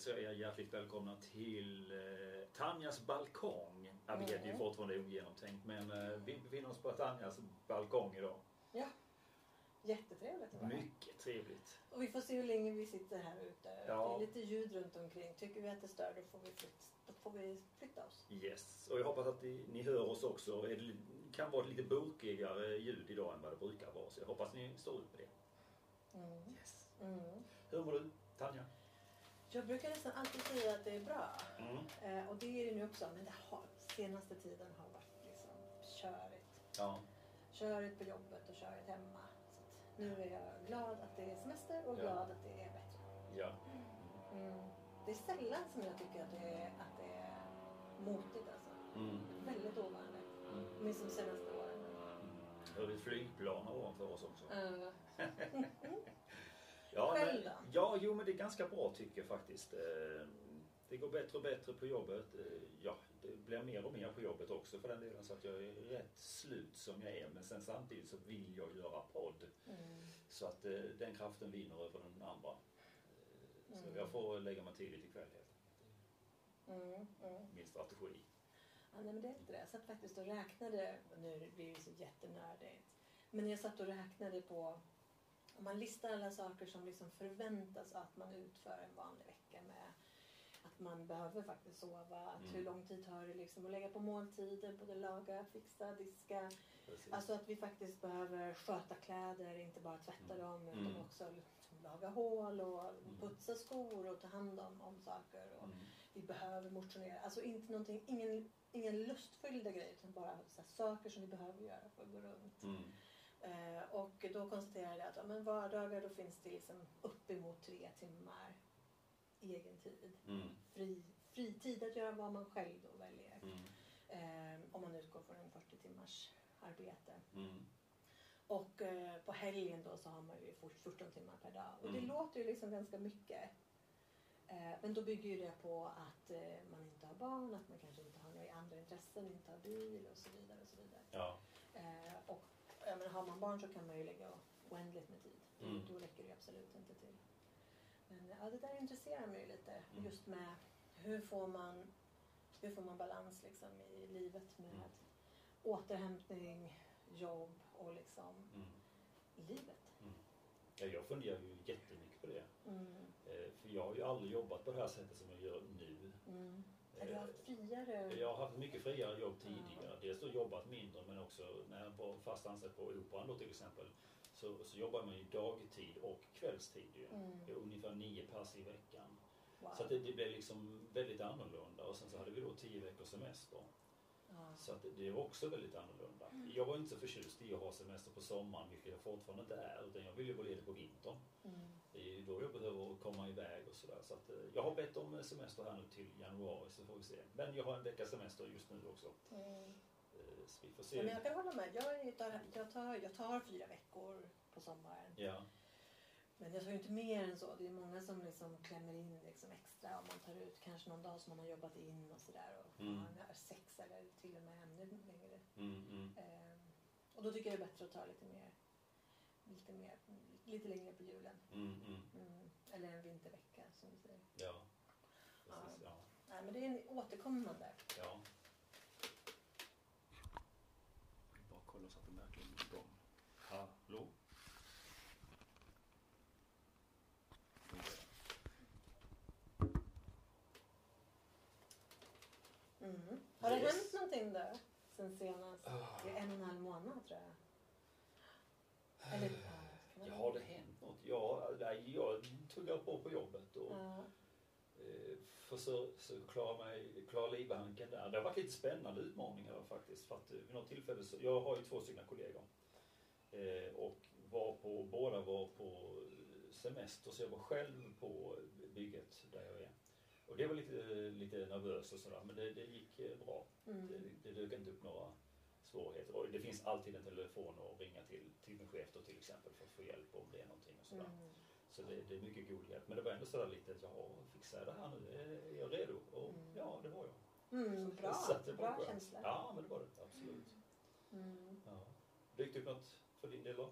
säga hjärtligt välkomna till eh, Tanjas balkong. Ja, vilket är ju Mm. fortfarande ogenomtänkt men eh, vi befinner oss på Tanjas balkong idag. Ja. Jättetrevligt att vara. Mycket trevligt. Och vi får se hur länge vi sitter här ute. Ja. Det är lite ljud runt omkring. Tycker vi att det stör då får vi, flyt, då får vi flytta oss. Yes. Och jag hoppas att ni, ni hör oss också. Det kan vara ett lite burkigare ljud idag än vad det brukar vara. Så jag hoppas ni står ut med det. Mm. Yes. Mm. Hur mår du Tanja? Jag brukar nästan alltid säga att det är bra. Mm. Eh, och det är det nu också. Men det har, senaste tiden har varit liksom körigt. Ja. Körigt på jobbet och körigt hemma. Så nu är jag glad att det är semester och Ja. glad att det är bättre. ja. Mm. Det är sällan som jag tycker att det är, att det är motigt alltså. Mm. Väldigt ovanligt. Mm. Minst de senaste åren. Hör vi ett flygplan ovanför oss också? Uh, Ja, Själv men- då? Ja, jo men det är ganska bra tycker jag faktiskt. Eh, Det går bättre och bättre på jobbet. Eh, Ja, det blir mer och mer på jobbet också för den delen så att jag är rätt slut som jag är. Men sen samtidigt så vill jag göra podd. mm. Så att eh, den kraften vinner över den andra. Så Mm. jag får lägga mig tidigt ikväll helt enkelt. Mm, mm. Min strategi. Ja, nej, men det är det. Jag satt faktiskt och räknade, nu blir det så jättenördigt. Men jag satt och räknade på, om man listar alla saker som liksom förväntas att man utför en vanlig vecka med att man behöver faktiskt sova, att Mm. hur lång tid tar det liksom att lägga på måltider, både laga, fixa, diska. Precis. Alltså att vi faktiskt behöver sköta kläder, inte bara tvätta Mm. dem utan Mm. också liksom laga hål och putsa skor och ta hand om, om saker. Och Mm. vi behöver motionera. Alltså inte någonting, ingen, ingen lustfyllda grejer utan bara saker som vi behöver göra för att gå runt. Eh, och då konstaterade jag att ja, men vardagar då finns det liksom uppemot tre timmar egen tid. Mm. Fri, fritid att göra vad man själv då väljer. Mm. Eh, om man utgår från en 40 timmars arbete. Mm. Och eh, på helgen då så har man ju fort- 14 timmar per dag. Och det Mm. låter ju liksom ganska mycket. Eh, men då bygger ju det på att eh, man inte har barn, att man kanske inte har några andra intressen, inte har bil och så vidare. Och så vidare. Ja. Och jag menar, har man barn så kan man ju lägga oändligt med tid. Mm. Då räcker det absolut inte till. Men ja, det där intresserar mig lite. Mm. Just med hur får man, hur får man balans liksom i livet med Mm. återhämtning, jobb och liksom Mm. livet. Ja, jag funderar ju jättemycket på det. Mm. Eh, För jag har ju aldrig jobbat på det här sättet som jag gör nu. Har du haft friare? Jag har haft mycket friare jobb tidigare. Dels då jobbat mindre men också när jag var fast anställd på Operan då till exempel. Så, så jobbar man ju dagtid och kvällstid ju. Mm. Ungefär nio pass i veckan. Wow. Så det, det blev liksom väldigt annorlunda. Och sen så hade vi då tio veckors semester. Ja. Så att det var också väldigt annorlunda. Jag var inte så förtjust i att ha semester på sommaren, vilket jag fortfarande inte är. Utan jag vill ju vara ledig på vintern. Mm. Det är ju då jag behöver komma iväg och sådär. Så att, eh, jag har bett om semester här nu till januari så får vi se. Men jag har en veckas semester just nu också. Mm. Eh, Så vi får Ja, men se. jag kan hålla med. Jag, är- tar, jag, tar, jag tar fyra veckor på sommaren. Ja, Men jag tar ju inte mer än så. Det är många som liksom klämmer in liksom extra om man tar ut kanske någon dag som man har jobbat in och sådär. Och Mm. man har sex eller till och med ännu längre. mm, mm. Ehm, och då tycker jag det är bättre att ta lite mer, lite mer, lite längre på julen. Mm, mm. Mm. Eller en vintervecka som du säger. Ja, precis. Ja. Nej, men det är en återkommande. ja. Bara kolla så att den verkligen är igång. Hallå? Mm. Har det Yes. hänt någonting då? Sen senast? Ah. Det är en och en halv månad tror jag. Eller, ja, har det hänt något? Ja, nej, jag tuggar på på jobbet och Ja. eh, försöker klara, mig, klara livhanken där. Det har varit lite spännande utmaningar faktiskt. För att eh, vid något tillfälle så, jag har ju två stycken kollegor. Eh, och var på, båda var på semester så jag var själv på bygget där jag är. Och det var lite, lite nervös och sådär men det, det gick eh, bra. Mm. Det, det dök inte upp några svårigheter. Och det finns alltid en telefon att ringa till, till min chef då till exempel för att få hjälp om det är någonting och sådär. Mm. Så det, det är mycket god hjälp. Men det var ändå sådär lite att ja, fixar jag det här nu? Är jag redo? Och Mm. ja, det var jag. Mm, bra, Så det var bra skönt. känsla. Ja, men det var det. Absolut. Mm. Ja. Dykt upp något för din del då?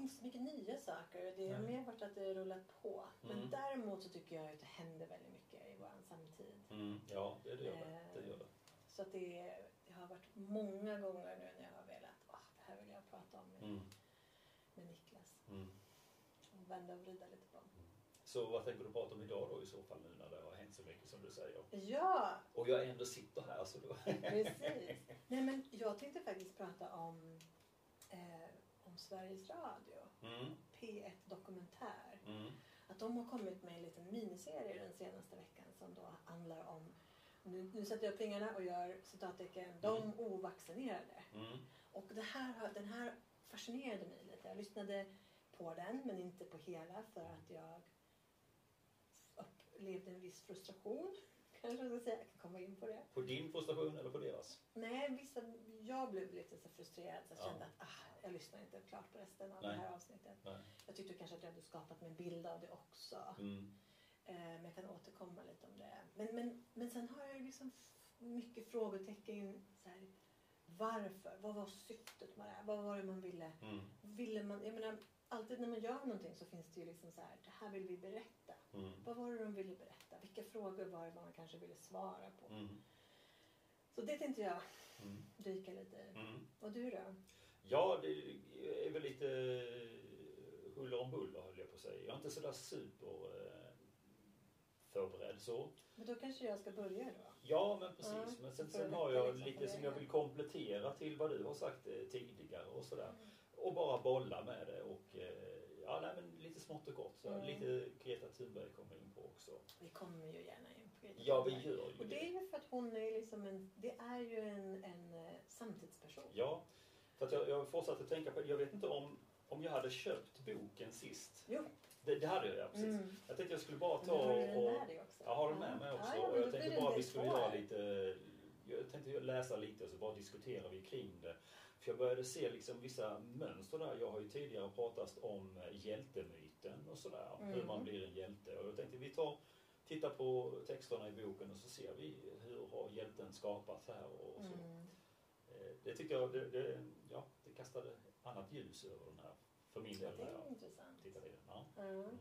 Inte så mycket nya saker. Det har mer varit att det rullat på. Men Mm. däremot så tycker jag att det händer väldigt mycket i vår samtid. Mm. Ja, det, gör det. Eh, det, gör det. Så att det, det har varit många gånger nu när jag har velat, "Åh, det här vill jag prata om med, Mm. med Niklas. Mm. Och vända och vrida lite på. Så vad tänker du prata om idag då i så fall nu när det har hänt så mycket som du säger? Ja, Och jag ändå sitter här så då... precis. Nej men jag tänkte faktiskt prata om, eh, om Sveriges Radio. Mm. P1 Dokumentär. Mm. Att de har kommit med en liten miniserie den senaste veckan som då handlar om nu, nu sätter jag upp fingrarna och gör citattecken. De ovaccinerade. Mm. Och det här, den här fascinerade mig lite. Jag lyssnade på den men inte på hela för att jag upplevde en viss frustration. Kanske jag ska säga. Jag kan komma in på det. På din frustration eller på deras? Nej, vissa, jag blev lite så frustrerad så jag Ja. kände att ah, jag lyssnar inte klart på resten av Nej. det här avsnittet. Nej. Jag tyckte kanske att jag hade skapat mig en bild av det också. Mm. Eh, men jag kan återkomma lite om det. Men, men, men sen har jag liksom mycket frågetecken. Så här, varför? Vad var syftet med det här? Vad var det man ville? Mm. ville man, jag menar, alltid när man gör någonting så finns det ju liksom så här, det här vill vi berätta. Mm. Vad var det de ville berätta? Vilka frågor var det man kanske ville svara på? Mm. Så det tänkte jag Mm. dyka lite i. Mm. Och du då? Ja, det är väl lite huller om buller höll jag på att säga. Jag är inte sådär super eh, förberedd så. Men då kanske jag ska börja då? Ja, men precis. Ja, men sen, sen har jag lite som jag vill komplettera till vad du har sagt eh, tidigare och sådär. Och bara bolla med det och eh, ja, nej, men lite smått och gott. Så Mm. Lite Greta Thunberg kommer in på också. Vi kommer ju gärna in på Greta Ja, vi gör ju Och det är ju för att hon är liksom en, det är ju en, en eh, samtidsperson. Ja, för att jag, jag fortsatte att tänka på Jag vet inte om, om jag hade köpt boken sist. Jo. Det, det hade jag, ja, precis. Mm. Jag tänkte jag skulle bara Men ta har du den och... med dig också? Jag har den med mig också. Ja, ja, och men jag tänkte det bara vi skulle göra lite... Jag tänkte läsa lite och så bara diskuterar vi kring det. För jag började se liksom vissa mönster där. Jag har ju tidigare pratat om hjältemyten och sådär. Hur Mm. man blir en hjälte. Och jag tänkte vi tar, tittar på texterna i boken och så ser vi hur har hjälten skapats här och, och så. Mm. Eh, Det tycker jag, det, det, ja, det kastade annat ljus över den här. För min del det är jag intressant. tittade i den. Ja. Mm.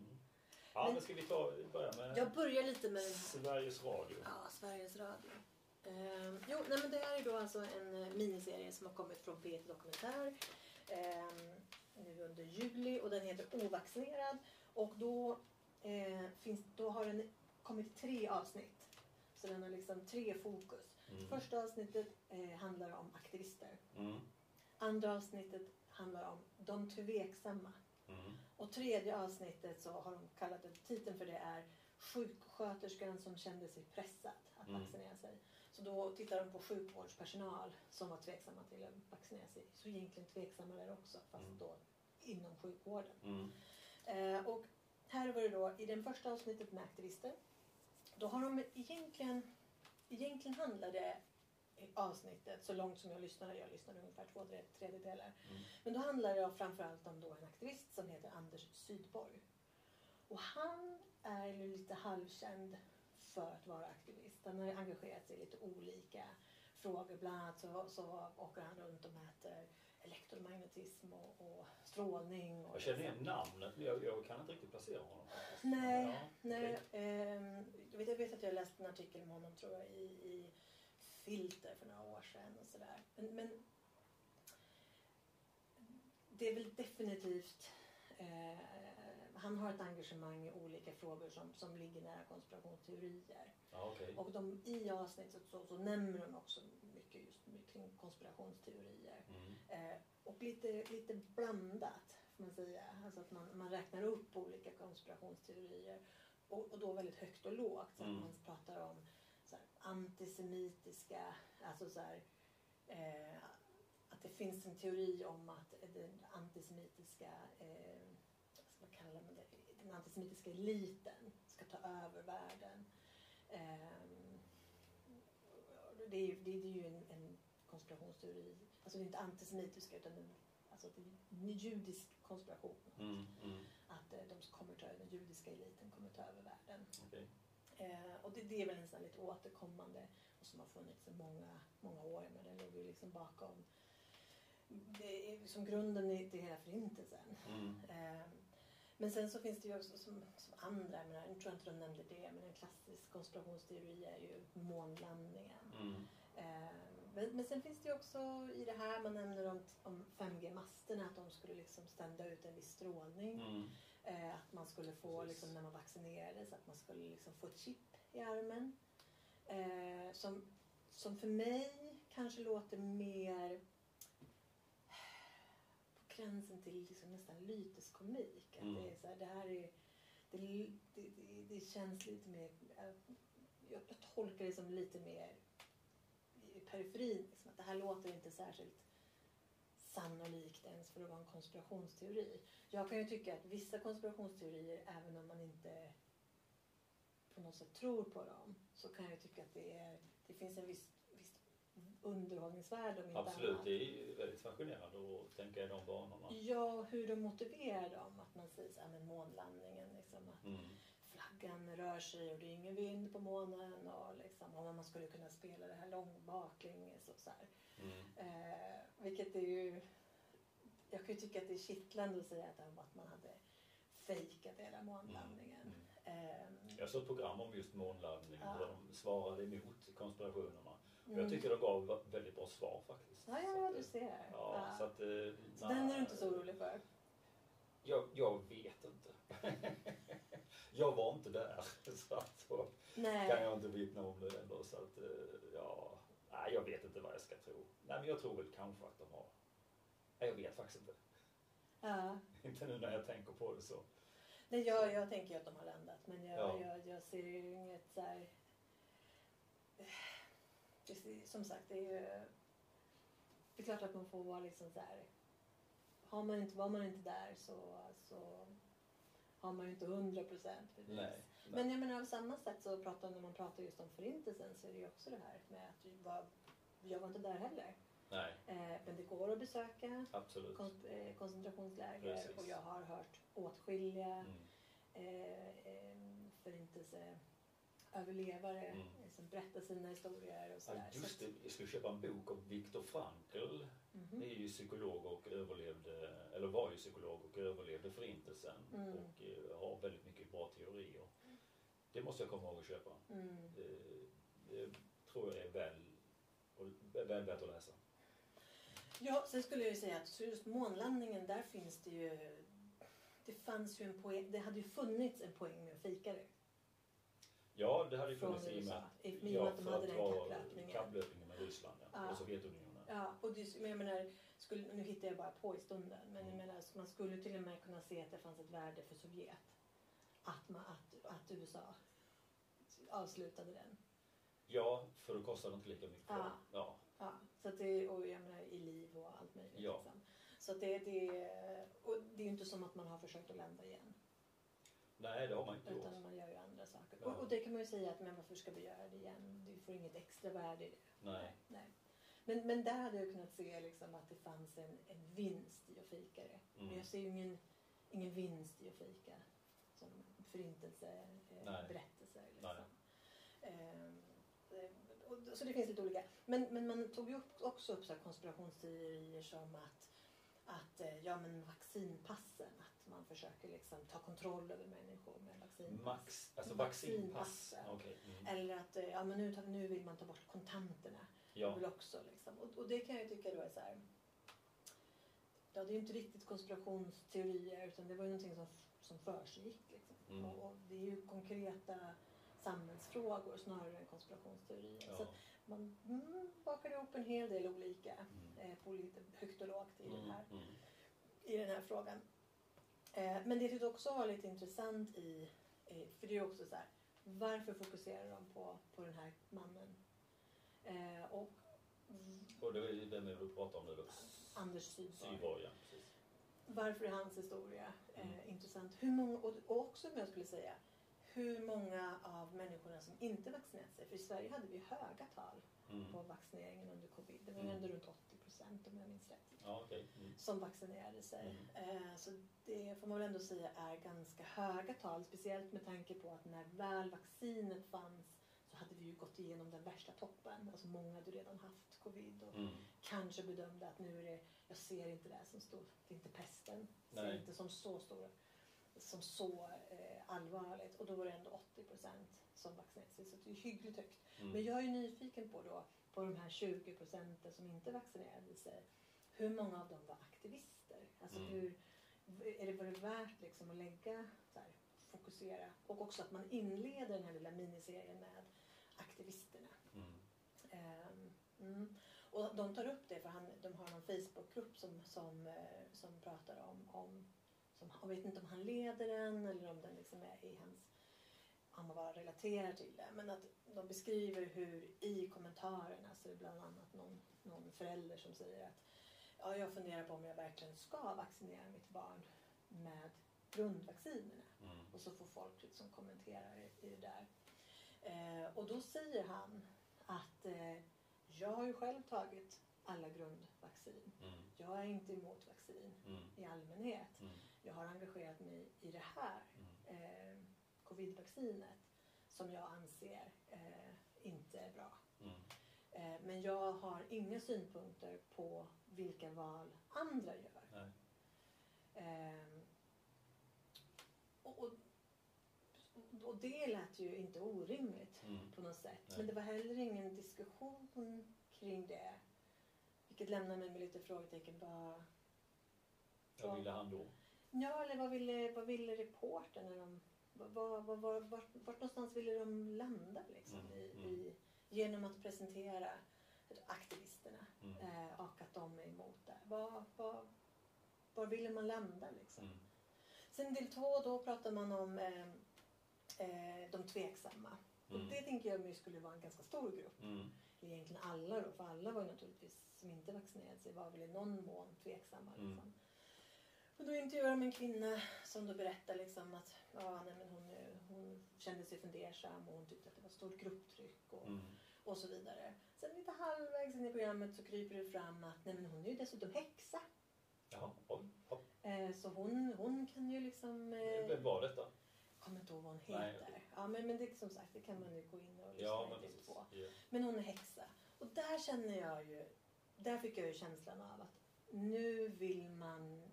Ja, Men- men ska vi ta, börja med Jag börjar lite med. Sveriges Radio? Ja, Sveriges Radio. Ehm, jo, nej, men det här är då alltså en eh, miniserie som har kommit från P1 Dokumentär ehm, nu under juli och den heter Ovaccinerad. Och då, eh, finns, då har den kommit tre avsnitt. Så den har liksom tre fokus. Mm. Första avsnittet eh, handlar om aktivister. Mm. Andra avsnittet handlar om de tveksamma. Mm. Och tredje avsnittet så har de kallat det, titeln för det är sjuksköterskan som kände sig pressad att Mm. vaccinera sig. Så då tittar de på sjukvårdspersonal som var tveksamma till att vaccinera sig. Så egentligen tveksamma där också, fast Mm. då inom sjukvården. Mm. Eh, och här var det då i det första avsnittet med aktivister. Då har de egentligen, egentligen handlade avsnittet, så långt som jag lyssnade, jag lyssnade ungefär två tre- tredjedelar. Mm. Men då handlar det framförallt om då en aktivist som heter Anders Sydborg. Och han är ju lite halvkänd för att vara aktivist. Han har engagerat sig i lite olika frågor. Bland annat så, så åker han runt och mäter elektromagnetism och, och strålning. Och Jag känner igen namnet men jag, jag kan inte riktigt placera honom. Nej, Ja, Nej, ehm, jag, vet, jag vet att jag läste en artikel om honom tror jag i, i Filter för några år sedan och sådär. Men, men det är väl definitivt eh, han har ett engagemang i olika frågor som, som ligger nära konspirationsteorier. Ja, okej. Och de, i avsnittet så, så nämner de också mycket just kring konspirationsteorier. Mm. Eh, och lite, lite blandat, får man säga. Alltså att man, man räknar upp olika konspirationsteorier. Och, och då väldigt högt och lågt. Så att Mm. man pratar om så här, antisemitiska, alltså så här, eh, att det finns en teori om att den antisemitiska, eh, kallar man det, den antisemitiska eliten ska ta över världen. Ehm, det, är, ju- det, är ju en, en konspirationsteori. Alltså det är inte antisemitiska utan en, alltså en judisk konspiration. Mm. Mm. Att eh, de kommer ta över, den judiska eliten kommer ta över världen. Okej. Eh, och det, det är väl en sån lite återkommande och som har funnits i många, många år. Men den ligger ju liksom bakom det är som grunden i till hela förintelsen. Mm. Eh, men sen så finns det ju också som, som andra, jag, menar, jag tror inte de nämnde det, men en klassisk konspirationsteori är ju månlandningen. Mm. Eh, men, men sen finns det ju också i det här, man nämner om, om 5G-masterna, att de skulle liksom sända ut en viss strålning. Mm. Eh, att man skulle få, liksom, när man vaccinerades, att man skulle liksom få ett chip i armen. Eh, som, som för mig kanske låter mer gränsen till liksom nästan lyteskomik. Att Mm. det, är så här, det här är, det, det, det, det känns lite mer, jag, jag tolkar det som lite mer i periferin. Liksom, att det här låter inte särskilt sannolikt ens för att vara en konspirationsteori. Jag kan ju tycka att vissa konspirationsteorier, även om man inte på något sätt tror på dem, så kan jag tycka att det, är, det finns en viss, underhållningsvärde om inte Absolut, annat. det är väldigt fascinerande att tänka i de banorna. Ja, hur de motiverar dem. Att man säger så här med månlandningen, liksom, att Mm. flaggan rör sig och det är ingen vind på månen och liksom, om man skulle kunna spela det här lång baklänges och så här. Mm. Eh, vilket är ju... Jag kan ju tycka att det är kittlande att säga att, man hade fejkat hela månlandningen. Mm. Ehm, Jag såg ett program om just månlandning Ja. där de svarade emot konspirationerna. Mm. jag tycker de gav väldigt bra svar faktiskt. Ja, ja, att, du eh, ser. Ja, Ja. Så, att, eh, Så den är du inte så orolig för? Jag, jag vet inte. jag var inte där. Så att, så kan jag inte vittna om det ändå. Så att, eh, ja, nej, jag vet inte vad jag ska tro. Nej, men jag tror väl kanske att de har... Nej, jag vet faktiskt inte. Ja. Inte nu när jag tänker på det så. Nej, jag, jag tänker att de har landat men jag, Ja. jag, jag ser ju inget så här... Det, som sagt, det är ju... Det är klart att man får vara liksom så här... Har man inte, var man inte där så, så har man ju inte hundra procent. Men jag menar på samma sätt så pratar när man pratar just om förintelsen så är det ju också det här med att var, jag var inte där heller. Nej, Eh, men det går att besöka kon- eh, koncentrationsläger Precis. och jag har hört åtskilliga Mm. eh, eh, förintelseöverlevare Mm. som berättar sina historier och Ja, sådär. just Så det, jag skulle köpa en bok av Viktor Frankl. Mhm. Det är ju psykolog och överlevde, eller var ju psykolog och överlevde förintelsen Mm. och eh, har väldigt mycket bra teorier. Det måste jag komma ihåg att köpa. Mm. Det, det tror jag är väl, väl värt att läsa. Ja, sen skulle jag ju säga att just månlandningen, där finns det ju... Det fanns ju en poäng, det hade ju funnits en poäng med att fejka det. Ja, det hade ju funnits i och med. I och med att de hade den kapplöpningen. kapplöpningen med Ryssland ja. Ja. och Sovjetunionen. Ja, och det, men jag menar, skulle, nu hittar jag bara på i stunden, men jag Mm. menar, man skulle till och med kunna se att det fanns ett värde för Sovjet. Att, man, att, att USA avslutade den. Ja, för då kostar det inte lika mycket. Ja. Ja. Ja, så att det, och jag menar i liv och allt möjligt. Ja. Liksom. Så att det, det, och det är ju inte som att man har försökt att landa igen. Nej, det har man inte gjort. Utan man gör ju andra saker. Ja. Och, och det kan man ju säga att men varför ska vi göra det igen? Du får inget extra värde i det. Nej. Nej. Men, men där hade jag kunnat se liksom att det fanns en, en vinst i att fika det. Men Mm. jag ser ju ingen, ingen vinst i att fika som förintelseberättelser. Eh, liksom. Ehm, eh, och, så det finns lite olika. Men, men man tog ju upp, också upp så konspirationsteorier som att, att eh, ja, men vaccinpassen, att man försöker liksom ta kontroll över människor med vaccinpass. Max, alltså vaccinpass. Vaccinpassen. Okej. Mm. Eller att eh, ja, men nu, nu vill man ta bort kontanterna. Ja. Väl också, liksom. och, och det kan jag tycka då är så här. Ja, det är ju inte riktigt konspirationsteorier utan det var ju någonting som, som försiggick. Liksom. Mm. Och, och det är ju konkreta samhällsfrågor snarare än konspirationsteorier. Så Ja. att man mm, bakar ihop en hel del olika Mm. eh, på lite högt och lågt i, den, Mm. här, Mm. i den här frågan. Eh, men det jag tyckte också var lite intressant i, eh, för det är ju också så här, varför fokuserar de på, på den här mannen? Eh, och Och det är den du pratar om nu då. Anders. Syborg, ja. Varför är hans historia eh, Mm. intressant? Hur många, och, och också om jag skulle säga, hur många av människorna som inte vaccinerat sig, för i Sverige hade vi höga tal Mm. på vaccineringen under covid. Det var Mm. ändå runt 80 procent om jag minns rätt. Ja, okej. Mm. som vaccinerade sig. Mm. Eh, så det får man väl ändå säga är ganska höga tal. Speciellt med tanke på att när väl vaccinet fanns så hade vi ju gått igenom den värsta toppen. Alltså många hade redan haft covid och Mm. kanske bedömde att nu är det, jag ser inte det som stor, det är inte pesten. Nej. inte som så stor, som så eh, allvarligt. Och då var det ändå 80 procent som vaccinerade sig, så det är hyggligt högt. Mm. Men jag är ju nyfiken på då, på de här 20 procenten som inte vaccinerade sig. Hur många av dem var aktivister? Alltså Mm. hur, är det, var det värt liksom att lägga, så här, fokusera och också att man inleder den här lilla miniserien med aktivisterna. Mm. Ehm, mm. Och de tar upp det för han, de har någon Facebookgrupp som, som, eh, som pratar om, om som, jag vet inte om han leder den eller om den liksom är i hans, om han bara relaterar till det. Men att de beskriver hur i kommentarerna så är det bland annat någon, någon förälder som säger att ja, jag funderar på om jag verkligen ska vaccinera mitt barn med grundvaccinerna. Mm. Och så får folk liksom kommentera i, i det där. Eh, och då säger han att eh, jag har ju själv tagit alla grundvaccin. Mm. Jag är inte emot vaccin Mm. i allmänhet. Mm. Jag har engagerat mig i det här Mm. eh, covidvaccinet som jag anser eh, inte är bra. Mm. Eh, men jag har inga synpunkter på vilka val andra gör. Ehm, och, och, och det lät ju inte orimligt Mm. på något sätt. Nej. Men det var heller ingen diskussion kring det. Vilket lämnar mig med lite frågetecken. Vad, Vad ville han då? ja, eller vad ville, vad ville reportern? När de, vad, vad, vad, vart, vart någonstans ville de landa liksom, Mm, i, mm. i, genom att presentera aktivisterna Mm. eh, och att de är emot det? Vad, vad, var ville man landa liksom? Mm. Sen del två, då pratar man om eh, eh, de tveksamma. Och Mm. det tänker jag skulle vara en ganska stor grupp. Mm. Egentligen alla då, för alla var ju naturligtvis som inte vaccinerade sig var väl i någon mån tveksamma. Mm. Liksom. Och då intervjuar de en kvinna som då berättar liksom att ja, nej, men hon, hon kände sig fundersam och hon tyckte att det var stort grupptryck och, Mm. och så vidare. Sen lite halvvägs in i programmet så kryper det fram att nej, men hon är ju dessutom häxa. Jaha, oj. Eh, så hon, hon kan ju liksom... Eh, Vem var detta? kommer inte ihåg vad hon Nej, heter. okej. Ja, men, men det, som sagt, det kan man ju gå in och lyssna Ja, men två. Ja. Men hon är häxa. Och där känner jag ju, där fick jag ju känslan av att nu vill man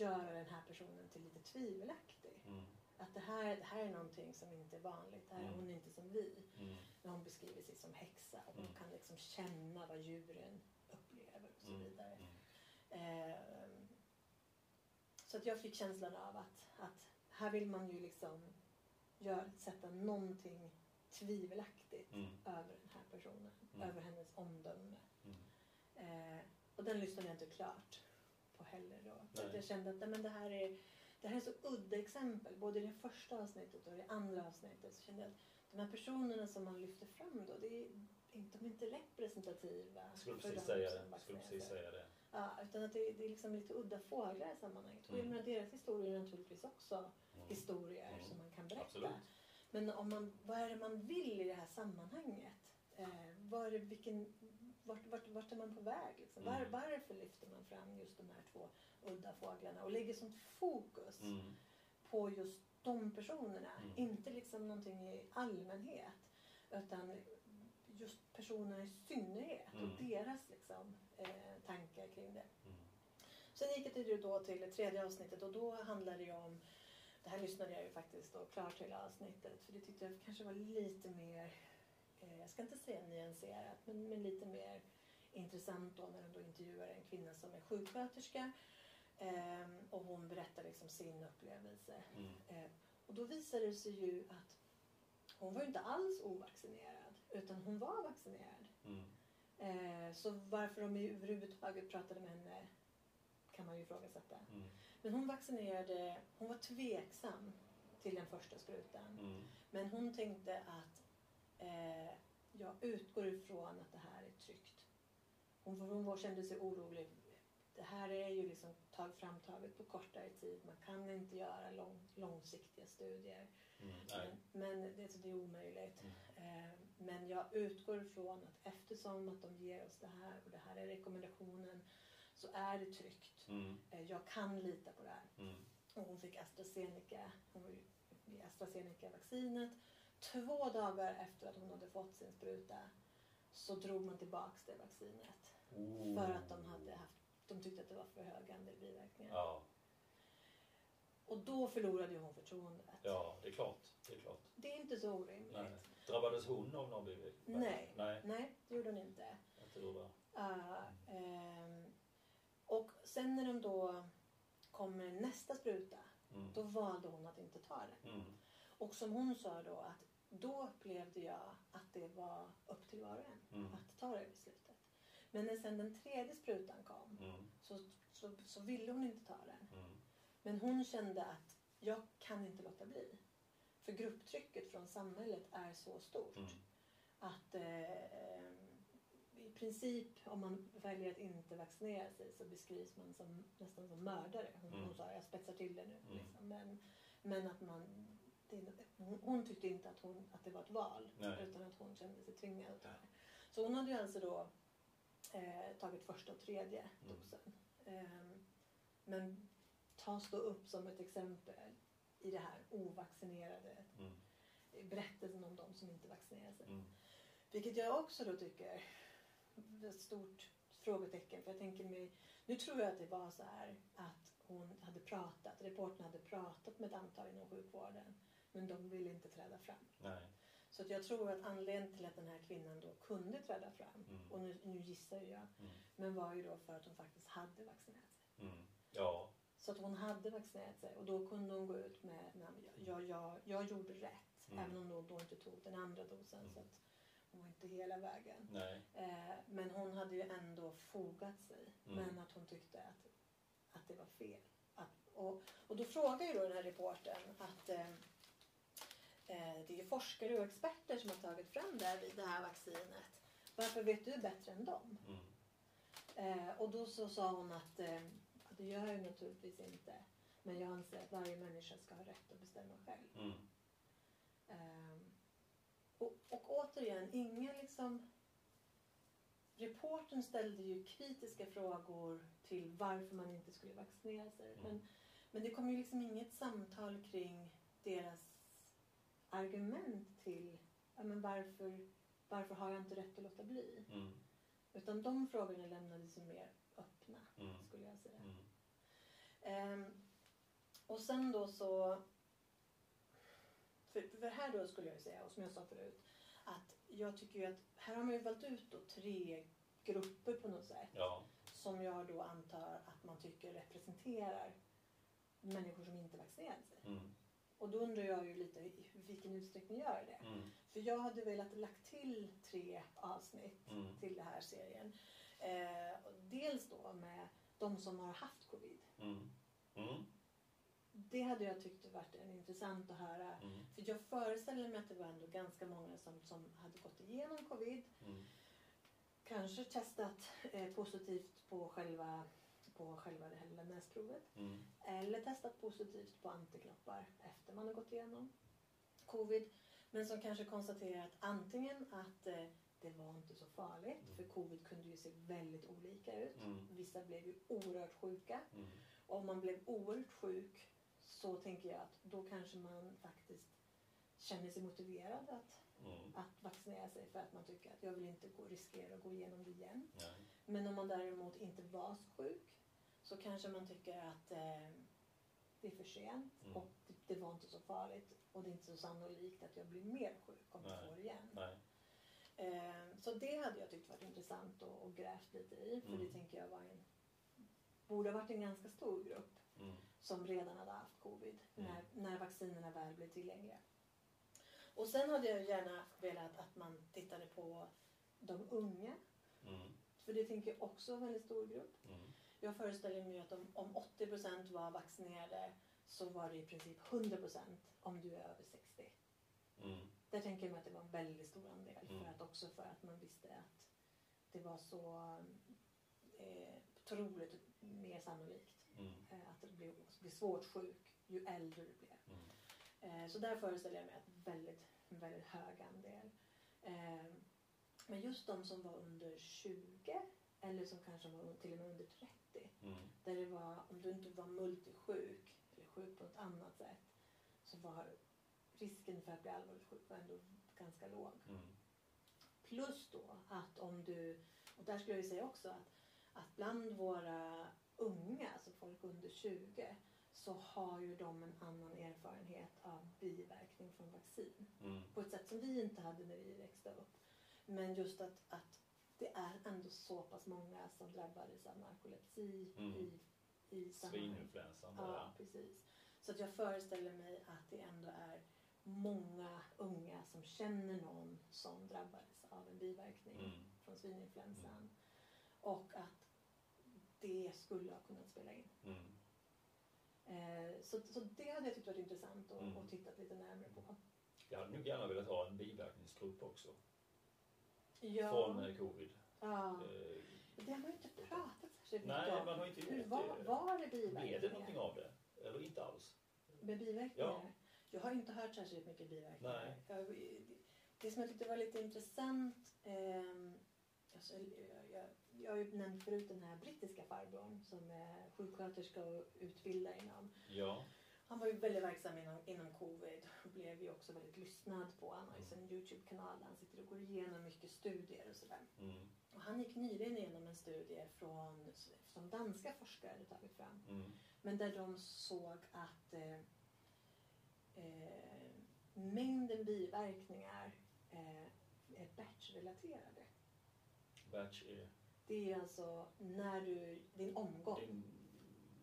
göra den här personen till lite tvivelaktig. Mm. Att det här, det här är någonting som inte är vanligt. Det här, Mm. Hon är inte som vi. Mm. När hon beskriver sig som häxa och hon Mm. kan liksom känna vad djuren upplever och så vidare. Ehm, så att jag fick känslan av att, att här vill man ju liksom gör, sätta någonting tvivelaktigt Mm. över den här personen, Mm. över hennes omdöme. Mm. Eh, och den lyssnade jag inte klart på heller då. Att jag kände att nej, men det här är det här är så udda exempel. Både i det första avsnittet och i det andra avsnittet så kände jag att de här personerna som man lyfter fram då, det är, inte- de är inte representativa. Jag skulle för precis säga. Jag skulle precis säga det. Ja, utan att det, det är liksom lite udda fåglar i sammanhanget. Och Mm. menar, deras historier är naturligtvis också Mm. historier Mm. som man kan berätta. Absolut. Men om man, vad är det man vill i det här sammanhanget? Eh, vad är det, vilken, vart, vart, vart är man på väg? Liksom? Var, Mm. varför lyfter man fram just de här två udda fåglarna och lägger sånt fokus Mm. på just de personerna? Mm. Inte liksom någonting i allmänhet utan just personerna i synnerhet och deras liksom, eh, tankar kring det. Sen gick det ju då till det tredje avsnittet och då handlade det om det här lyssnade jag ju faktiskt då klart till avsnittet för det tyckte jag kanske var lite mer, jag ska inte säga nyanserat, men, men lite mer intressant då när de då intervjuar en kvinna som är sjuksköterska ehm, och hon berättar liksom sin upplevelse. Mm. Eh, och då visade det sig ju att hon var ju inte alls ovaccinerad utan hon var vaccinerad. Mm. Eh, så varför de överhuvudtaget pratade med henne kan man ju ifrågasätta. Mm. Men hon vaccinerade, hon var tveksam till den första sprutan. Mm. Men hon tänkte att eh, jag utgår ifrån att det här är tryggt. Hon, hon kände sig orolig. Det här är ju liksom tag, framtaget på kortare tid. Man kan inte göra lång, långsiktiga studier. Mm. Men, men det, det är omöjligt. Mm. Eh, men jag utgår ifrån att eftersom att de ger oss det här och det här är rekommendationen så är det tryggt. Mm. Eh, jag kan lita på det här. Mm. Och hon fick AstraZeneca, hon var ju AstraZeneca-vaccinet två dagar efter att hon hade fått sin spruta så drog man tillbaks det vaccinet. Oh. För att de hade haft, de tyckte att det var för hög andel biverkningar. Ja, Och då förlorade ju hon förtroendet. ja, det är klart. Det är klart. Det är inte så orimligt. Nej. Drabbades hon av någon biverkning? Nej. Nej, Nej, det gjorde hon inte. jag tror det. Uh, ehm, och sen när de då kom med nästa spruta, Mm. då valde hon att inte ta den. Mm. Och som hon sa då att då upplevde jag att det var upp till var och en Mm. att ta det beslutet. Men när sen den tredje sprutan kom Mm. så, så, så ville hon inte ta den. Mm. Men hon kände att jag kan inte låta bli. För grupptrycket från samhället är så stort Mm. att eh, i princip om man väljer att inte vaccinera sig så beskrivs man som, nästan som mördare. Hon, Mm. hon sa jag spetsar till det nu. Mm. Liksom. Men, men att man, det, hon, hon tyckte inte att, hon, att det var ett val Nej. utan att hon kände sig tvingad det. Så hon hade ju alltså då eh, tagit första och tredje Mm. dosen. Ehm, men tas då upp som ett exempel i det här ovaccinerade Mm. berättelsen om de som inte vaccinerar sig. Mm. Vilket jag också då tycker är ett stort frågetecken. För jag tänker mig, nu tror jag att det var så här att hon hade pratat, reportern hade pratat med ett antal inom sjukvården. Men de ville inte träda fram. Nej. Så att jag tror att anledningen till att den här kvinnan då kunde träda fram, Mm. och nu, nu gissar jag, Mm. men var ju då för att hon faktiskt hade vaccinerat sig. Mm. Ja. Så att hon hade vaccinerat sig och då kunde hon gå ut med, men jag, jag, jag gjorde rätt. Mm. Även om hon då inte tog den andra dosen. Mm. Så att hon var inte hela vägen. Nej. Eh, men hon hade ju ändå fogat sig. Mm. Men att hon tyckte att, att det var fel. Att, och, och då frågar ju då den här reportern att eh, det är forskare och experter som har tagit fram det här, det här vaccinet. Varför vet du bättre än dem? Mm. Eh, och då så sa hon att eh, det gör jag naturligtvis inte. Men jag anser att varje människa ska ha rätt att bestämma själv. Mm. Ehm, och, och återigen, ingen liksom... Reporten ställde ju kritiska frågor till varför man inte skulle vaccinera sig. Mm. Men, men det kom ju liksom inget samtal kring deras argument till ja, men varför, varför har jag inte rätt att låta bli? Mm. Utan de frågorna lämnades mer öppna, Mm. skulle jag säga. Mm. Ehm, och sen då så... För, för här då skulle jag säga, och som jag sa förut, att jag tycker ju att här har man ju valt ut då tre grupper på något sätt Ja. som jag då antar att man tycker representerar människor som inte vaccinerat sig. Mm. Och då undrar jag ju lite i vilken utsträckning gör det? Mm. För jag hade velat lagt till tre avsnitt Mm. till den här serien. Eh, dels då med de som har haft covid. Mm. Mm. Det hade jag tyckt varit en intressant att höra. Mm. För jag föreställer mig att det var ändå ganska många som, som hade gått igenom covid. Mm. Kanske testat eh, positivt på själva, på själva det här lilla näsprovet. Mm. Eller testat positivt på antikroppar efter man har gått igenom covid. Men som kanske konstaterat antingen att eh, det var inte så farligt. Mm. För covid kunde ju se väldigt olika ut. Mm. Vissa blev ju oerhört sjuka. Mm. Och om man blev oerhört sjuk så tänker jag att då kanske man faktiskt känner sig motiverad att, Mm. att vaccinera sig för att man tycker att jag vill inte gå, riskera att gå igenom det igen. Nej. Men om man däremot inte var så sjuk så kanske man tycker att eh, det är för sent Mm. och det, det var inte så farligt och det är inte så sannolikt att jag blir mer sjuk om jag Nej. får igen. Nej. Eh, så det hade jag tyckt varit intressant och, och grävt lite i för Mm. det tänker jag var en, borde ha varit en ganska stor grupp Mm. som redan hade haft covid Mm. när, när vaccinerna väl blev tillgängliga. Och sen hade jag gärna velat att man tittade på de unga. Mm. För det tänker jag också är en väldigt stor grupp. Jag föreställer mig att om, om 80% var vaccinerade så var det i princip 100% om du är över 60. Mm. Där tänker jag mig att det var en väldigt stor andel. Mm. För att också för att man visste att det var så eh, troligt mer sannolikt Mm. eh, att det blir, blir svårt sjuk ju äldre du blev. Mm. Eh, så där föreställer jag mig att väldigt, en väldigt hög andel. Eh, men just de som var under 20 eller som kanske var till och med under 30. Mm. Där det var, om du inte var multisjuk eller sjuk på ett annat sätt så var risken för att bli allvarligt sjuk var ändå ganska låg. Mm. Plus då att om du, och där skulle jag ju säga också att, att bland våra unga, alltså folk under 20, så har ju de en annan erfarenhet av biverkning från vaccin. Mm. På ett sätt som vi inte hade när vi växte upp. Men just att, att det är ändå så pass många som drabbades av narkolepsi Mm. i, i. Svininfluensan. Ja, precis. Så att jag föreställer mig att det ändå är många unga som känner någon som drabbades av en biverkning Mm. från svininfluensan. Och att det skulle ha kunnat spela in. Mm. Eh, så, så det hade jag tyckt varit intressant att Mm. och tittat lite närmare på. Jag hade nog gärna velat ha en biverkningsgrupp också. Ja, Från eh, covid. ja. Eh, det har man ju inte pratat särskilt nej, mycket om. man har inte gjort Hur var, det. var det Blev det någonting biverkningar? av det? Eller inte alls? Med biverkningar? Ja. Jag har inte hört särskilt mycket biverkningar. Nej. Det som jag tyckte var lite intressant, ehm, alltså, jag, jag, jag har ju nämnt förut den här brittiska farbrorn som är sjuksköterska och utbildare inom. Ja. Han var ju väldigt verksam inom, inom covid och blev ju också väldigt lyssnad på. Han har ju sin Youtube-kanal där han sitter och går igenom mycket studier och sådär. Mm. Och han gick nyligen igenom en studie från, som danska forskare hade tagit fram. Mm. Men där de såg att eh, eh, mängden biverkningar eh, är batchrelaterade. Batch är Det är alltså när du, din omgång, din,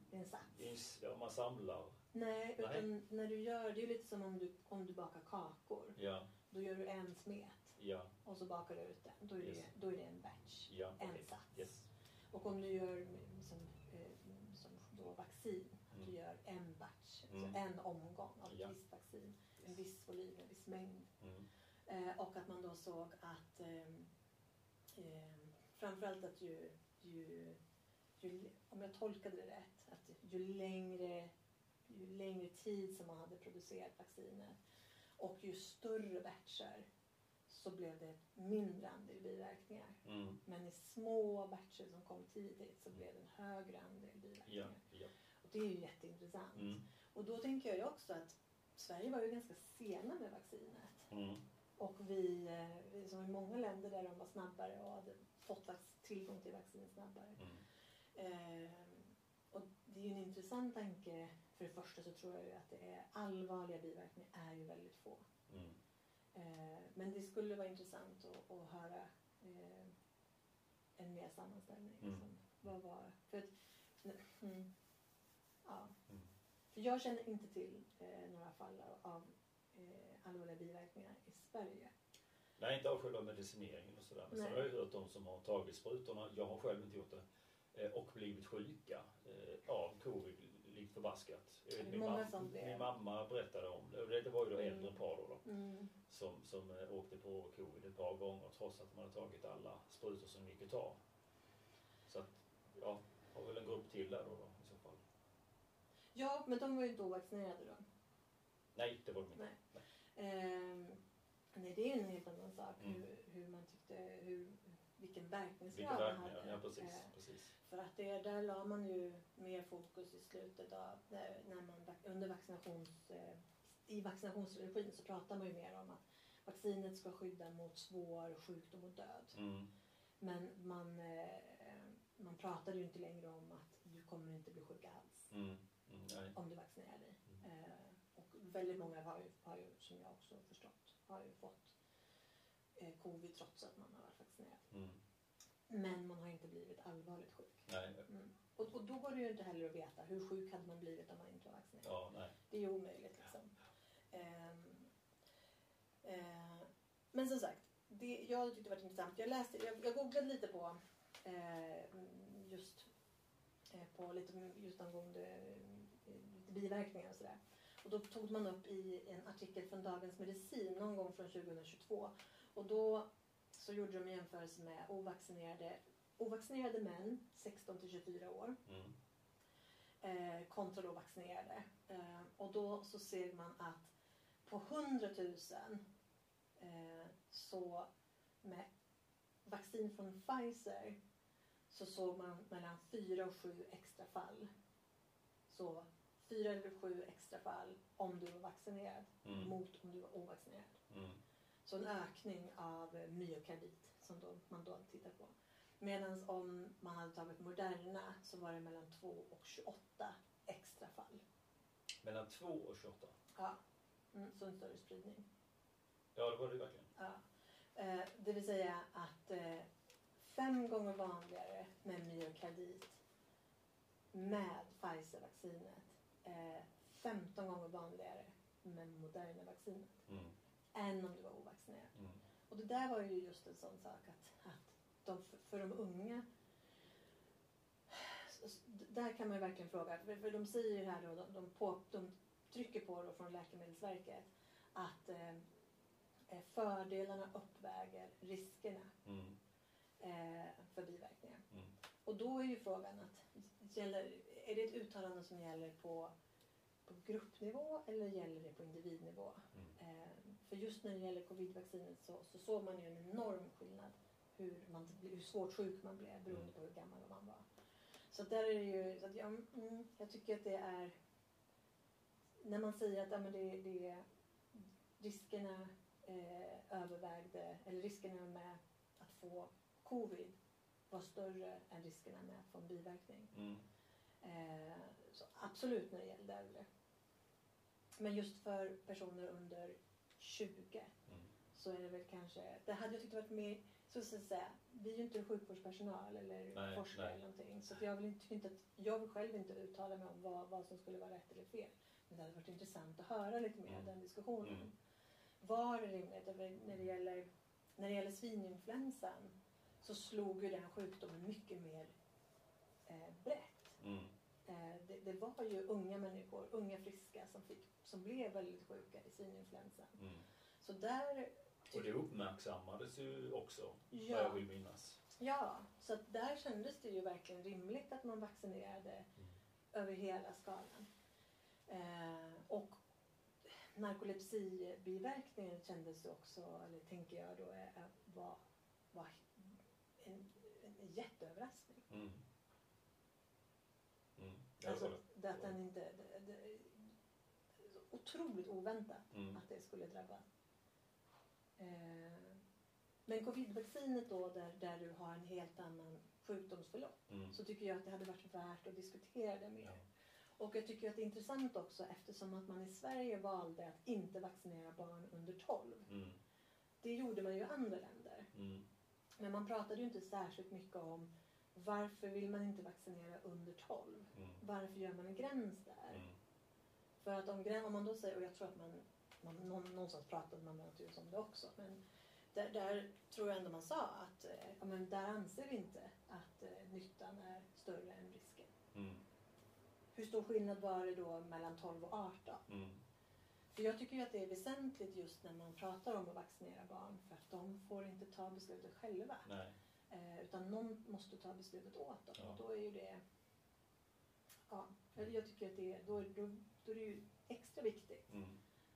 din sats. din, ja, man samlar. Nej, Nej. utan när du gör, det är lite som om du, om du bakar kakor. Ja, Då gör du en smet ja, och så bakar du ut den. Då är det, Yes. då är det en batch. ja. En okej. sats. Yes. Och om du gör som, eh, som då vaccin, att du Mm. gör en batch, Mm. alltså en omgång av Ja. ett visst vaccin, en viss volym, en viss mängd. Mm. Eh, och att man då såg att ehm, ehm, framförallt att ju, ju, ju, om jag tolkade det rätt, att ju längre, ju längre tid som man hade producerat vaccinet och ju större batcher så blev det mindre andel biverkningar. Mm. Men i små batcher som kom tidigt så blev det en högre andel Ja, biverkningar. ja. Och det är ju jätteintressant. Mm. Och då tänker jag ju också att Sverige var ju ganska sena med vaccinet. Mm. Och vi, eh, vi som i många länder där de var snabbare och hade fått tillgång till vaccin snabbare. Eh, och det är ju en intressant tanke. För det första så tror jag ju att det är allvarliga biverkningar är ju väldigt få. Mm. Eh, men det skulle vara intressant att, att höra eh, en mer sammanställning. Mm. Liksom. Vad var, för att, mm, ja. Mm. För jag känner inte till eh, några fall av, eh, allvarliga biverkningar i Sverige. Nej, inte av själva medicineringen och sådär. Men sen Nej. har jag hört de som har tagit sprutorna, jag har själv inte gjort det, eh, och blivit sjuka eh, av covid likt förbaskat. Jag vet, Min, många mam- som blir- min mamma berättade om det. Det var ju då Mm. äldre par då, då Mm. som, som eh, åkte på covid ett par gånger trots att de hade tagit alla sprutor som gick att ta. Så att, ja, har väl en grupp till där då, då i så fall. Ja, men de var ju inte ovaccinerade då. Nej, det var de inte. Nej. Ehm, nej, det är ju en helt annan sak Mm. hur, hur man tyckte, hur, vilken verkningsgrad verkningar? hade. Ja, precis. Eh, precis. För att det, där la man ju mer fokus i slutet av, när, man, under vaccinations, eh, i vaccinationsstrategin så pratar man ju mer om att vaccinet ska skydda mot svår sjukdom och död. Mm. Men man, eh, man pratade ju inte längre om att du kommer inte bli sjuk alls Mm. Mm. Om du vaccinerar dig. Mm. Och väldigt många har ju, har ju, som jag också förstått, har ju fått covid trots att man har varit vaccinerad. Mm. Men man har inte blivit allvarligt sjuk. Nej. Mm. Och, och då går det ju inte heller att veta hur sjuk hade man blivit om man inte var vaccinerad. Ja, nej. Det är ju omöjligt liksom. Ehm, eh, men som sagt, det, jag tyckte det var intressant. Jag, läste, jag, jag googlade lite på eh, just, eh, på lite just angående eh, lite biverkningar och sådär. Och då tog man upp i en artikel från Dagens Medicin någon gång från 2022. Och då så gjorde de jämförelse med ovaccinerade, ovaccinerade män 16 till 24 år Mm. eh, kontra då vaccinerade. Eh, och då så ser man att på 100 000 eh, så med vaccin från Pfizer så såg man mellan 4 och 7 extra fall. Så fyra eller sju extra fall om du var vaccinerad Mm. mot om du var ovaccinerad. Mm. Så en ökning av myokardit som då, man då tittar på. Medan om man hade tagit Moderna så var det mellan 2 och 28 extra fall. Mellan 2 och 28. Ja, mm, så en större spridning. Ja, det var det verkligen. Ja. Eh, det vill säga att eh, fem gånger vanligare med myokardit med Pfizer-vaccinet. Eh, 15 gånger vanligare med Moderna-vaccinet Mm. Än om du var ovaccinerad. Mm. Och det där var ju just en sån sak att, att de, för de unga där kan man ju verkligen fråga, för, för de säger ju här då, de, de, på, de trycker på då från Läkemedelsverket att eh, eh, fördelarna uppväger riskerna Mm. eh, för biverkningar. Mm. Och då är ju frågan att gäller, är det ett uttalande som gäller på, på gruppnivå eller gäller det på individnivå? Mm. Eh, för just när det gäller covidvaccinet så, så såg man ju en enorm skillnad hur, man, hur svårt sjuk man blev beroende Mm. på hur gammal man var. Så där är det ju, så att jag, mm, jag tycker att det är när man säger att ja, men det, det riskerna eh, övervägde, eller riskerna med att få covid var större än riskerna med att få en biverkning. Mm. Eh, så absolut när det gällde äldre. Men just för personer under 20 Mm. så är det väl kanske, det hade jag tyckt varit mer, så jag säga, vi är ju inte sjukvårdspersonal eller Nej, forskare nej. eller någonting. Så att jag vill inte, inte att, jag vill själv inte uttala mig om vad, vad som skulle vara rätt eller fel. Men det hade varit intressant att höra lite mer Mm. den diskussionen. Mm. Var det rimligt? När det gäller, när det gäller svininfluensan så slog ju den sjukdomen mycket mer eh, brett. Mm. Eh, det, det var ju unga människor, unga friska som, fick, som blev väldigt sjuka i svininfluensan. Mm. Så där, Och det uppmärksammades ju också, vad Ja. jag vill minnas. ja, så att där kändes det ju verkligen rimligt att man vaccinerade Mm. över hela skalan. Eh, och narkolepsibiverkningen kändes ju också, eller tänker jag då, var, var en, en jätteöverraskning. Mm. Mm. Alltså att den inte... Otroligt oväntat Mm. att det skulle drabba. Eh, men covidvaccinet då där, där du har en helt annan sjukdomsförlopp Mm. så tycker jag att det hade varit värt att diskutera det mer. Ja. Och jag tycker att det är intressant också eftersom att man i Sverige valde att inte vaccinera barn under 12. Mm. Det gjorde man ju i andra länder. Mm. Men man pratade ju inte särskilt mycket om varför vill man inte vaccinera under 12? Mm. Varför gör man en gräns där? För att om, om man då säger, och jag tror att man, man någon, någonstans pratade man naturligtvis om det också, men där, där tror jag ändå man sa att eh, ja, men där anser vi inte att eh, nyttan är större än risken. Mm. Hur stor skillnad var det då mellan 12 och 18? Mm. För jag tycker ju att det är väsentligt just när man pratar om att vaccinera barn för att de får inte ta beslutet själva. Eh, utan någon måste ta beslutet åt dem. Ja. Och då är ju det... Ja, jag jag tycker att det då, då, då är det ju extra viktigt Mm.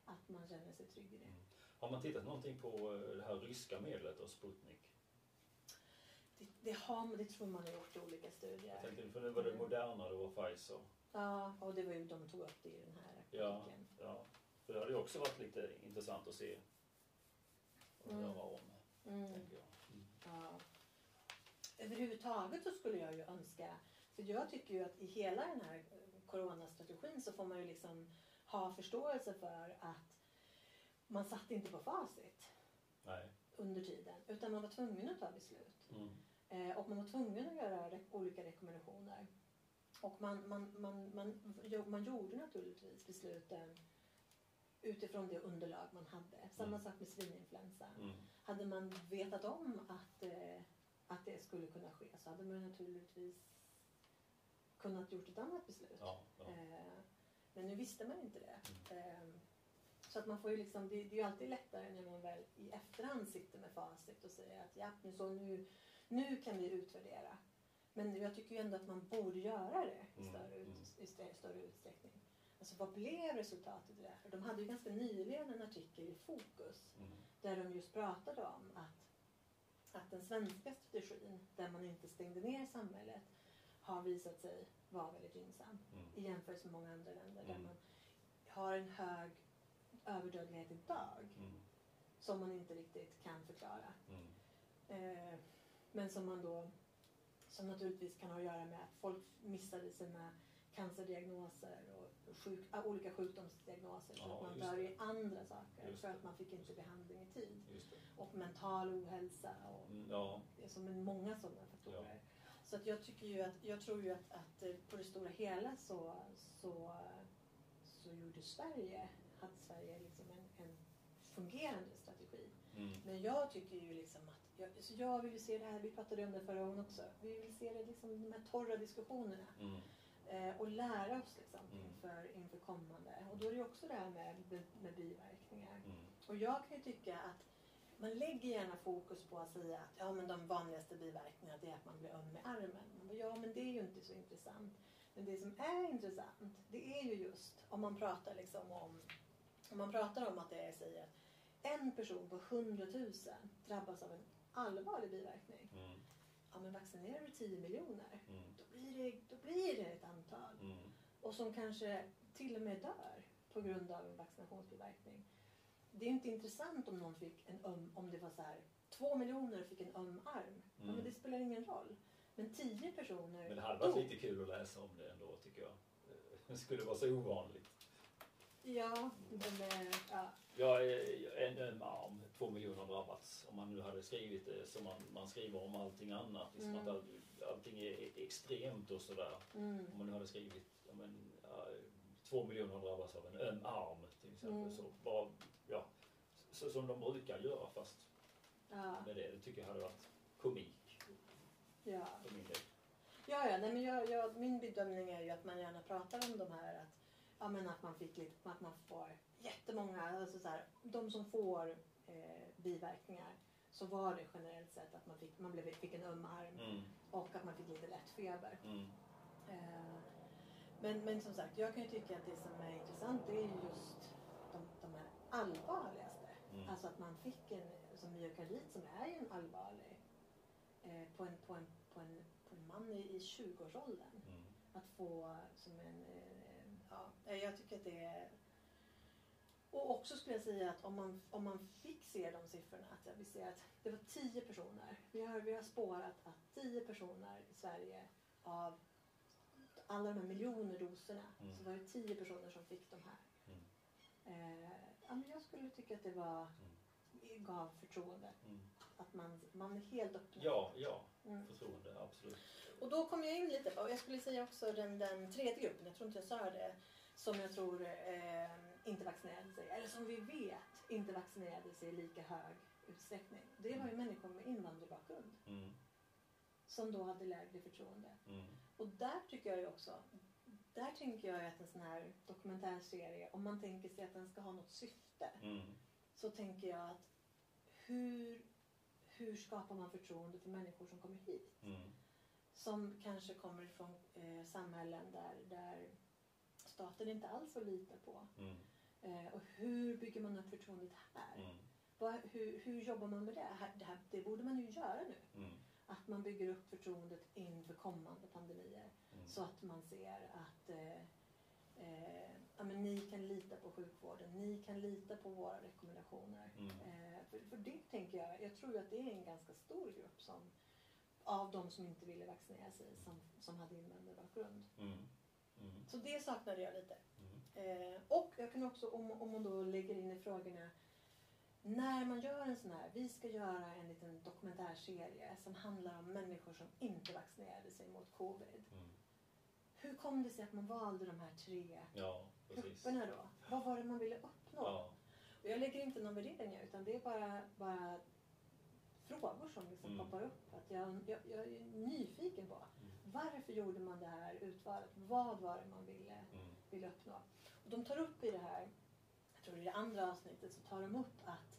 att man känner sig trygg i det. Mm. Har man tittat någonting på eh, det här ryska medlet och Sputnik? Det, det, har, det tror man har gjort i olika Jag studier. tänkte, för nu var det Mm. Moderna, det var Pfizer. Ja, och det var ju, de tog upp det i den här Ja, artikeln. ja. För det hade ju också varit lite intressant att se och Mm. höra om, Mm. tänker jag. Mm. Ja. Överhuvudtaget så skulle jag ju önska, för jag tycker ju att i hela den här coronastrategin så får man ju liksom ha förståelse för att man satt inte på facit Nej. under tiden utan man var tvungen att ta beslut. Mm. Eh, och man var tvungen att göra re- olika rekommendationer. Och man, man, man, man, man gjorde naturligtvis besluten utifrån det underlag man hade. Samma Mm. sak med svininfluensa. Mm. Hade man vetat om att, eh, att det skulle kunna ske så hade man naturligtvis kunnat gjort ett annat beslut. Ja, ja. Eh, men nu visste man inte det. Mm. Eh, så att man får ju liksom, det, är ju alltid lättare när man väl i efterhand sitter med facit och säger att ja, nu, så nu, nu kan vi utvärdera. Men jag tycker ju ändå att man borde göra det i Mm, större, ut, mm. i större, utsträckning. Alltså vad blev resultatet i det de hade ju ganska nyligen en artikel i Fokus Mm. där de just pratade om att, att den svenska strategin, där man inte stängde ner samhället, har visat sig vara väldigt gynnsam Mm. i jämförelse med många andra länder där Mm. man har en hög överdödlighet idag Mm. som man inte riktigt kan förklara. Mm. Eh, men som man då som naturligtvis kan ha att göra med att folk missade sina cancerdiagnoser och sjuk, ah, olika sjukdomsdiagnoser så Ja, att man dör i andra saker Just för att man fick inte behandling i tid. Och mental ohälsa och Mm, ja. det är som många sådana faktorer. Så att jag tycker ju att, jag tror ju att, att eh, på det stora hela så, så, så gjorde Sverige, hade Sverige liksom en, en fungerande strategi. Mm. Men jag tycker ju liksom att, jag, så jag vill ju se det här, vi pratade om det förra gången också, vi vill se det liksom de här torra diskussionerna Mm. eh, och lära oss liksom Mm. inför, inför kommande. Och då är det ju också det här med, med, biverkningar. Mm. Och jag kan ju tycka att man lägger gärna fokus på att säga att ja, men de vanligaste biverkningarna det är att man blir öm i armen. Man bara, ja, men det är ju inte så intressant. Men det som är intressant, det är ju just om man pratar liksom om, om man pratar om att det är, säger att en person på 100 000 drabbas av en allvarlig biverkning. Mm. Ja, men vaccinerar du 10 miljoner, Mm. då blir det, då blir det ett antal. Mm. Och som kanske till och med dör på grund av en vaccinationsbiverkning. Det är inte intressant om någon fick en öm, om det var så här, två miljoner fick en öm arm. Ja, Mm. men det spelar ingen roll. Men tio personer Men det hade varit dog. lite kul att läsa om det ändå tycker jag. Det skulle vara så ovanligt. Ja, men, eh, ja, Ja, eh, en öm arm, två miljoner drabbats. Om man nu hade skrivit det som man, man skriver om allting annat. Liksom Mm. att all, allting är extremt och sådär. mm, Om man nu hade skrivit ja, men, ja, två miljoner har drabbats av en öm arm till exempel. Mm. Så, bara, ja, så som de brukar göra fast ja, med det. Det tycker jag hade varit komik ja. för min del. Ja, ja nej, men jag, jag, min bedömning är ju att man gärna pratar om de här att, ja, men att man fick lite, att man får jättemånga, alltså så här, de som får eh, biverkningar så var det generellt sett att man fick, man blev, fick en öm arm Mm. och att man fick lite lätt feber. Mm. Eh, men, men som sagt, jag kan ju tycka att det som är intressant det är ju just allvarligaste. Mm. Alltså att man fick en, som myokardit som är ju en allvarlig, eh, på, en, på, en, på, en, på en man i, i 20-årsåldern. Mm. Att få som en, eh, ja, eh, jag tycker att det är och också skulle jag säga att om man, om man fick se de siffrorna, att vi ser att det var 10 personer. Vi har, vi har spårat att 10 personer i Sverige av alla de här miljoner doserna Mm. så var det 10 personer som fick de här. Mm. Eh, ja, men jag skulle tycka att det var, gav förtroende. Mm. Att man, man är helt öppen. Ja, ja. Mm. Förtroende, absolut. Och då kom jag in lite på, jag skulle säga också den, den tredje gruppen, jag tror inte jag sa det, som jag tror eh, inte vaccinerade sig, eller som vi vet inte vaccinerade sig i lika hög utsträckning. Det var ju människor med invandrarbakgrund Mm. som då hade lägre förtroende. Mm. Och där tycker jag ju också, där tänker jag att en sån här dokumentärserie, om man tänker sig att den ska ha något syfte, Mm. så tänker jag att hur, hur skapar man förtroende för människor som kommer hit? Mm. som kanske kommer ifrån eh, samhällen där, där staten inte alls får lita på. Mm. Eh, och hur bygger man upp förtroendet här? Mm. Vad, hur, hur jobbar man med det? Det, här, det borde man ju göra nu. Mm. Att man bygger upp förtroendet inför kommande pandemier. Mm. Så att man ser att eh, eh, ja, men ni kan lita på sjukvården, ni kan lita på våra rekommendationer. Mm. Eh, för, för det tänker jag, jag tror att det är en ganska stor grupp som av de som inte ville vaccinera sig som, som hade invandrarbakgrund. Mm. Mm. Så det saknade jag lite. Mm. Eh, och jag kan också, om, om man då lägger in i frågorna, när man gör en sån här, vi ska göra en liten dokumentärserie som handlar om människor som inte vaccinerade sig mot covid. Hur kom det sig att man valde de här tre Ja, precis. grupperna då? Vad var det man ville uppnå? Ja. Och jag lägger inte någon värderingar utan det är bara, bara frågor som liksom Mm. poppar upp. Att jag, jag, jag är nyfiken på Mm. varför gjorde man det här utvalet? Vad var det man ville, Mm. ville uppnå? Och de tar upp i det här, jag tror i det andra avsnittet, så tar de upp att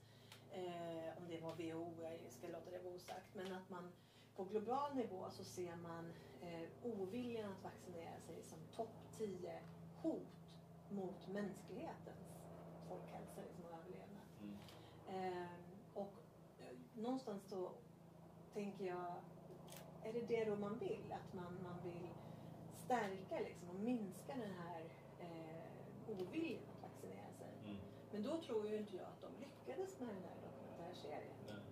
eh, om det var WHO, jag ska låta det vara osagt, men att man på global nivå så ser man eh, oviljan att vaccinera sig som topp 10 hot mot mänsklighetens folkhälsa liksom, och överlevnad. Mm. Eh, och eh, någonstans så tänker jag, är det det då man vill? Att man, man vill stärka liksom, och minska den här eh, oviljan att vaccinera sig. Mm. Men då tror ju inte jag att de lyckades med den här dokumentärserien. Nej.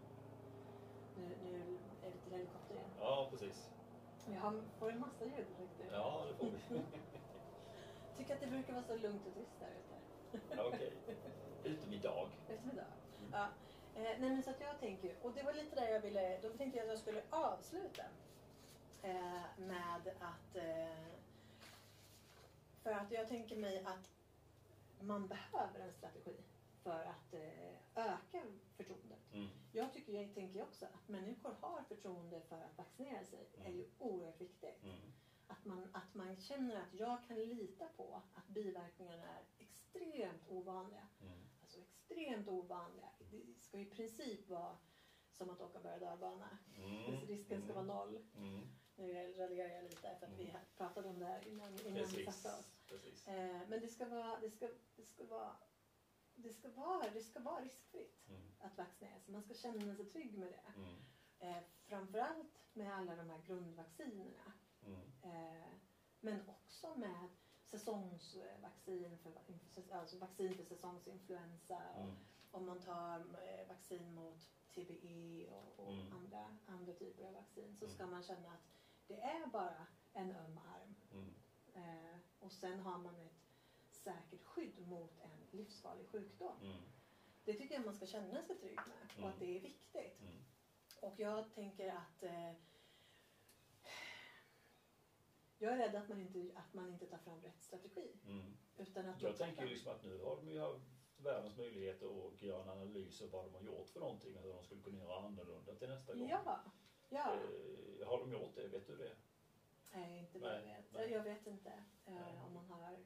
Nu, nu är det lite helikopter igen. Ja, precis. Jag har, får en massa ljudeffekter. Ja, det får vi. Tycker att det brukar vara så lugnt och tyst där ute. Ja, Okej. Utom idag. Eftermiddag. Mm. Ja. Eh, nej men så att jag tänker och det var lite där jag ville, då tänkte jag att jag skulle avsluta eh, med att eh, för att jag tänker mig att man behöver en strategi för att eh, öka förtroendet. Mm. Jag tycker, jag tänker också att människor har förtroende för att vaccinera sig är ju oerhört viktigt. Mm. Att man, att man känner att jag kan lita på att biverkningarna är extremt ovanliga. Mm. Alltså extremt ovanliga. Det ska i princip vara som att åka berg och dalbana. Mm. Risken ska vara noll. Mm. Nu raljerar jag lite för att vi Mm. pratade om det här innan, innan vi satte oss. Precis. Eh, men det ska vara, det ska, det ska vara, det ska vara, det ska vara riskfritt Mm. att vaccinera sig. Man ska känna sig trygg med det. Mm. Eh, framförallt med alla de här grundvaccinerna. Mm. Eh, men också med säsongsvaccin för, alltså vaccin för säsongsinfluensa. Och Mm. om man tar eh, vaccin mot TBE och, och Mm. andra, andra typer av vaccin så Mm. ska man känna att det är bara en öm arm. Mm. Eh, och sen har man ett säkert skydd mot en livsfarlig sjukdom. Mm. Det tycker jag man ska känna sig trygg med och Mm. att det är viktigt. Mm. Och jag tänker att eh, jag är rädd att man, inte, att man inte tar fram rätt strategi. Mm. Utan att Jag tänker fram- liksom att nu har de ju haft världens möjligheter att göra en analys av vad de har gjort för någonting och hur de skulle kunna göra annorlunda till nästa gång. Ja, ja. Eh, har de gjort det? Vet du det? Nej, inte vad jag vet. nej. Jag vet inte eh, om man har...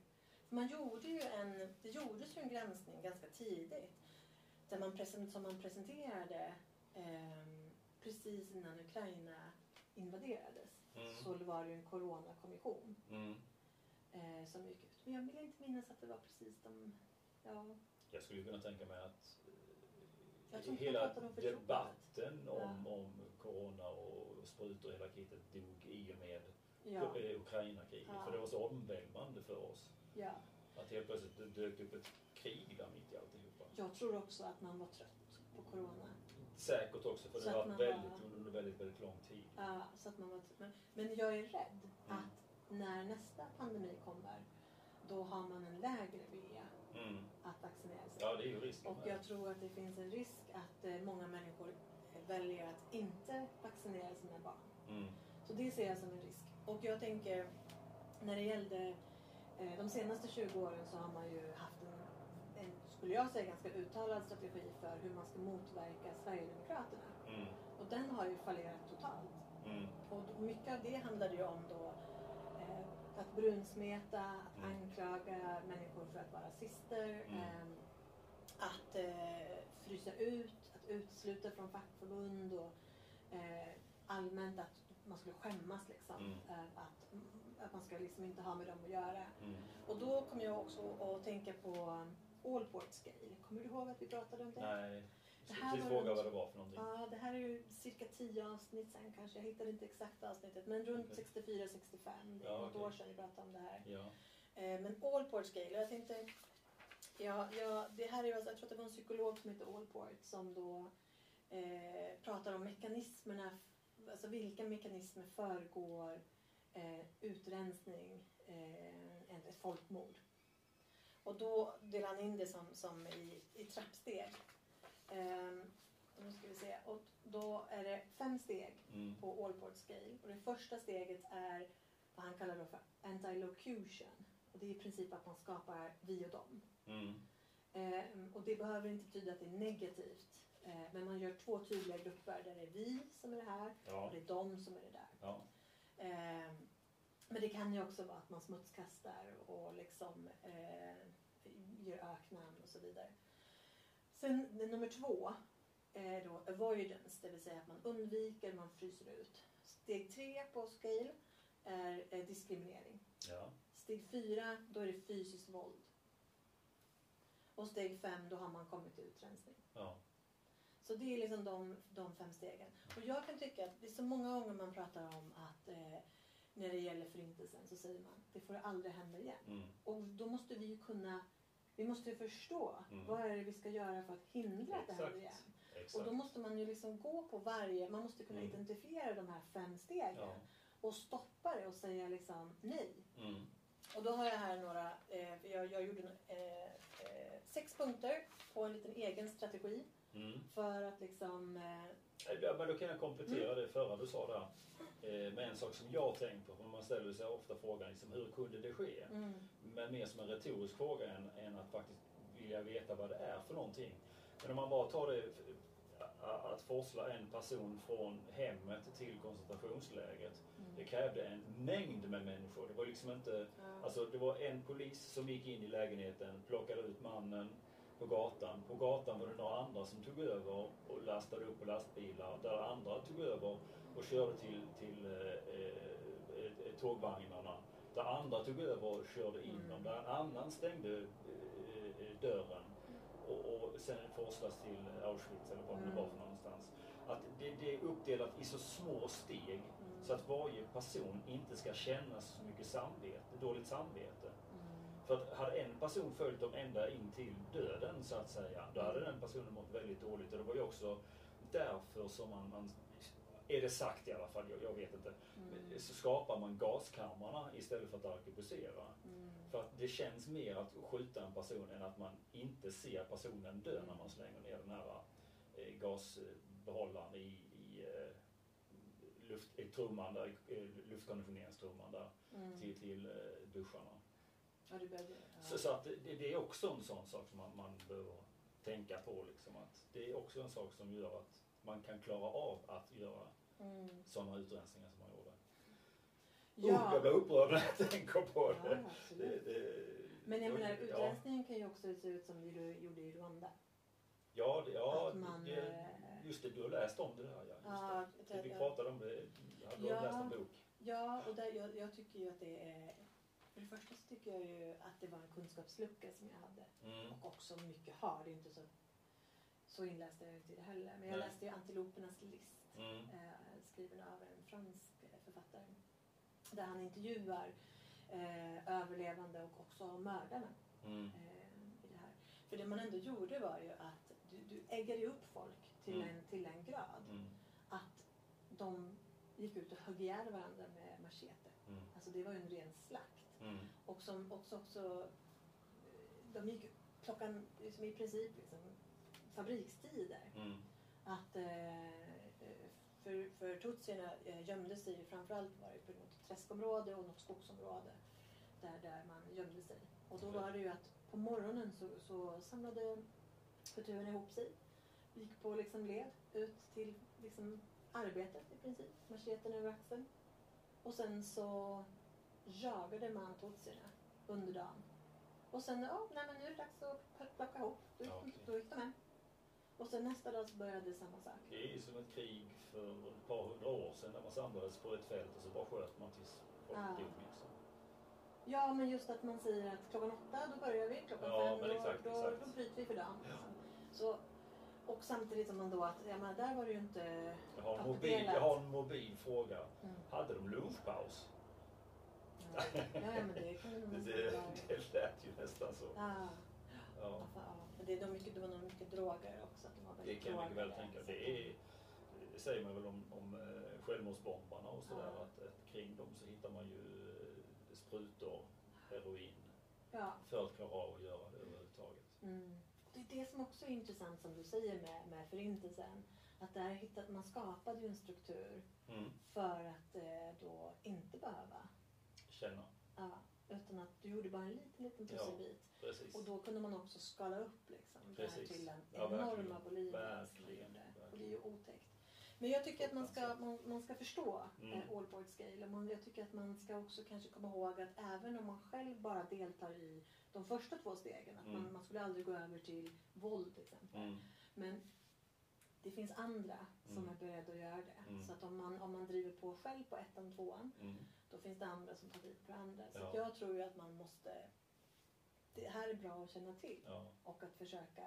Man gjorde ju en, det gjordes ju en granskning ganska tidigt där man present, som man presenterade ehm, precis innan Ukraina invaderades. Mm. Så var det ju en coronakommission Mm. eh, som gick ut. Men jag vill inte minnas att det var precis de... Ja, Jag skulle kunna tänka mig att eh, hela debatten om, Ja. om corona och sprutor och hela kittet dog i och med ja, eh, Ukraina-kriget. Ja. För det var så omvälvande för oss. Ja. Att helt plötsligt det dök upp ett krig där mitt i alltihopa. Jag tror också att man var trött på corona. Säkert också för Så det har varit väldigt, var- under väldigt, väldigt lång tid. Ja, så att man var, men, men jag är rädd Mm. att när nästa pandemi kommer då har man en lägre vilja Mm. att vaccinera sig. Ja, det är ju risken. Och jag tror att det finns en risk att eh, många människor väljer att inte vaccinera sina barn. Mm. Så det ser jag som en risk. Och jag tänker, när det gällde de senaste 20 åren så har man ju haft en, en, skulle jag säga, ganska uttalad strategi för hur man ska motverka Sverigedemokraterna. Mm. Och den har ju fallerat totalt. Mm. Och mycket av det handlade ju om då eh, att brunsmeta, att Mm. anklaga människor för att vara rasister, eh, att eh, frysa ut, att utesluta från fackförbund och eh, allmänt att man skulle skämmas liksom. Mm. Eh, att, att man ska liksom inte ha med dem att göra. Mm. Och då kom jag också att tänka på Allport Scale. Kommer du ihåg att vi pratade om det? Nej. Det här precis fråga vad det var för någonting. Ja, det här är ju cirka 10 avsnitt sen kanske. Jag hittade inte exakt avsnittet. Men runt Okej. 64-65. Det är Ja, något okej. år sedan vi pratade om det här. Ja. Eh, men Allport Scale. Jag tänkte... Ja, ja, det här är, alltså- jag tror att det var en psykolog som heter Allport som då eh, pratar om mekanismerna. Alltså vilka mekanismer föregår eh, utrensning, eh, ett, folkmord. Och då delar han in det som, som i, i trappsteg. Och nu ska vi se. Och då är det fem steg Mm. på Allport Scale. Och det första steget är vad han kallar då för antilocution. Och det är i princip att man skapar vi och dem. Mm. Ehm, och det behöver inte betyda att det är negativt. Ehm, men man gör två tydliga grupper där det är vi som är det här Ja. och det är de som är det där. Ja. Ehm, men det kan ju också vara att man smutskastar och liksom eh, ger öknamn och så vidare. Sen nummer två är då avoidance, det vill säga att man undviker, man fryser ut. Steg tre på scale är eh, diskriminering. Ja. Steg fyra, då är det fysiskt våld. Och steg fem, då har man kommit till utrensning. Ja. Så det är liksom de, de fem stegen. Och jag kan tycka att det är så många gånger man pratar om att eh, när det gäller förintelsen så säger man det får aldrig hända igen. Mm. Och då måste vi ju kunna, vi måste ju förstå Mm. vad är det vi ska göra för att hindra att det händer igen. Och Exakt. då måste man ju liksom gå på varje, man måste kunna Mm. identifiera de här fem stegen Ja. och stoppa det och säga liksom nej. Mm. Och då har jag här några, eh, jag, jag gjorde eh, eh, sex punkter på en liten egen strategi Mm. för att liksom Ja, men då kan jag komplettera Mm. det förra du sa där. Eh, med en sak som jag tänkt på. För man ställer sig ofta frågan liksom, hur kunde det ske? mm, Men mer som en retorisk fråga än, än att faktiskt vilja veta vad det är för någonting. Men om man bara tar det att forsla en person från hemmet till koncentrationslägret. mm, Det krävde en mängd med människor. Det var liksom inte ja, Alltså det var en polis som gick in i lägenheten, plockade ut mannen på gatan. På gatan var det några andra som tog över och lastade upp på lastbilar. Där andra tog över och körde till, till eh, eh, eh, tågvagnarna. Där andra tog över och körde in Mm. dem. Där en annan stängde eh, eh, dörren och, och sen forslas till Auschwitz eller vad det Mm. var för någonstans. Att det, det är uppdelat i så små steg mm, så att varje person inte ska känna så mycket samvete, dåligt samvete. För att hade en person följt dem ända in till döden så att säga, då hade den personen mått väldigt dåligt. Och det var ju också därför som man, man är det sagt i alla fall, jag, jag vet inte, mm, så skapar man gaskamrarna istället för att arkebusera. mm. För att det känns mer att skjuta en person än att man inte ser personen dö när man slänger ner den här eh, gasbehållaren i, i eh, luft, trumman där, eh, luftkonditioneringstrumman där Mm. till, till eh, duscharna. Ja, behövde, ja. Så, så att det, det är också en sån sak som man, man behöver tänka på. Liksom, att det är också en sak som gör att man kan klara av att göra Mm. sådana utrensningar som man gjorde. Ja. Oh, jag blir upprörd när jag tänker på Ja, det. det, det Men jag menar, utrensningen kan ju också se ut som det du gjorde i Rwanda. ja, det, ja man, det, eh, just det, du har läst om det där. Ja, just Ja, det. det. Vi pratade om det. Du Ja. läst en bok? Ja, och där, jag, jag tycker ju att det är... För det första så tycker jag ju att det var en kunskapslucka som jag hade. Mm. Och också mycket har. Det är inte så, så inläst jag inte i det heller. Men jag Nej. läste ju Antilopernas list. Mm. eh, skriven av en fransk författare. Där han intervjuar eh, överlevande och också mördarna Mm. eh, i det här. För det man ändå gjorde var ju att du, du äggade upp folk till, Mm. en, till en grad Mm. att de gick ut och högg ihjäl varandra med machete. Mm. Alltså det var ju en ren slakt. Mm. Och som också, också eh, de gick klockan, liksom i princip liksom, fabrikstider. Mm. Att eh, för, för tutsierna eh, gömde sig, framförallt var det på något träskområde och något skogsområde där, där man gömde sig. Och då var det ju att på morgonen så, så samlade kulturen ihop sig, gick på liksom led ut till liksom arbetet i princip, macheten över axeln. Och sen så jagade man tutsierna under dagen. Och sen, ja, nej men nu är det dags att plocka ihop. Då Ja, okej. då gick de hem. Och sen nästa dag så började samma sak. Det är ju som ett krig för ett par hundra år sedan när man samlades på ett fält och så bara sköt man tills folk Ja. dog. Liksom. Ja, men just att man säger att klockan åtta då börjar vi, klockan Ja, fem exakt, då, exakt. då bryter vi för dagen. Liksom. Så, och samtidigt som man då att, ja men där var det ju inte Jag har, en mobil, jag har en mobil fråga. Mm. Hade de lunchpaus? Ja, men det kan det Det, det, lät ju nästan så. Ja, Ja. Men det, är nog mycket, det var nog mycket droger också. De det kan jag mycket väl tänka. Det, är, det säger man väl om, om eh, självmordsbombarna och sådär. Ja. Att, att kring dem så hittar man ju eh, sprutor, heroin. Ja. För att klara av att göra det överhuvudtaget. Mm. Det är det som också är intressant som du säger med, med förintelsen. Att där hittat, man skapade ju en struktur Mm. för att eh, då inte behöva Känna, Ja, utan att du gjorde bara en liten, liten Ja. pusselbit. precis. Och då kunde man också skala upp liksom, det här till en Ja, enorma man Verkligen, verkligen. Och det är ju otäckt. Men jag tycker att man ska, man, man ska förstå Mm. eh, all board scale. Man, jag tycker att man ska också kanske komma ihåg att även om man själv bara deltar i de första två stegen, att man, Mm. man skulle aldrig gå över till våld till exempel. Mm. Men det finns andra som Mm. är beredda att göra det. Mm. Så att om man, om man driver på själv på ettan, tvåan, Mm. då finns det andra som tar vid på andra. Så Ja. jag tror ju att man måste... Det här är bra att känna till Ja. och att försöka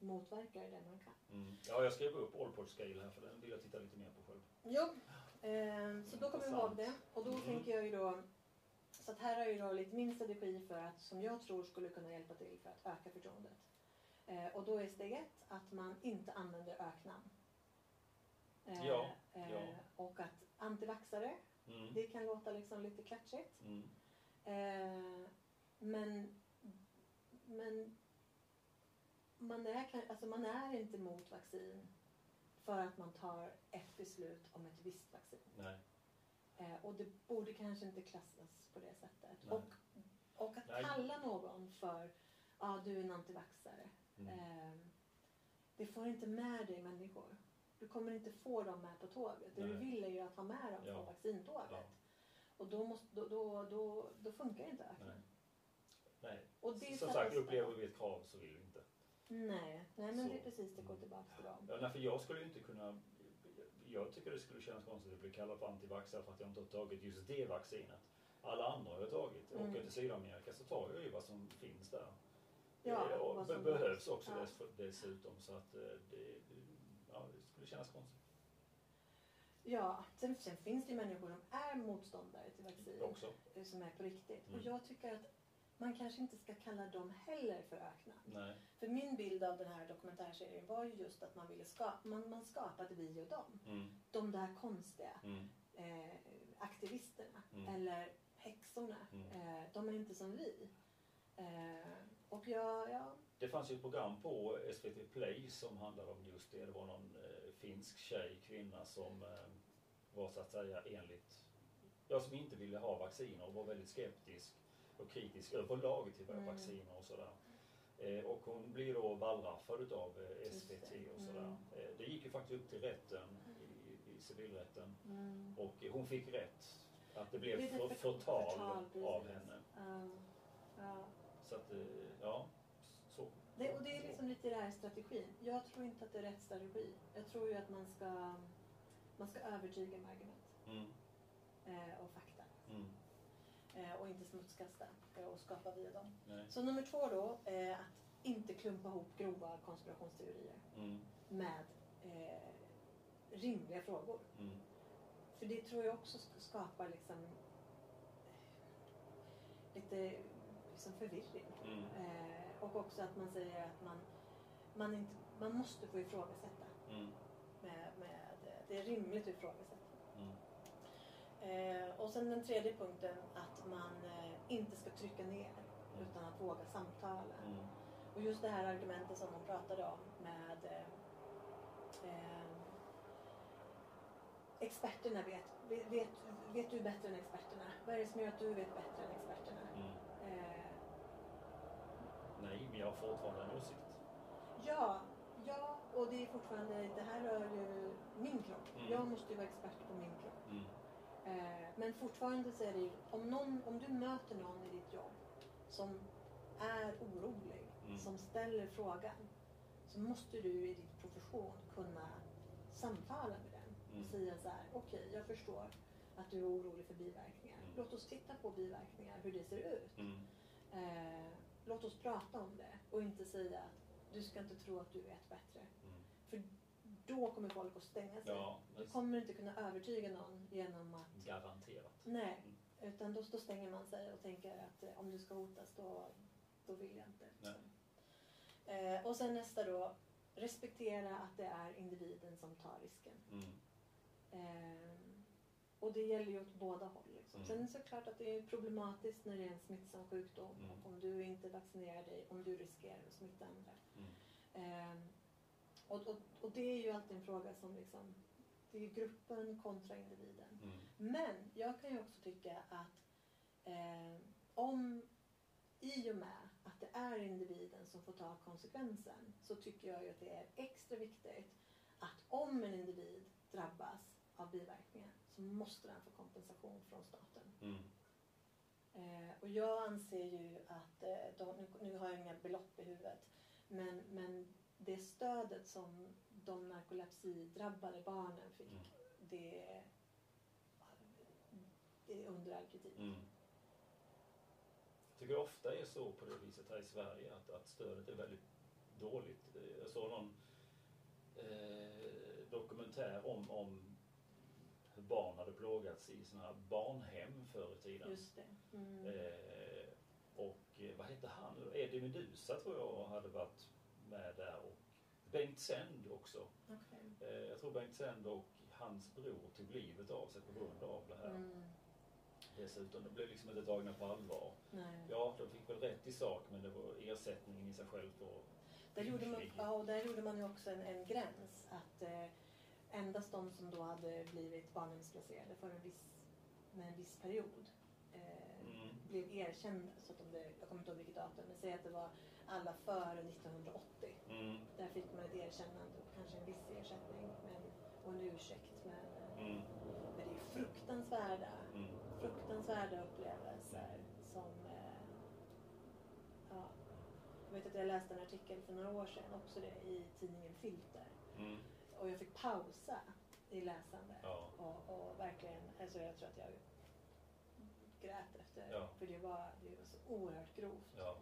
motverka det man kan. Mm. ja, jag skrev upp Allport Scale här för den vill jag titta lite mer på själv. Jo, Eh, så då kommer Intressant. ihåg det. Och då Mm. tänker jag ju då, så att här har jag ju då lite min strategi för att, som jag tror skulle kunna hjälpa till för att öka förtroendet. Eh, och då är steg ett att man inte använder öknamn. Eh, Ja, eh, ja. Och att antivaxare, Mm. det kan låta liksom lite klatschigt. Mm. Men, men man, är, alltså man är inte mot vaccin för att man tar ett beslut om ett visst vaccin. Nej. Och det borde kanske inte klassas på det sättet. Nej. Och, och att Nej. kalla någon för ja du är en antivaxare. Mm. Det får inte med dig människor. Du kommer inte få dem med på tåget. Det du vill är ju att ha med dem Ja. på vaccintåget. Ja. Och då, måste, då, då, då, då funkar inte ökning. Nej. Nej. Och det Som sagt, upplever vi ett krav så vill vi inte. Nej, nej men Så. det är precis det går tillbaka till dem. Ja, för jag skulle ju inte kunna... Jag tycker det skulle kännas konstigt att bli kallad för antivaxxare för att jag inte har tagit just det vaccinet. Alla andra har jag tagit. Mm. Åker jag till Sydamerika så tar jag ju vad som finns där. Ja, och be- behövs också Ja. dess, dessutom. Så att eh, det, ja, det skulle kännas konstigt. Ja, sen, sen finns det ju människor som är motståndare till vaccin. Också. eh, Som är på riktigt. Mm. Och jag tycker att man kanske inte ska kalla dem heller för. Nej. För min bild av den här dokumentärserien var ju just att man ville skapa, man, man skapade vi och dem. Mm. De där konstiga Mm. eh, aktivisterna Mm. eller häxorna. Mm. Eh, de är inte som vi. Eh, och jag, ja, Det fanns ju ett program på SVT Play som handlade om just det. Det var någon eh, finsk tjej, kvinna som eh, var så att säga enligt, ja som inte ville ha vacciner och var väldigt skeptisk och kritisk överlag till Mm. vacciner och sådär. Eh, och hon blir då wallraffad utav eh, SVT och sådär. Mm. Eh, det gick ju faktiskt upp till rätten i, i civilrätten mm. och hon fick rätt. Att det blev förtal, förtal, av henne. Ja, ja. Så att, eh, ja, så. Det, och det är liksom lite det här strategin. Jag tror inte att det är rätt strategi. Jag tror ju att man ska, man ska övertyga med argument Mm, eh, och fakta. mm, Eh, och inte smutskasta eh, och skapa via dem. nej, Så nummer två då, eh, att inte klumpa ihop grova konspirationsteorier mm, med eh, rimliga frågor. mm. För det tror jag också sk- skapar liksom lite liksom förvirring. Mm. Eh, och också att man säger att man, man, inte, man måste få ifrågasätta. Mm. Med, med, det är rimligt att ifrågasätta. Mm. Eh, och sen den tredje punkten att man eh, inte ska trycka ner utan att våga samtala. Mm. Och just det här argumentet som de pratade om med eh, eh, experterna vet, vet, vet, vet du bättre än experterna? Vad är det som gör att du vet bättre än experterna? Mm. Nej, men jag har fortfarande en åsikt. ja, ja, och det är fortfarande, det här rör ju min kropp. Mm. Jag måste ju vara expert på min kropp. Mm. Eh, men fortfarande så är det ju, om, någon, om du möter någon i ditt jobb som är orolig, Mm. som ställer frågan, så måste du i din profession kunna samtala med den Mm. och säga så här, okej jag förstår att du är orolig för biverkningar. Mm. Låt oss titta på biverkningar, hur det ser ut. Mm. Eh, låt oss prata om det och inte säga att du ska inte tro att du vet bättre. Mm. För då kommer folk att stänga sig. Ja, Du kommer inte kunna övertyga någon genom att garanterat. Nej, Mm. utan då, då stänger man sig och tänker att eh, om du ska hotas då, då vill jag inte. Eh, och sen nästa då, respektera att det är individen som tar risken. Mm. Eh, och det gäller ju åt båda håll. Liksom. Mm. Sen är det såklart att det är problematiskt när det är en smittsam sjukdom Mm. och om du inte vaccinerar dig, om du riskerar att smitta andra. Mm. Eh, och, och, och det är ju alltid en fråga som liksom, det är gruppen kontra individen. Mm. Men jag kan ju också tycka att eh, om i och med att det är individen som får ta konsekvensen så tycker jag ju att det är extra viktigt att om en individ drabbas av biverkningar så måste den få kompensation från staten. Mm. Eh, och jag anser ju att, eh, de, nu, nu har jag inga belopp i huvudet, men, men det stödet som de narkolepsidrabbade barnen fick, Mm. det, det är under all kritik. Mm. Jag tycker ofta är så på det viset här i Sverige att, att stödet är väldigt dåligt. Eh, Jag såg någon eh, dokumentär om, om barn hade plågats i här barnhem förr i tiden. Just det. Mm. Eh, och eh, vad hette han? Eddie Meduza tror jag hade varit med där. Och Bengt Sänd också. Okej. Eh, jag tror Bengt Sänd och hans bror tog livet av sig på grund av det här. Mm. Dessutom, de blev liksom inte tagna på allvar. Nej. Ja, de fick väl rätt i sak men det var ersättningen i sig själv då. Där gjorde man, ja, och där gjorde man ju också en, en gräns att eh, endast de som då hade blivit barnhemsplacerade för en viss, med en viss period eh, Mm. blev erkända. Så att om det, jag kommer inte ihåg vilket datum, men säg att det var alla före 1980. Mm. Där fick man ett erkännande och kanske en viss ersättning men, och en ursäkt. Men, eh, Mm. men det är fruktansvärda, Mm. fruktansvärda upplevelser som... Eh, ja, jag vet att jag läste en artikel för några år sedan, också det, i tidningen Filter. Mm. Och jag fick pausa i läsandet. Ja. Och, och verkligen, alltså jag tror att jag grät efter. Ja. För det var, det var så oerhört grovt Ja.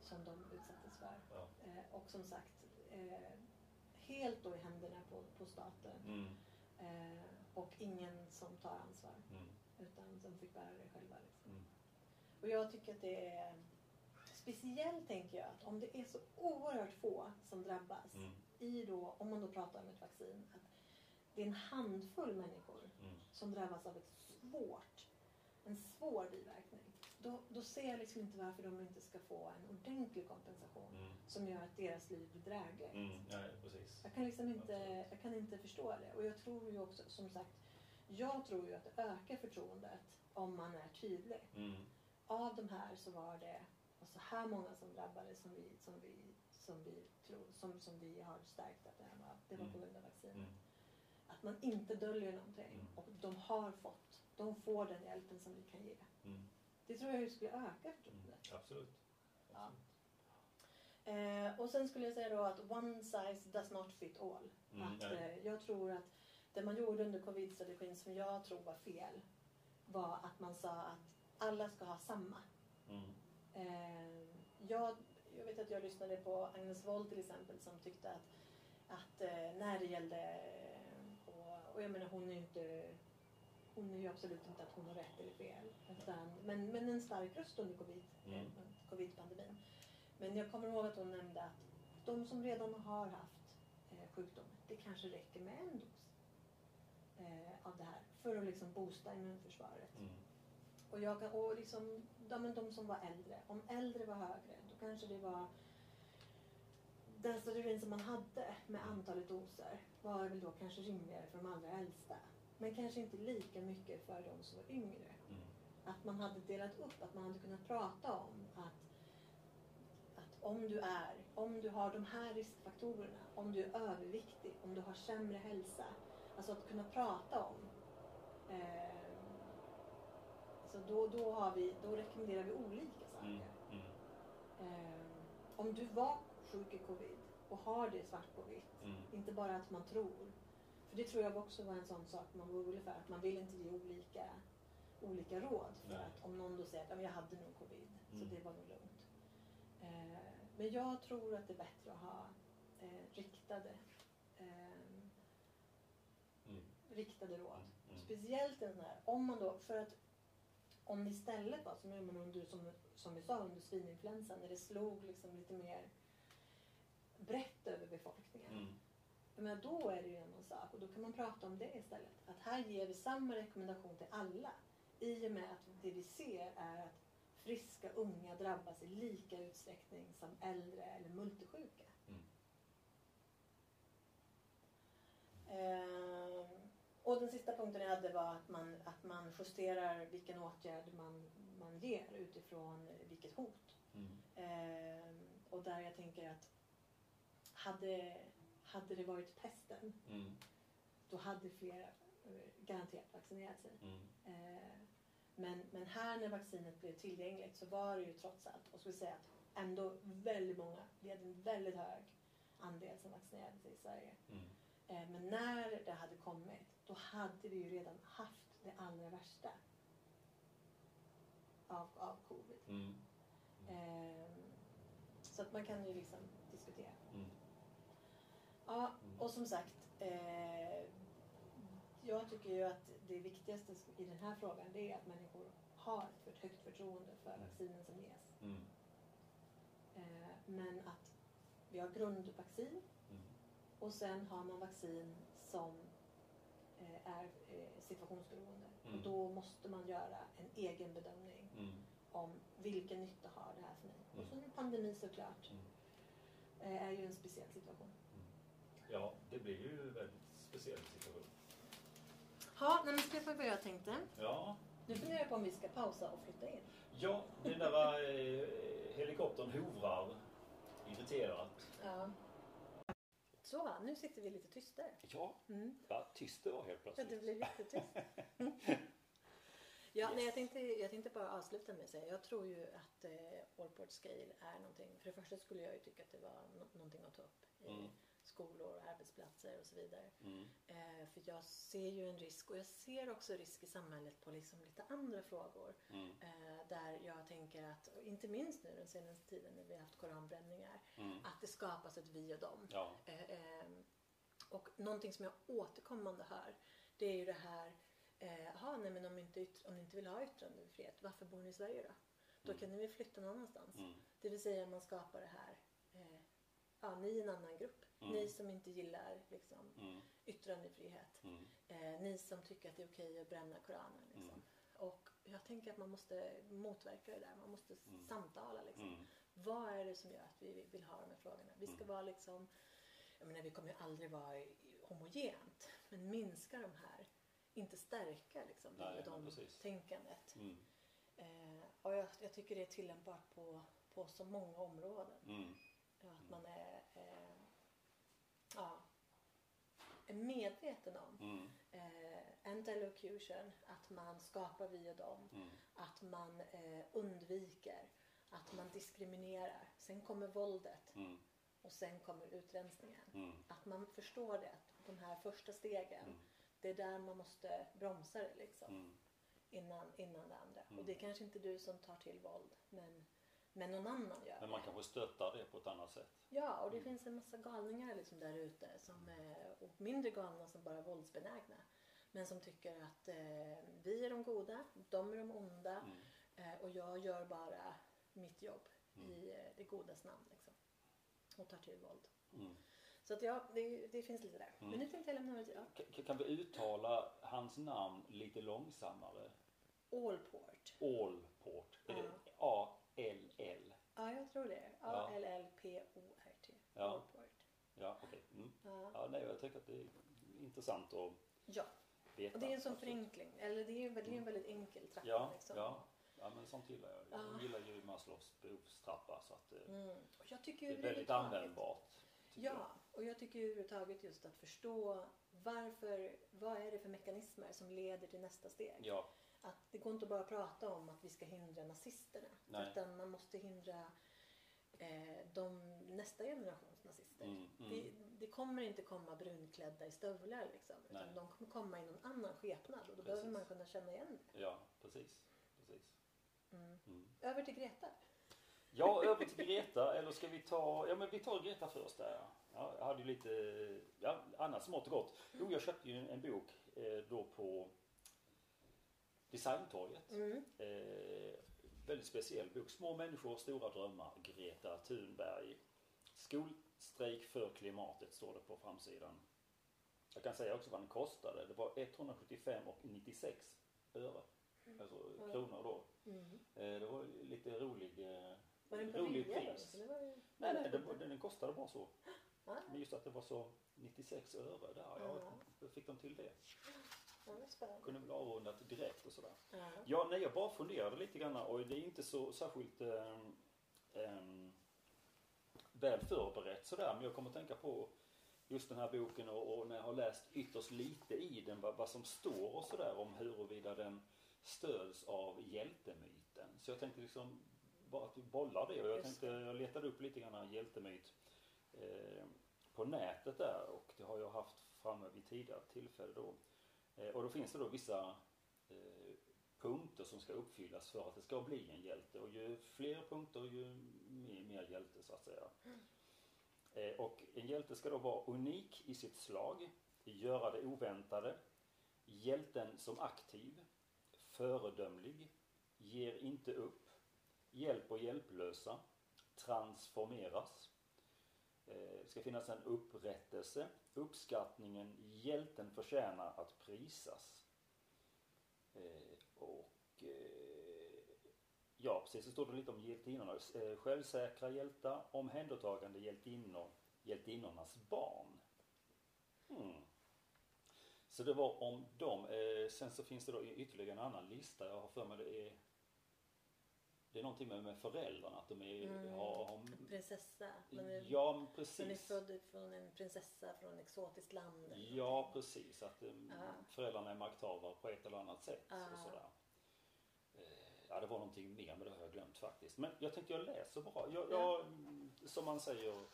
som de utsattes för. Eh, och som sagt, eh, helt då i händerna på, på staten. Mm. Eh, och ingen som tar ansvar. Mm. Utan de fick bära det själva. Liksom. Mm. Och jag tycker att det är speciellt tänker jag att om det är så oerhört få som drabbas Mm. I då, om man då pratar om ett vaccin, att det är en handfull människor Mm. som drabbas av ett svårt, en svår biverkning. Då, då ser jag liksom inte varför de inte ska få en ordentlig kompensation Mm. som gör att deras liv blir drägligt. Mm. Precis. Jag kan liksom inte, jag kan inte förstå det. Och jag tror ju också, som sagt, jag tror ju att det ökar förtroendet om man är tydlig. Mm. Av de här så var det och så här många som drabbades som vi, som vi, som vi, tror, som, som vi har stärkt att det, här var, det var på Mm. grund av vaccinet. Mm. Att man inte döljer någonting. Mm. Och de har fått, de får den hjälpen som vi kan ge. Mm. Det tror jag skulle öka Mm. förtroendet. Absolut. Ja. Eh, och sen skulle jag säga då att one size does not fit all. Mm, att, eh, jag tror att det man gjorde under covid-strategin som jag tror var fel var att man sa att alla ska ha samma. Mm. Eh, jag, jag vet att jag lyssnade på Agnes Wold till exempel som tyckte att, att eh, när det gällde och, och jag menar hon är ju inte hon är ju absolut inte att hon har rätt eller fel. Utan, men, men en stark röst under covid, Mm. eh, covid-pandemin. Men jag kommer ihåg att hon nämnde att de som redan har haft eh, sjukdomen, det kanske räcker med en dos eh, av det här för att liksom boosta immunförsvaret. Mm. Och, jag kan, och liksom, men de som var äldre, om äldre var högre, då kanske det var den strategin som man hade med antalet doser var väl då kanske rimligare för de allra äldsta. Men kanske inte lika mycket för de som var yngre. Mm. Att man hade delat upp, att man hade kunnat prata om att, att om du är, om du har de här riskfaktorerna, om du är överviktig, om du har sämre hälsa. Alltså att kunna prata om. Eh, så då, då, har vi, då rekommenderar vi olika saker. Mm. Mm. Eh, om du var sjuk i covid och har det svart på vitt, Mm. inte bara att man tror. För det tror jag också var en sån sak man var orolig för, att man vill inte ge olika, olika råd. För Nej. att om någon då säger att "Ja, men jag hade nog covid, så Mm. det var nog lugnt. Eh, men jag tror att det är bättre att ha eh, riktade, eh, Mm. riktade råd. Mm. Speciellt en sån här, om man då, för att om det istället var som man under, som, som vi sa under svininfluensan, när det slog liksom lite mer brett över befolkningen. Mm. Menar, då är det ju en sak och då kan man prata om det istället. Att här ger vi samma rekommendation till alla. I och med att det vi ser är att friska unga drabbas i lika utsträckning som äldre eller multisjuka. Mm. Ehm, och den sista punkten jag hade var att man, att man justerar vilken åtgärd man, man ger utifrån vilket hot. Mm. Ehm, och där jag tänker att hade, hade det varit pesten Mm. då hade fler eh, garanterat vaccinerat sig. Mm. Eh, men, men här när vaccinet blev tillgängligt så var det ju trots allt, och vi säga att ändå väldigt många, vi hade en väldigt hög andel som vaccinerade sig i Sverige. Mm. Eh, men när det hade kommit, då hade vi ju redan haft det allra värsta av, av covid. Mm. Eh, så att man kan ju liksom diskutera. Mm. Ja, och som sagt. Eh, jag tycker ju att det viktigaste i den här frågan det är att människor har ett högt förtroende för vaccinen som ges. Mm. Eh, men att vi har grundvaccin Mm. Och sen har man vaccin som eh, är eh, situationsberoende. Mm. Och då måste man göra en egen bedömning Mm. om vilken nytta har det här för mig. Mm. Och så en pandemi såklart Mm. eh, är ju en speciell situation. Ja, det blir ju en väldigt speciell situation. Ja, nej, men ska jag få vad jag tänkte? Ja, Nu funderar jag på om vi ska pausa och flytta in. ja den där eh, helikoptern hovrar irriterat. Ja. Så, nu sitter vi lite tystare. Ja, Mm. vad tyst det var helt Ja, plötsligt. det blev jättetyst. Ja, nej, jag, tänkte, jag tänkte bara avsluta med att säga jag tror ju att eh, Allport Scale är någonting. För det första skulle jag ju tycka att det var no någonting att ta upp i Mm. Skolor, arbetsplatser och så vidare. Mm. Eh, för jag ser ju en risk och jag ser också risk i samhället på liksom lite andra frågor. Mm. Eh, där jag tänker att, och inte minst nu den senaste tiden när vi har haft koranbränningar, Mm. att det skapas ett vi och dem. Ja. Eh, ehm, och någonting som jag återkommande hör, det är ju det här, eh, nej men om, inte yt- om ni inte vill ha yttrandefrihet, varför bor ni i Sverige då? Då Mm. kan ni väl flytta någon annanstans. Mm. Det vill säga man skapar det här, eh, ja ni är en annan grupp. Mm. Ni som inte gillar liksom, Mm. yttrandefrihet. Mm. Eh, ni som tycker att det är okej att bränna Koranen. Liksom. Mm. Och jag tänker att man måste motverka det där. Man måste Mm. samtala. Liksom. Mm. Vad är det som gör att vi vill ha de här frågorna? Vi ska vara liksom, jag menar vi kommer ju aldrig vara homogent. Men minska de här, inte stärka liksom Nej, de precis. tänkandet. Eh, och jag, jag tycker det är tillämpbart på, på så många områden. Att man är, eh, ja, är medveten om Mm. eh, anti-locution, att man skapar vi och dem, Mm. att man eh, undviker, att man diskriminerar. Sen kommer våldet Mm. och sen kommer utrensningen. Mm. Att man förstår det, att de här första stegen, Mm. det är där man måste bromsa det liksom, Mm. innan, innan det andra. Och det är kanske inte du som tar till våld, men, men någon annan gör Men man det. kanske stöttar det på ett annat sätt. Ja, och det Mm. finns en massa galningar liksom där ute som är, och mindre galna som bara är våldsbenägna. Men som tycker att eh, vi är de goda, de är de onda Mm. eh, och jag gör bara mitt jobb Mm. i eh, det godas namn. Liksom. Och tar till våld. Mm. Så att ja, det, det finns lite där. Mm. Men nu tänkte jag lämna över till ja. K- Kan vi uttala hans namn lite långsammare? Allport. Allport. Är det Ja. A-L-L? Ja, jag tror det. A-L-L-P-O-R-T. Ja. Ja, okej. Mm. Ja. Ja, nej, jag tycker att det är intressant att ja, veta. och det är en sån förenkling. Eller det är det är en väldigt enkel trappa. Ja, liksom. ja. ja, men sånt gillar jag. Jag Ja. gillar ju Maslows behovstrappa så att eh, Mm. Och jag tycker det är väldigt användbart. Ja, och jag tycker överhuvudtaget just att förstå varför, vad är det för mekanismer som leder till nästa steg? jag. Ja, Att det går inte bara att prata om att vi ska hindra nazisterna. Nej. Utan man måste hindra eh, de, nästa generations nazister. Mm, mm. Det, det kommer inte komma brunklädda i stövlar liksom. Utan Nej. de kommer komma i någon annan skepnad och då Precis. behöver man kunna känna igen det. ja precis. precis. Mm. Mm. Över till Greta. Ja, över till Greta. Eller ska vi ta... Ja, men vi tar Greta först där. Ja, jag hade ju lite... Ja, annat smått och gott. Jo, jag köpte ju en, en bok eh, då på Designtorget. Mm. Eh, väldigt speciell bok. Små människor, stora drömmar. Greta Thunberg. Skolstrejk för klimatet står det på framsidan. Jag kan säga också vad den kostade. Det var 175 och 96 öre. Alltså Ja. kronor då. Mm. Eh, det var lite rolig, eh, Var på rolig pris. Det var ju- Nej, nej, den, den kostade bara så. Ja, Men just att det var så 96 öre där. Ja, då fick de till det. Ja. Kunde väl avrundat direkt och sådär. Ja. Ja, nej, jag bara funderade lite grann och det är inte så särskilt ehm, ehm, väl förberett sådär. Men jag kommer att tänka på just den här boken och, och när jag har läst ytterst lite i den vad, vad som står och sådär om huruvida den stöds av hjältemyten. Så jag tänkte liksom bara att vi bollar det och jag tänkte, jag letade upp lite grann hjältemyt eh, på nätet där och det har jag haft framme vid tidigare tillfälle då. Eh, och då finns det då vissa eh, punkter som ska uppfyllas för att det ska bli en hjälte och ju fler punkter ju mer, mer hjälte så att säga. Eh, och en hjälte ska då vara unik i sitt slag, göra det oväntade, Hjälten som aktiv, föredömlig, ger inte upp, hjälper hjälplösa, transformeras. Eh, Det ska finnas en upprättelse, uppskattningen, hjälten förtjänar att prisas. Eh, Och eh, ja, precis, så står det lite om hjältinnorna. Eh, Självsäkra hjältar, omhändertagande hjältinnor, hjältinnornas barn. Hmm. Så det var om dem. Eh, sen så finns det då ytterligare en annan lista. Jag har för mig det är det är någonting med, med föräldrarna, att de är, Mm. har, har Prinsessa. Man är, Ja, men man är precis. född från en prinsessa från ett exotiskt land. Ja, precis. Att um, Ja. föräldrarna är makthavare på ett eller annat sätt. Ja. Och sådär. Eh, Ja, det var någonting mer, men det har jag glömt faktiskt. Men jag tänkte jag läser bra. Jag, jag, mm, som man säger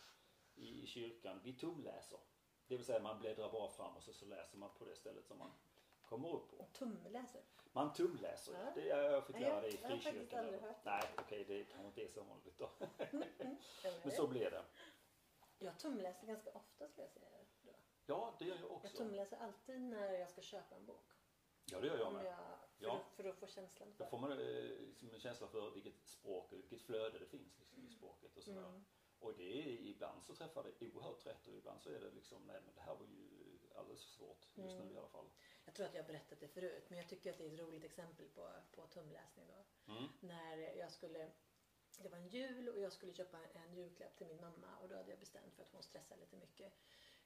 i kyrkan, vi tumläser. Det vill säga man bläddrar bara fram och så, så läser man på det stället som man kommer upp på. Tumläser. Man tumläser, Ja. det, jag jag- det i jag har frikyrkan. aldrig hört det. Nej, okej, det kanske inte är så vanligt då. Ja, Men så blev det. Jag tumläser ganska ofta skulle jag säga. Då. Ja, det gör jag Jag också. tumläser alltid när jag ska köpa en bok. Ja, det gör jag med. jag, för, Ja. att, för att få känslan Då för får man eh, liksom en känsla för vilket språk och vilket flöde det finns liksom, i språket och sådär. Mm. Och det är, ibland så träffar det oerhört rätt och ibland så är det liksom, nej men det här var ju alldeles för svårt just Mm. nu i alla fall. Jag tror att jag har berättat det förut men jag tycker att det är ett roligt exempel på, på tumläsning då. Mm. När jag skulle, det var en jul och jag skulle köpa en julklapp till min mamma och då hade jag bestämt för att hon stressar lite mycket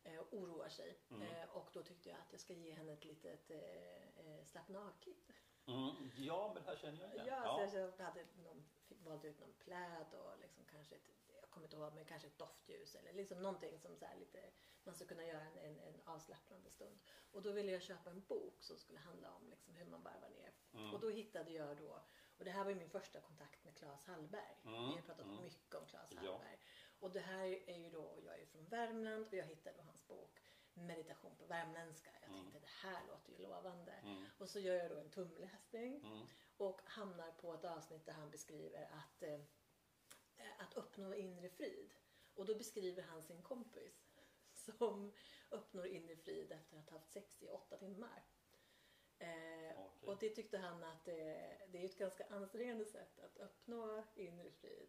eh, och oroar sig. Mm. Eh, och då tyckte jag att jag ska ge henne ett litet eh, eh, slappna-av-kit. Mm. Ja, men det här känner jag igen. Ja, Så jag hade någon, fick, valde ut någon pläd och liksom kanske ett, kommer inte ihåg, men kanske ett doftljus eller liksom någonting som så lite, man ska kunna göra en, en, en avslappnande stund. Och då ville jag köpa en bok som skulle handla om liksom hur man varvar ner. Mm. Och då hittade jag då, och det här var ju min första kontakt med Claes Hallberg. Mm, Vi har pratat mm. mycket om Claes Ja. Hallberg. Och det här är ju då, jag är från Värmland och jag hittade då hans bok Meditation på värmländska. Jag Mm. tänkte det här låter ju lovande. Mm. Och så gör jag då en tumläsning Mm. och hamnar på ett avsnitt där han beskriver att, eh, att uppnå inre frid. Och då beskriver han sin kompis som uppnår inre frid efter att ha haft sex i åtta timmar. Eh. Och det tyckte han att eh, det är ett ganska ansträngande sätt att uppnå inre frid.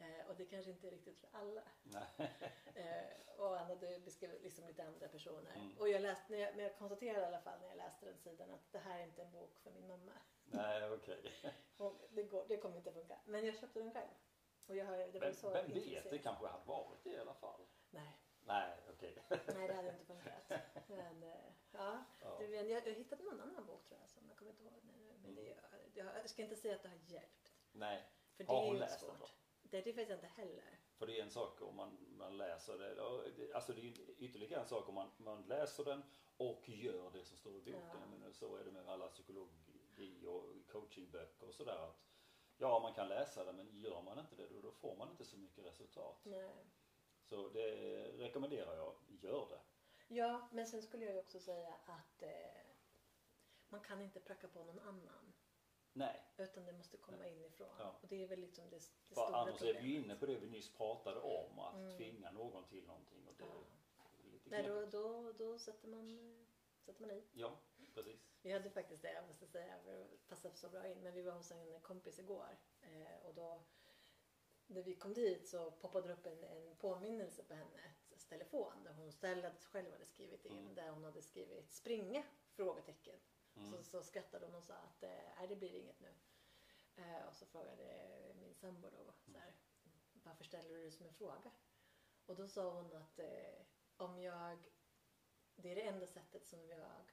Eh, och det kanske inte är riktigt för alla. Eh, och han hade beskrivit liksom lite andra personer. Mm. Och jag läste, när jag, men jag konstaterade i alla fall när jag läste den sidan att det här är inte en bok för min mamma. Nej, okej. Och det, går, det kommer inte funka. Men jag köpte den själv. Och jag det var Vem, så vem vet, det kanske hade varit det i alla fall. Nej, Nej, okej. nej, det hade inte funkat. Men, eh, ja. Ja. Du, jag, jag hittade någon annan bok tror jag som jag kommer inte ihåg nu. Men det, jag, jag ska inte säga att det har hjälpt. Nej, För det Har är hon läst den svårt. då? Det, det vet jag inte heller. För det är en sak om man, man läser det. Alltså det är ytterligare en sak om man, man läser den och gör det som står i boken. Ja. Jag menar, så är det med alla psykologi och coachingböcker och sådär. att Ja, man kan läsa det men gör man inte det då, då får man inte så mycket resultat. Nej. Så det rekommenderar jag. Gör det. Ja, men sen skulle jag ju också säga att eh, man kan inte pracka på någon annan. Nej, Utan det måste komma inifrån. Ja. Och det är väl liksom det, det stora annars är vi ju problemet. inne på det vi nyss pratade om. Att Mm. tvinga någon till någonting. Och det Ja. är lite Nej, då, då, då sätter, man, eh, sätter man i. Ja, precis. Vi hade faktiskt det, jag måste säga, för att passa så bra in. Men vi var hos en kompis igår. Eh, och då, när vi kom dit så poppade det upp en, en påminnelse på hennes telefon. Där hon ställde, själv hade skrivit in. Mm. Där hon hade skrivit springa? Frågetecken. Mm. Så, så skrattade hon och sa att eh, nej, det blir inget nu. Eh, och så frågade min sambo då så här, varför ställer du det som en fråga? Och då sa hon att eh, om jag, det är det enda sättet som jag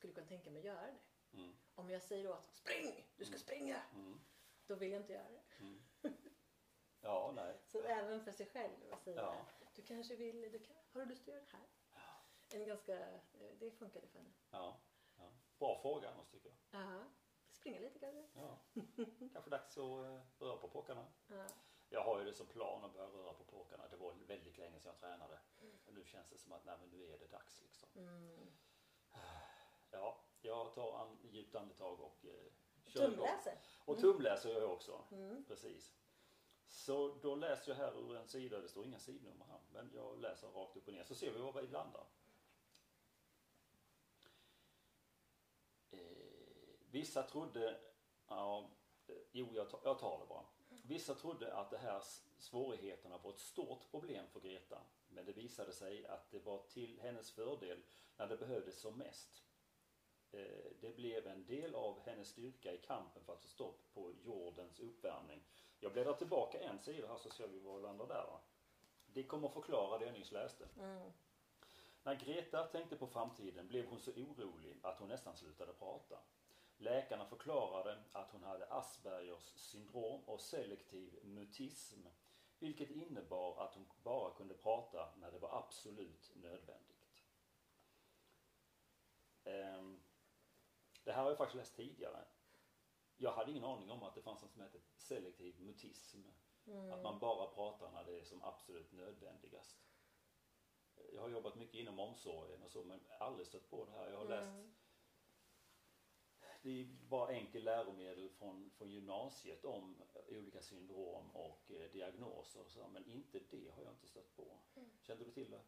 skulle kunna tänka mig att göra det. Mm. Om jag säger åt spring, du ska Mm. springa, Mm. då vill jag inte göra det. Mm. Ja, nej. Så även för sig själv att säga, Ja. du kanske vill, du kan, har du lust att göra det här? En ganska, eh, det funkade för henne. Ja, ja. Bra fråga annars tycker jag. Ja, springa lite kanske. Ja. Kanske dags att eh, röra på påkarna. Ja. Jag har ju det som plan att börja röra på påkarna. Det var väldigt länge sedan jag tränade. Nu känns det som att nej, men nu är det dags liksom. Mm. Ja, jag tar an, djupt andetag och eh, kör igång. Tumläser. Och tumläser gör jag också. Mm. Precis. Så då läser jag här ur en sida, det står inga sidnummer här, men jag läser rakt upp och ner så ser vi var vi landar. vissa trodde, ja, eh, jo jag tar, jag tar det bara. Vissa trodde att det här svårigheterna var ett stort problem för Greta. Men det visade sig att det var till hennes fördel när det behövdes som mest. Eh, Det blev en del av hennes styrka i kampen för att få stopp på jordens uppvärmning. Jag bläddrar tillbaka en sida här så ser vi var vi landar där. va. Det kommer förklara det jag nyss läste. Mm. När Greta tänkte på framtiden blev hon så orolig att hon nästan slutade prata. Läkarna förklarade att hon hade Aspergers syndrom och selektiv mutism, vilket innebar att hon bara kunde prata när det var absolut nödvändigt. Ehm, Det här har jag faktiskt läst tidigare. Jag hade ingen aning om att det fanns något som heter selektiv mutism. Mm. Att man bara pratar när det är som absolut nödvändigast. Jag har jobbat mycket inom omsorgen och så men aldrig stött på det här. Jag har läst, Mm. det är bara enkel läromedel från, från gymnasiet om olika syndrom och eh, diagnoser och så, men inte det har jag inte stött på. Mm. Kände du till det?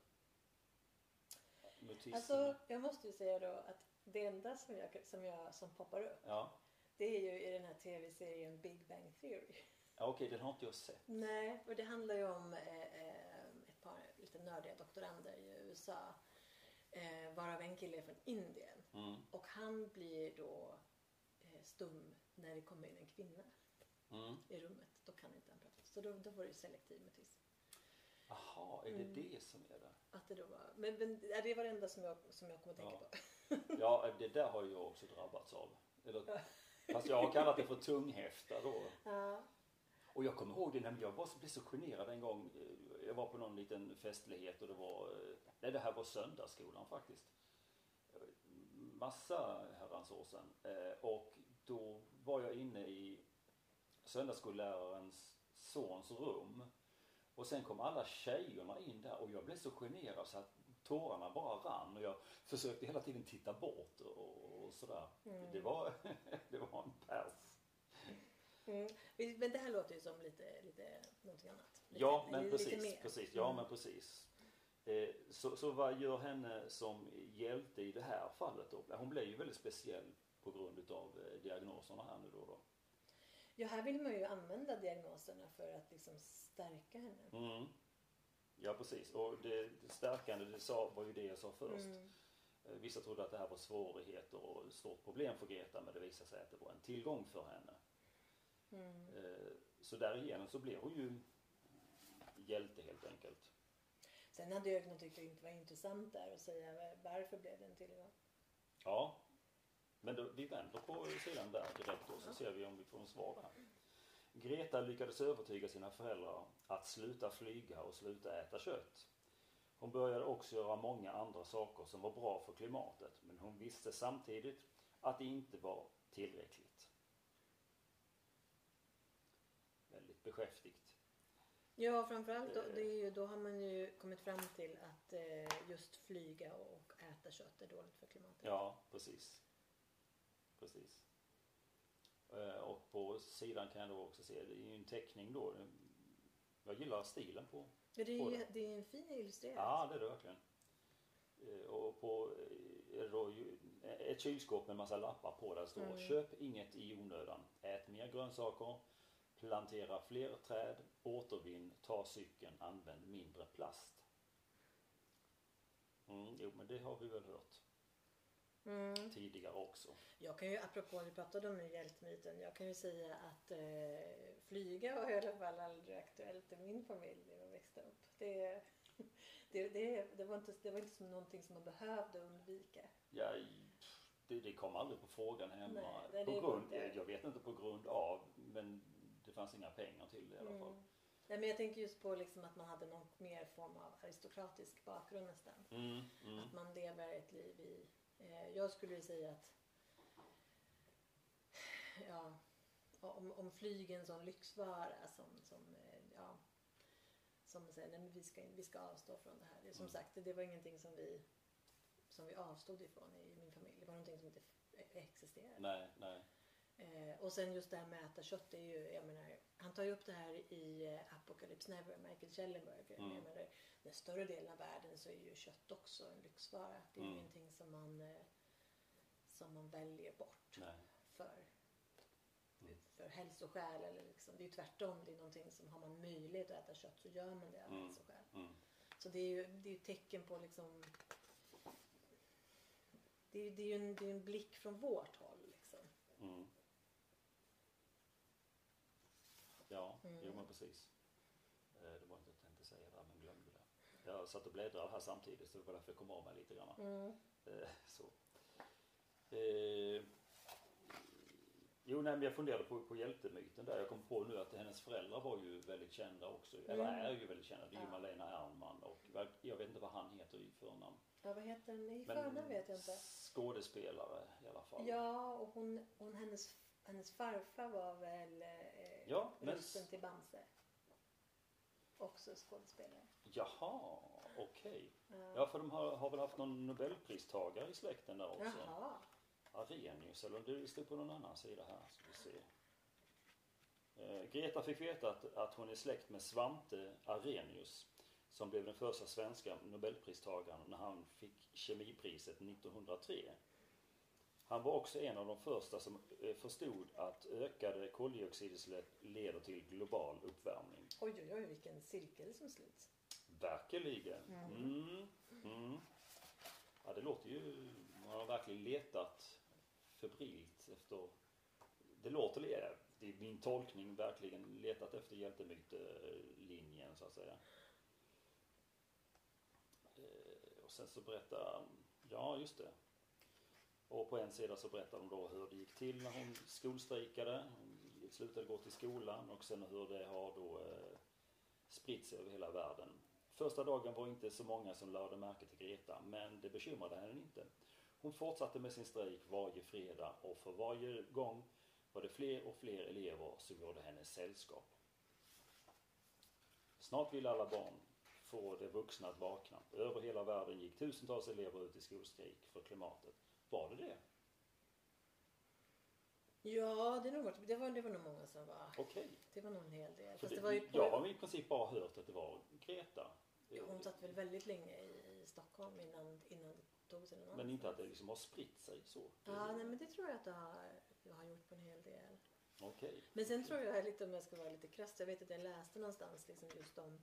Mutism? Alltså, jag måste ju säga då att det enda som, jag, som, jag, som poppar upp Ja, det är ju i den här tv-serien Big Bang Theory. ja okej den har inte jag sett. Nej, och det handlar ju om eh, eh, ett par lite nördiga doktorander i USA. Eh, varav en kille är från Indien. Mm. Och han blir då eh, stum när det kommer in en kvinna Mm. i rummet. Då kan inte han prata. Så då, då var det ju selektiv mutism. Jaha, är det Mm. det som är det? Att det då var, men, men det var det enda som jag, som jag kom att tänka Ja. på. Ja, det där har jag också drabbats av. Eller, fast jag har kallat det för tunghäfta då. Ja. Och jag kommer ihåg det när jag var, blev så generad en gång. eh, Jag var på någon liten festlighet och det var, eh, nej det här var söndagsskolan faktiskt. Eh, Massa herrans år sedan. Eh, Och då var jag inne i söndagsskollärarens sons rum. Och sen kom alla tjejerna in där och jag blev så generad så att tårarna bara rann och jag försökte hela tiden titta bort och, och sådär. Mm. Det var, det var en pärs. Mm. Men det här låter ju som lite, lite någonting annat. Lite, Ja, men lite precis. precis. Ja, Mm. men precis. Eh, så, så vad gör henne som hjälte i det här fallet då? Hon blir ju väldigt speciell på grund utav eh, diagnoserna här nu då. då. Ja, här vill man ju använda diagnoserna för att liksom stärka henne. Mm. Ja, precis. Och det, det stärkande, det sa, var ju det jag sa först. Mm. Eh, Vissa trodde att det här var svårigheter och ett stort problem för Greta, men det visade sig att det var en tillgång för henne. Mm. Eh, Så därigenom så blev hon ju hjälte helt enkelt. Sen hade jag nog tyckt det inte var intressant där att säga varför blev det en tillgång. Ja, men då, vi vänder på sidan där direkt då så Ja. ser vi om vi får en svar där. Greta lyckades övertyga sina föräldrar att sluta flyga och sluta äta kött. Hon började också göra många andra saker som var bra för klimatet men hon visste samtidigt att det inte var tillräckligt. Väldigt beskäftigt. Ja, framförallt då, Eh. det är ju, då har man ju kommit fram till att eh, just flyga och äta kött är dåligt för klimatet. Ja, precis. Precis. Eh, Och på sidan kan jag då också se, det är ju en teckning då. Jag gillar stilen på. Det, är På ju, det. är en fin illustrerat. Ja, det är det verkligen. Eh, Och på eh, ett kylskåp med massa lappar på där det står Mm. Köp inget i onödan. Ät mer grönsaker. Plantera fler träd. Återvinn. Ta cykeln. Använd mindre plast. Mm, jo, men det har vi väl hört Mm. tidigare också. Jag kan ju, apropå vi pratade om hjältemyten, jag kan ju säga att eh, flyga var i alla fall aldrig aktuellt i min familj när jag växte upp. Det, det, det, det, var inte, det var inte som någonting som man behövde undvika. Ja, det, det kom aldrig på frågan hemma. Nej, på grund, Jag vet inte på grund av, men det fanns inga pengar till det i alla fall. Mm. Nej, men jag tänker just på liksom att man hade någon mer form av aristokratisk bakgrund nästan. Mm, mm. Att man lever ett liv i... Eh, jag skulle säga att... Ja, om, om flygen som lyxvara som, som eh, ja, som säger nej men vi ska, vi ska avstå från det här. Det, som Mm. sagt, det, det var ingenting som vi, som vi avstod ifrån i min familj. Det var någonting som inte f- existerade. Nej, nej. Eh, och sen just det här med att äta kött, det är ju, jag menar, han tar ju upp det här i eh, Apocalypse Never, Michael Schellenberg. Mm. Jag menar, den större delen av världen så är ju kött också en lyxvara. Det är ju Mm. ingenting som man, eh, som man väljer bort nej. för, för hälsoskäl. Eller liksom. Det är ju tvärtom. Det är någonting som har man möjlighet att äta kött så gör man det av Mm. hälsoskäl. Mm. Så det är ju det är ju tecken på liksom det är, ju- det är ju en, det är en blick från vårt håll. Liksom. Mm. Ja, Mm. jo men precis. Eh, Det var inte jag tänkte säga där men glömde det. Jag satt och bläddrade här samtidigt så det var därför jag kom av mig lite grann. Mm. Eh, Så. Eh, Jo, nej, men jag funderade på, på hjältemyten där. Jag kom på nu att hennes föräldrar var ju väldigt kända också. Eller Mm. är ju väldigt kända. Det är ju Ja. Malena Ernman och jag vet inte vad han heter i förnamn. Ja, vad heter den i Men förnamn vet jag inte. Skådespelare i alla fall. Ja, och hon, hon, hennes, hennes farfar var väl eh, Ja, men- rösten till Bamse. Också skådespelare. Jaha, okej. Ja. Ja, för de har, har väl haft någon nobelpristagare i släkten där också. Jaha. Arrhenius, eller det stod på någon annan sida här. Ska vi se. Eh, Greta fick veta att, att hon är släkt med Svante Arrhenius som blev den första svenska nobelpristagaren när han fick kemipriset 1903. Han var också en av de första som eh, förstod att ökade koldioxidutsläpp leder till global uppvärmning. Oj, oj, oj, vilken cirkel som sluts. Verkligen. Mm. Mm. Ja, det låter ju... Man har verkligen letat febrilt efter... Det låter... Det är min tolkning verkligen letat efter hjältemytelinjen så att säga. Eh, Och sen så berättar... Ja, just det. Och på en sida så berättar de då hur det gick till när hon skolstrejkade. Hon slutade gå till skolan och sen hur det har då eh, spritt sig över hela världen. Första dagen var inte så många som lade märke till Greta, men det bekymrade henne inte. Hon fortsatte med sin strejk varje fredag och för varje gång var det fler och fler elever som gjorde henne sällskap. Snart ville alla barn få de vuxna att vakna. Över hela världen gick tusentals elever ut i skolstrejk för klimatet. Var det det? Ja, det, är varit- det, var, det var nog många som var. Okej. Det var nog en hel del. Fast det- det var ju på, Jag har i princip bara hört att det var Greta. Ja, Hon satt väl väldigt länge i, i Stockholm innan, innan det tog sig någon Men inte att det liksom har spritt sig så. Ja, nej, men det tror jag att det har, det har gjort på en hel del. Okej. Men sen tror jag lite, om jag ska vara lite krass, jag vet att jag läste någonstans liksom just om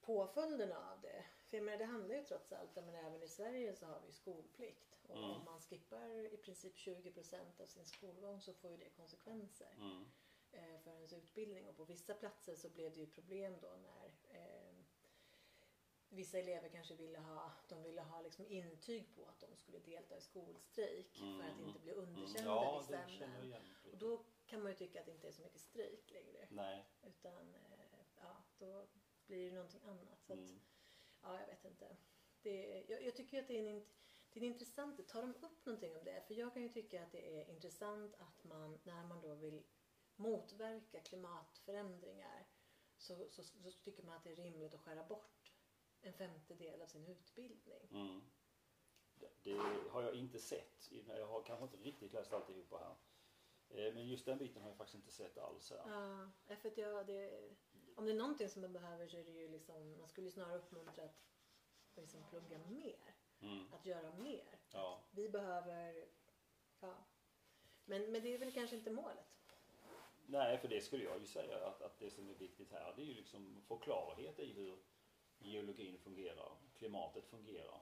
påföljderna av det. För jag menar, det handlar ju trots allt, men även i Sverige så har vi skolplikt. Och Mm. om man skippar i princip 20% av sin skolgång så får ju det konsekvenser Mm. eh, för ens utbildning. Och på vissa platser så blev det ju problem då när eh, vissa elever kanske ville ha, de ville ha liksom intyg på att de skulle delta i skolstrejk för att Mm. inte bli Mm. underkända i Ja, vissa det känner jag ämnen. Och då kan man ju tycka att det inte är så mycket strejk längre. Nej. Utan eh, ja, då blir det någonting annat. Så att, Mm. ja, jag vet inte. Det, jag, jag tycker att det är en, int- det är intressant, tar de upp någonting om det? För jag kan ju tycka att det är intressant att man, när man då vill motverka klimatförändringar så, så, så tycker man att det är rimligt att skära bort en femtedel av sin utbildning. Mm. Det, det har jag inte sett. Jag har kanske inte riktigt läst alltihopa här. Eh, Men just den biten har jag faktiskt inte sett alls här. Ja, för att jag, det, om det är någonting som man behöver så är det ju liksom, man skulle ju snarare uppmuntra att liksom plugga mer. Mm. Att göra mer. Ja. Vi behöver, ja. Men, men det är väl kanske inte målet. Nej, för det skulle jag ju säga att, att det som är viktigt här det är ju liksom att få klarhet i hur geologin fungerar, klimatet fungerar.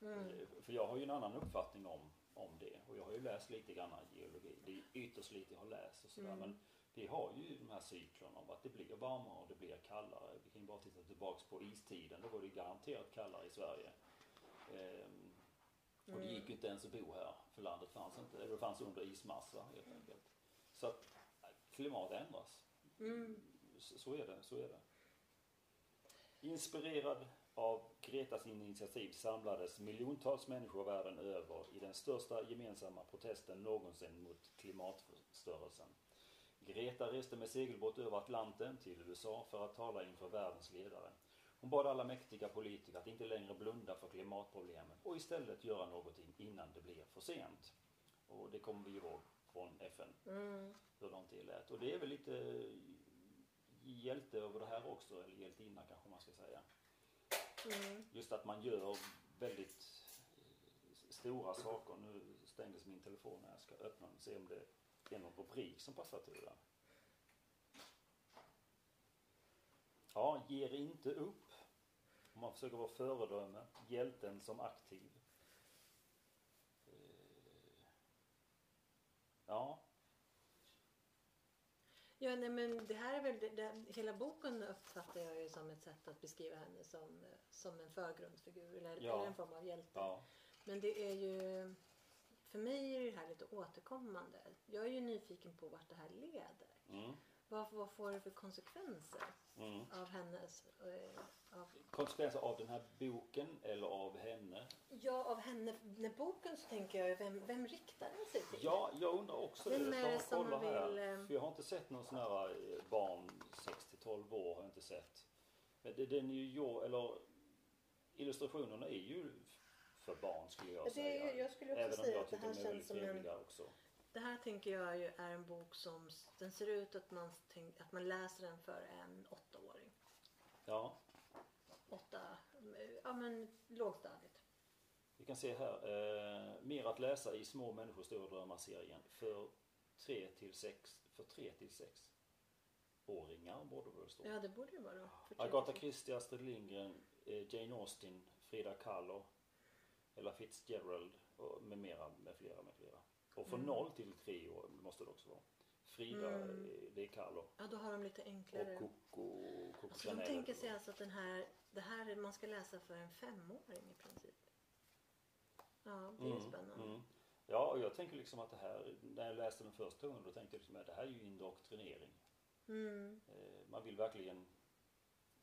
Mm. Eh, För jag har ju en annan uppfattning om, om det och jag har ju läst lite grann geologi. Det är ytterst lite jag har läst och sådär Mm. men vi har ju de här cyklerna om att det blir varmare och det blir kallare. Vi kan ju bara titta tillbaks på istiden, då var det garanterat kallare i Sverige. Ehm, och det Mm. gick ju inte ens att bo här för landet fanns inte, eller det fanns under ismassa helt enkelt. Så att eh, klimat ändras. Mm. Så, så är det, så är det. Inspirerad av Gretas initiativ samlades miljontals människor världen över i den största gemensamma protesten någonsin mot klimatförstörelsen. Greta reste med segelbåt över Atlanten till USA för att tala inför världens ledare. Hon bad alla mäktiga politiker att inte längre blunda för klimatproblemen och istället göra någonting innan det blir för sent. Och det kommer vi ihåg från FN Mm. hur långt det lät. Och det är väl lite hjälte över det här också, eller hjältinna kanske man ska säga. Mm. Just att man gör väldigt stora saker. Nu stängdes min telefon här. Jag ska öppna den och se om det är någon rubrik som passar till det där. Ja, ger inte upp. Om man försöker vara föredöme. Hjälten som aktiv. Eh, Ja, Ja, nej, men det här är väl, det, hela boken uppfattar jag ju som ett sätt att beskriva henne som, som en förgrundsfigur eller, Ja. eller en form av hjälte. ja, Men det är ju, för mig är det här lite återkommande. Jag är ju nyfiken på vart det här leder. mm, Vad, vad får det för konsekvenser mm. av hennes, eh, av, Konsekvenser av den här boken eller av henne? ja, av henne. När boken så tänker jag vem, vem riktar den sig till? Ja, jag undrar också det. Vem är Jag det som här. vill, eh, För jag har inte sett någon sån här eh, barn 6-12 år har jag inte sett. Men det, den är ju gjord, eller illustrationerna är ju för barn skulle jag Ja, det är, säga. ju- jag skulle också Även om säga jag att det tycker här är känns som en också. Det här tänker jag ju är en bok som den ser ut att man, tänk, att man läser den för en åttaåring. Ja, Åtta, ja men lågstadiet. vi kan se här. Eh, mer att läsa i Små människor stora drömmar-serien för 3 till 6, för 3 till 6 åringar borde det stå. Ja det borde ju vara då. tre Agatha. Christie, Astrid Lindgren, eh, Jane Austen, Frida Kahlo, Ella Fitzgerald och med mera, med flera, med flera. Och från Mm. 0 till 3 år måste det också vara. Frida, Mm. eh, det är Kahlo. Ja då har de lite enklare. Och Coco, Coco Alltså de tänker sig alltså att den här, det här är- man ska läsa för en femåring i princip. Ja det är Mm, spännande. mm. Ja, och jag tänker liksom att det här, när jag läste den första gången då tänkte jag liksom att det här är ju indoktrinering. Mm. Eh, Man vill verkligen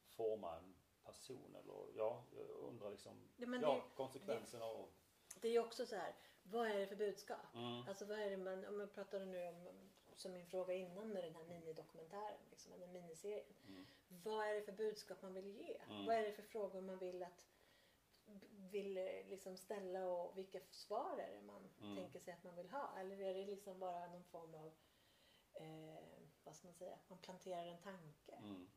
forma en person eller ja, jag undrar liksom, ja, det- konsekvenserna av... Det är ju också så här, vad är det för budskap? Mm. Alltså vad är det man, om jag pratade nu om, som min fråga innan med den här minidokumentären, liksom, den här miniserien. Mm. Vad är det för budskap man vill ge? Mm. Vad är det för frågor man vill att vill eh, liksom ställa och vilka svar är det man Mm. tänker sig att man vill ha? Eller är det liksom bara någon form av, eh, vad ska man säga, man planterar en tanke? Mm.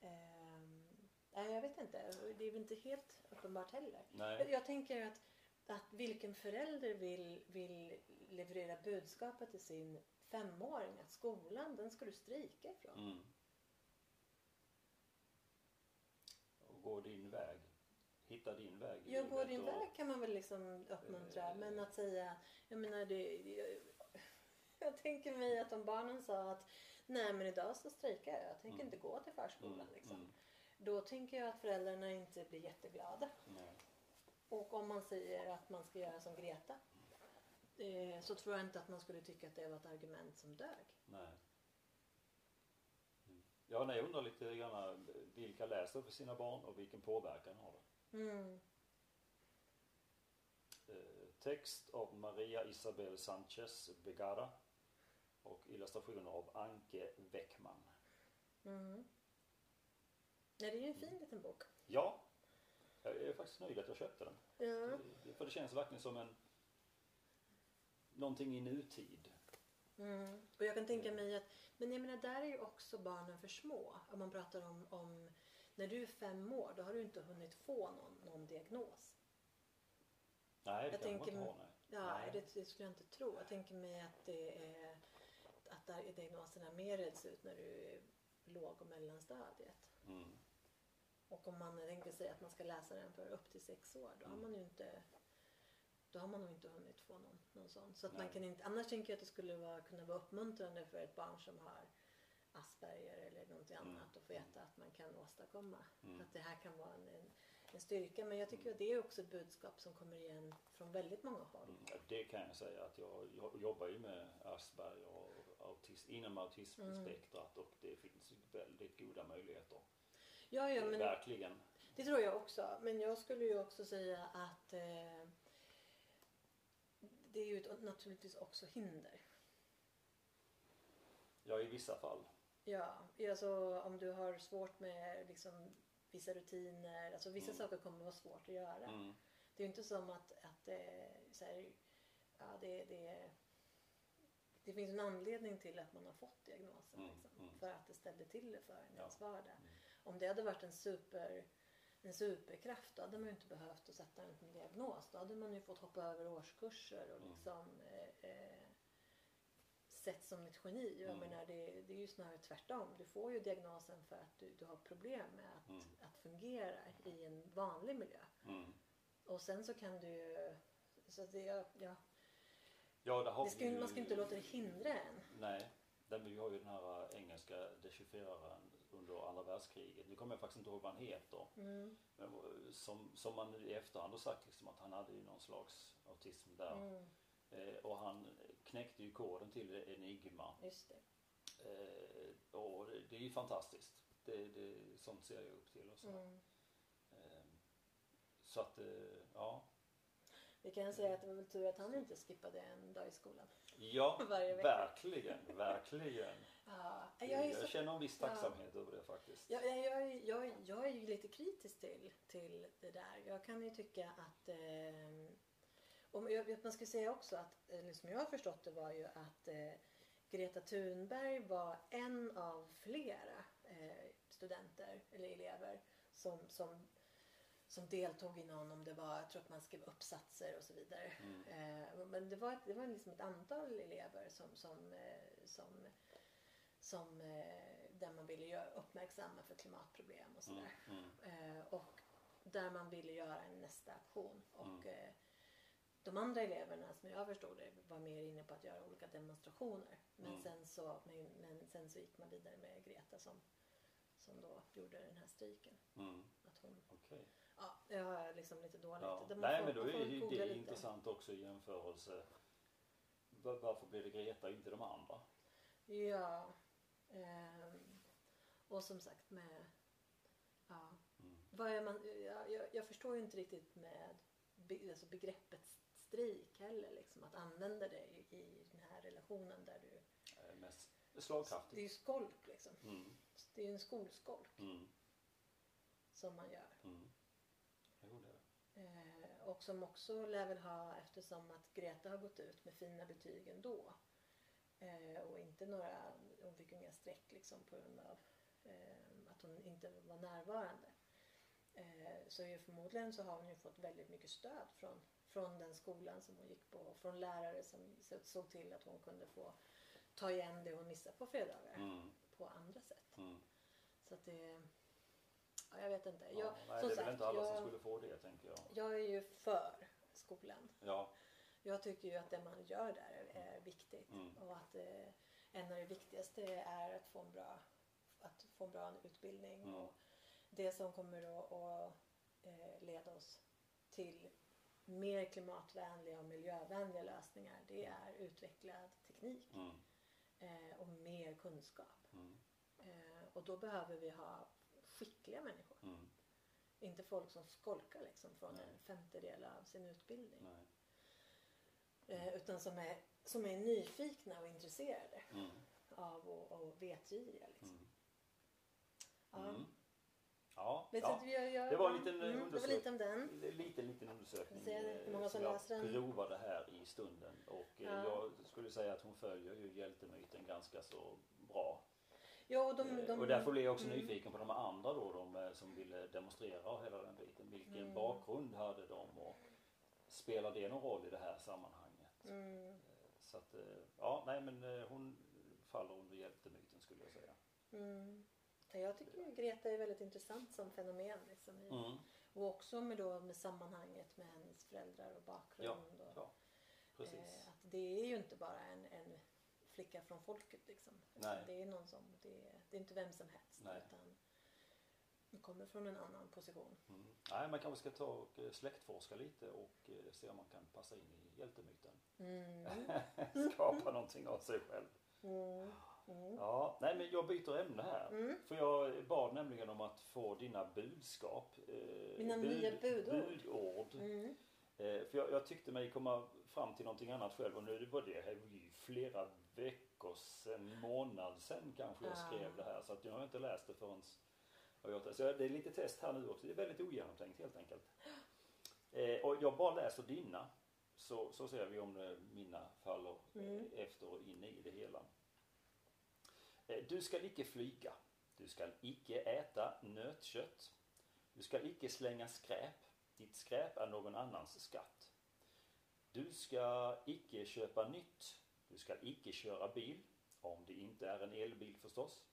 Ehm, nej, jag vet inte. Det är väl inte helt uppenbart heller. Nej. Jag, jag tänker att, att vilken förälder vill, vill leverera budskapet till sin femåring att skolan, den ska du strika ifrån. Mm. Och gå din väg. Hitta din väg Ja, gå din och- väg kan man väl liksom uppmuntra. Eh. Men att säga, jag menar det, jag, jag tänker mig att om barnen sa att nej men idag så strejkar jag, jag tänker Mm. inte gå till förskolan Mm, liksom. mm. Då tänker jag att föräldrarna inte blir jätteglada. Nej. Och om man säger att man ska göra som Greta eh, så tror jag inte att man skulle tycka att det var ett argument som dög. Nej. Mm. Ja, nej, jag undrar lite grann vilka läser för sina barn och vilken påverkan har det? Mm. Eh, text av Maria Isabel Sanchez Begara och illustrationer av Anke Weckman. Mm. Ja, det är ju en fin liten bok. Ja, jag är faktiskt nöjd att jag köpte den. Ja. För det känns verkligen som en någonting i nutid. Mm. Och jag kan tänka mig att, men jag menar där är ju också barnen för små. Om man pratar om, om när du är fem år, då har du inte hunnit få någon, någon diagnos. Nej, det Jag kan man tänker- inte ha. Ja, Nej. det, det skulle jag inte tro. Jag tänker mig att det är att där diagnoserna mer reds ut när du är låg och mellanstadiet. Mm. Och om man tänker sig att man ska läsa den för upp till sex år, då har Mm. man ju inte då har man nog inte hunnit få någon, någon sån. Så att man kan inte, annars tänker jag att det skulle vara, kunna vara uppmuntrande för ett barn som har Asperger eller någonting Mm. annat att få veta att man kan åstadkomma. Mm. Att det här kan vara en, en, en styrka. Men jag tycker att det är också ett budskap som kommer igen från väldigt många håll. Mm, Det kan jag säga att jag, jag jobbar ju med Asperger och autis, inom autismspektrat och det finns väldigt goda möjligheter. Ja, ja, men Verkligen. det tror jag också. Men jag skulle ju också säga att eh, det är ju ett, naturligtvis också hinder. Ja, i vissa fall. Ja, alltså om du har svårt med liksom, vissa rutiner, alltså vissa Mm. saker kommer att vara svårt att göra. Mm. Det är ju inte som att, att eh, så här, ja, det, det, det finns en anledning till att man har fått diagnosen. Mm, Liksom, mm. För att det ställde till det för en Ja. ens vardag. Om det hade varit en super en superkraft. Då hade man ju inte behövt att sätta en diagnos. Då hade man ju fått hoppa över årskurser och Mm. liksom eh, eh, sett som ett geni. Jag Mm. menar, det, det är ju snarare tvärtom. Du får ju diagnosen för att du, du har problem med att, Mm. att fungera i en vanlig miljö. Mm. Och sen så kan du ju... Så det, ja, ja, Ja, det ska, ju- man ska ju inte låta det hindra en. Nej, vi har ju den här äh, engelska dechiffreraren under andra världskriget. Nu kommer jag faktiskt inte ihåg vad han heter. Mm. Men som, som man nu i efterhand har sagt liksom att han hade ju någon slags autism där. Mm, Eh, och han knäckte ju koden till Enigma. just det. Eh, och det, det är ju fantastiskt. Det, det, sånt ser jag upp till. Och så. Mm. Eh, så att, eh, ja. Vi kan säga att det var väl tur att han inte skippade en dag i skolan. Ja, verkligen, verkligen. Ja, jag, Jag, så, känner en viss Ja. tacksamhet över det faktiskt. jag, jag, jag, jag, jag är ju lite kritisk till, till det där. Jag kan ju tycka att... Eh, om, jag, man ska säga också att, eller som jag har förstått det var ju att eh, Greta Thunberg var en av flera eh, studenter eller elever som, som, som deltog i någon, om det var, jag tror att man skrev uppsatser och så vidare. Mm. Eh, men det var, ett, det var liksom ett antal elever som, som, eh, som, som eh, där man ville göra, uppmärksamma för klimatproblem och Mm. sådär. Mm. Eh, och där man ville göra en nästa aktion. Och Mm. eh, de andra eleverna som jag förstod det var mer inne på att göra olika demonstrationer. Men, Mm. sen, så, men, men sen så gick man vidare med Greta som, som då gjorde den här strejken. Mm. Att hon, Okej. ja, jag har liksom lite dåligt. Ja. Man Nej får- men då är ju det lite. intressant också i jämförelse. Va- Varför blev det Greta och inte de andra? Ja. Ehm, och som sagt med... Ja. Mm. Vad är man, jag, jag, förstår ju inte riktigt med be, alltså begreppet strejk heller. Liksom, att använda det i, i den här relationen där du... Eh, Mest Det är slagkraftigt. ju skolk liksom. Mm. Det är ju en skolskolk Mm. som man gör. Mm. Jo, det. Eh, och som också lär väl ha, eftersom att Greta har gått ut med fina betyg ändå. Eh, och inte några, hon fick inga streck liksom på grund av eh, att hon inte var närvarande. Eh, så förmodligen så har hon ju fått väldigt mycket stöd från, från den skolan som hon gick på. och Från lärare som så- såg till att hon kunde få ta igen det hon missade på fredagar Mm. på andra sätt. Mm. Så att det... Ja, jag vet inte. Ja, Jag, nej, som det är väl inte alla jag, som skulle få det tänker jag. jag är ju för skolan. Ja. Jag tycker ju att det man gör där är, viktigt. Mm. Och att eh, en av det viktigaste är att få en bra, att få en bra utbildning. Mm. Och det som kommer att, att eh, leda oss till mer klimatvänliga och miljövänliga lösningar det är utvecklad teknik Mm. eh, och mer kunskap. Mm. Eh, och då behöver vi ha skickliga människor. Mm. Inte folk som skolkar liksom från Nej. en femtedel av sin utbildning. Nej. Eh, utan som är, som är nyfikna och intresserade Mm. av och, och vetgiriga. Liksom. Mm. Ja. Mm. Ja, jag, jag, Det var en liten, eh, mm, Det var undersök- lite om den. Det liten, liten undersökning hur många eh, som som jag läser den. provade här i stunden. Och Ja. jag skulle säga att hon följer ju hjältemyten ganska så bra. Ja, och de, de, och därför blev jag också mm. nyfiken på de andra då, de som ville demonstrera och hela den biten. Vilken Mm. bakgrund hade de och spelar det någon roll i det här sammanhanget? Mm, Så att, eh, ja, nej men eh, hon faller under hjältemyten skulle jag säga. mm. Ja, Jag tycker ju Greta är väldigt intressant som fenomen. Liksom, Mm. Och också med, då, med sammanhanget med hennes föräldrar och bakgrund. och, Ja, eh, att det är ju inte bara en, en flicka från folket. Liksom. Det är någon som, det, är- det är inte vem som helst. Nej. Utan hon kommer från en annan position. Mm. Nej, man kanske ska ta och eh, släktforska lite och eh, se om man kan passa in i hjältemyten. Mm. Skapa någonting av sig själv. Mm. Mm. Ja, nej men jag byter ämne här. Mm. För jag bad nämligen om att få dina budskap. Eh, Mina nya budord. budord. Mm. Eh, för jag, jag tyckte mig komma fram till någonting annat själv och nu var det här var ju flera veckor sedan, månad sedan kanske jag Ah. skrev det här. Så att jag har inte läst det förrän jag har gjort det. Så det är lite test här nu också. Det är väldigt ogenomtänkt helt enkelt. Eh, och jag bara läser dina. Så, så ser vi om eh, mina faller eh, Mm. efter och in i det hela. Eh, Du skall icke flyga. Du skall icke äta nötkött. Du ska icke slänga skräp. Ditt skräp är någon annans skatt. Du ska icke köpa nytt. Du ska icke köra bil. Om det inte är en elbil förstås.